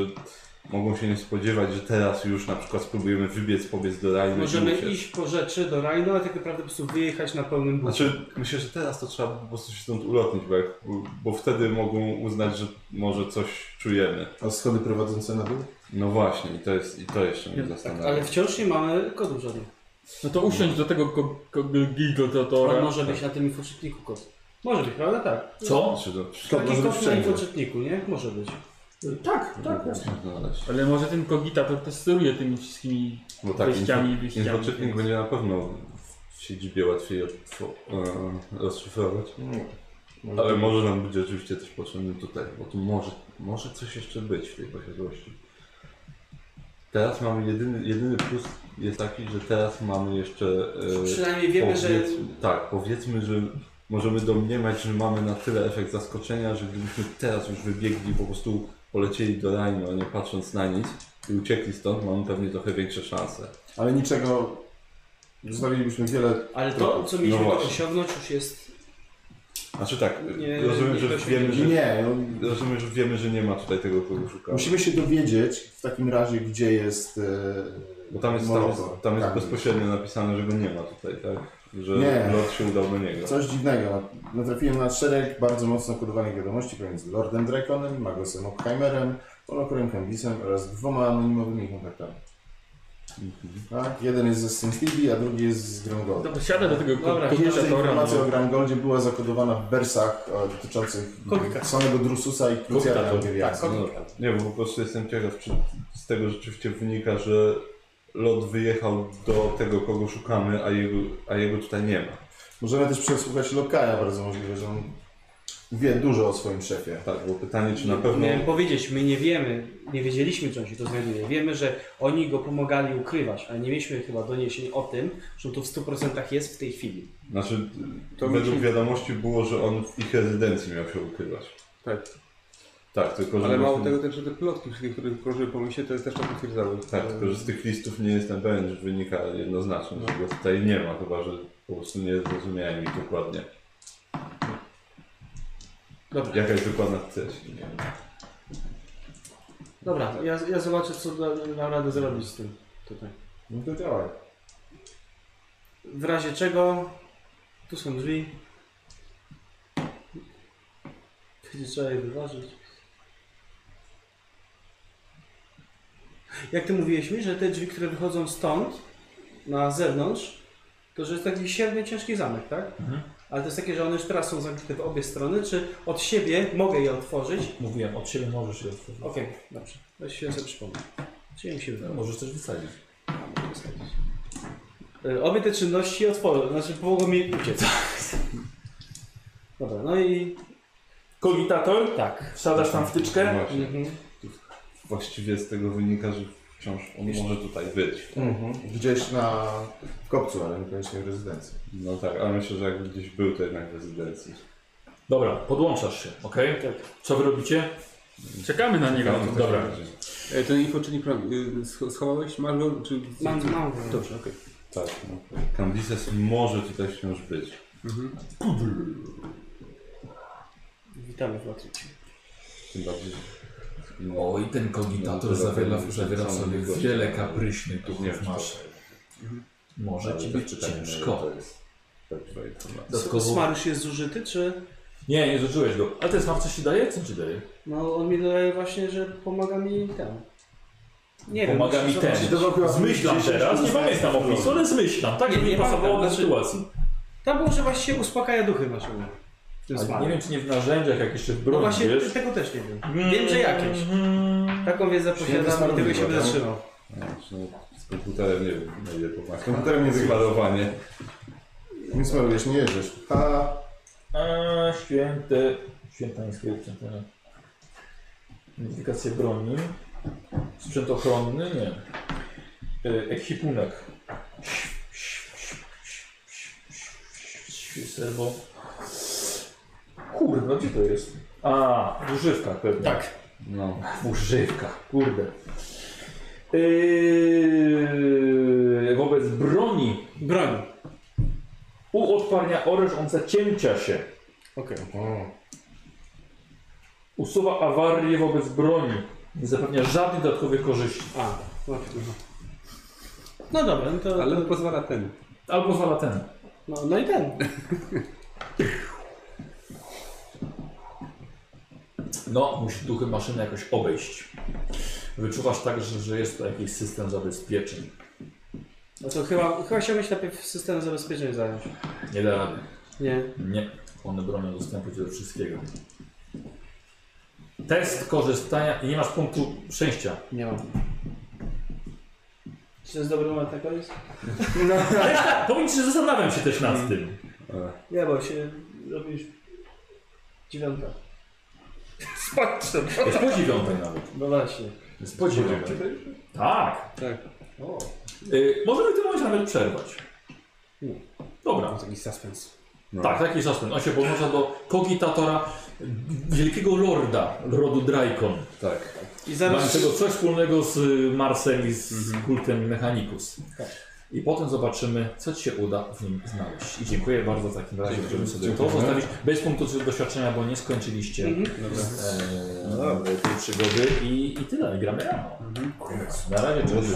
mogą się nie spodziewać, że teraz już na przykład spróbujemy wybiec, pobiec do raju. i Możemy iść po rzeczy do Rhino, a tak naprawdę po prostu wyjechać na pełnym bucie. Znaczy, myślę, że teraz to trzeba po prostu się stąd ulotnić, bo, jak, bo wtedy mogą uznać, że może coś czujemy. A schody prowadzące na dół? No właśnie, i to, jest, i to jeszcze mnie Tak, zastanawia. ale wciąż nie mamy kodów żadnych. No to usiądź do tego ko- ko- giglotatora. On może być na tym infoczytniku kod. Może być, prawda? Tak. Co? To To Taki kod na infoczytniku, nie? Może być. Tak, tak. Ale może ten kogitator to steruje tymi wszystkimi Bo tak, wejściami i wyjściami. infoczytnik będzie na pewno w siedzibie łatwiej e, rozszyfrować. No. Ale może nam być oczywiście też potrzebny tutaj, bo tu może, może coś jeszcze być w tej posiadłości. Teraz mamy jedyny, jedyny plus jest taki, że teraz mamy jeszcze. e, Przynajmniej wiemy, że powiedzmy- Tak, powiedzmy, że możemy domniemać, że mamy na tyle efekt zaskoczenia, że gdybyśmy teraz już wybiegli, po prostu polecieli do Rhino, nie patrząc na nic i uciekli stąd, mamy pewnie trochę większe szanse. Ale niczego... Zostawilibyśmy wiele... Ale to, co mieliśmy No osiągnąć, już jest. Znaczy tak, Nie, rozumiem, nie że wiemy, że, Nie, no, rozumiem, że wiemy, że nie ma tutaj tego, kogo szukamy. musimy się dowiedzieć w takim razie, gdzie jest... E, Bo tam jest, tam jest, tam jest Tak. bezpośrednio napisane, że go nie ma tutaj, tak? Że Nie. lot się udał do niego. Coś dziwnego. Natrafiłem na szereg bardzo mocno kodowanych wiadomości pomiędzy Lordem Draconem, Magosem Ockheimerem, Polokurem Cambisem oraz dwoma anonimowymi kontaktami. Tak? Jeden jest ze Sin City, a drugi jest z Grangold. Dobra, siada do tego Dobra, Pierwsza informacja o No. Grangoldzie była zakodowana w wersach e, dotyczących Kogitator. samego Drususa i Krucjata Kogitator, Algewiacji. No, nie, bo po prostu jestem ciekaw, czy z tego rzeczywiście wynika, że lot wyjechał do tego, kogo szukamy, a jego, a jego tutaj nie ma. Możemy też przesłuchać Lokaja, bardzo możliwe, że on wie dużo o swoim szefie. Tak, bo pytanie, czy na pewno... Miałem powiedzieć, my nie wiemy, nie wiedzieliśmy, czy on się to znajduje. Wiemy, że oni go pomagali ukrywać, ale nie mieliśmy chyba doniesień o tym, że on tu w 100% jest w tej chwili. Znaczy, To według musi- wiadomości było, że on w ich rezydencji miał się ukrywać. Tak. Tak, tylko że... Ale mało właśnie- tego też, że te plotki, wszystkie, które krążyły po mieście, to też to potwierdzały. Tak, tylko że z tych listów nie jestem pewien, że wynika jednoznacznie, że go tutaj nie ma, chyba że po prostu nie zrozumiałem ich dokładnie. Dobra, Jaka jest dokładna treść? dobra ja, ja zobaczę, co da, dam radę zrobić z tym tutaj. No to działaj. W razie czego, tu są drzwi. Będzie trzeba je wyważyć. Jak ty mówiłeś mi, że te drzwi, które wychodzą stąd, na zewnątrz, to że jest taki średnio ciężki zamek, tak? Mhm. Ale to jest takie, że one już teraz są zamknięte w obie strony, czy od siebie mogę je otworzyć? Mówiłem, od siebie możesz je otworzyć. Okej, dobrze. Weź się sobie przypomnę. Czy mi się No, wydaje? możesz też wysadzić. Y, Obie te czynności otworzę, znaczy pomogą mi uciec. Dobra, no i Kogitator? tak. Wsadasz tam wtyczkę? Właśnie. Mhm. Właściwie z tego wynika, że wciąż on może tutaj być. Mhm. Gdzieś na w kopcu, ale niekoniecznie w rezydencji. No tak, ale myślę, że jakby gdzieś był to jednak w rezydencji. Dobra, podłączasz się, ok? Co wy robicie? Czekamy na niego. Co dobra. E, Ten infoczynik y, sch- schowałeś? Masz go? Czy... Mam, mam. Dobrze, okej. Tak, no. Cambises może tutaj wciąż być. Mhm. Witamy w Matrycie. Tym bardziej. O, i ten kogitator No, zawiera, zawiera w sobie wiele kapryśnych Nie duchów masz. Może ci ale być ciężko. Dodatkowo... Smarusz jest zużyty, czy... Nie, nie zużyłeś go. Ale ten smak coś ci daje? Co ci daje? No on mi daje właśnie, że pomaga mi ten. Nie Pomaga wiem. mi ten. Zmyślam teraz, nie pamiętam opisu, ale zmyślam, tak? Nie, Żeby nie mi pasowało pamiętam, do znaczy- sytuacji. Tam było, że właściwie uspokaja duchy masz nie wiem, czy nie w narzędziach, jak jeszcze w No broni, właśnie wiesz? tego też nie wiem. Wiem, że jakieś. Mm. Taką wiedzę posiadam i tego się będę tak? trzymał. Znaczy, no, z komputerem nie wiem, na ile pomaga. Z komputerem nie wygrasz. Smarowanie. Nie smarujesz, nie jedziesz. A A, święte... Święta inskrypcja, tak. Identyfikacja broni. Sprzęt ochronny, nie. E, Ekwipunek. Serwo. Kurde, gdzie to jest? A, w używkach pewnie. Tak. No. W używkach, kurde. Yy, wobec broni Broń. u odparnia oręż on zacięcia się. Okej. Usuwa awarię wobec broni. Nie zapewnia żadnych dodatkowych korzyści. A, no. no dobra, no to... Ale to pozwala ten. Albo pozwala ten. no, no i ten. No, musi duchy maszyny jakoś obejść. Wyczuwasz także, że jest to jakiś system zabezpieczeń. No to chyba, chyba chciałbyś najpierw system zabezpieczeń zająć. Nie da rady. Nie. Nie. One bronią dostępu do wszystkiego. Test korzystania i nie masz punktu szczęścia. Nie mam. Czy to jest dobry moment na koniec? Powiem ci, że zastanawiam się też nad tym. Nie, bo się robisz dziewiąta. Spać trzeba. Jest po dziewiątej nawet. No właśnie. Jest po dziewiątej. Tak. Tak. Y, możemy w tym momencie nawet przerwać. Dobra. Taki suspens. Tak, taki suspens. On się podłącza do kogitatora wielkiego lorda rodu Draikon. Tak. I zaraz... Mającego coś wspólnego z Marsem i z kultem Mechanicus. I potem zobaczymy, co Ci się uda w nim znaleźć. I dziękuję bardzo w takim razie, żeby sobie to zostawić. Bez punktu doświadczenia, bo nie skończyliście Mhm. e, tej przygody i, i tyle. Gramy rano. Na razie, cześć.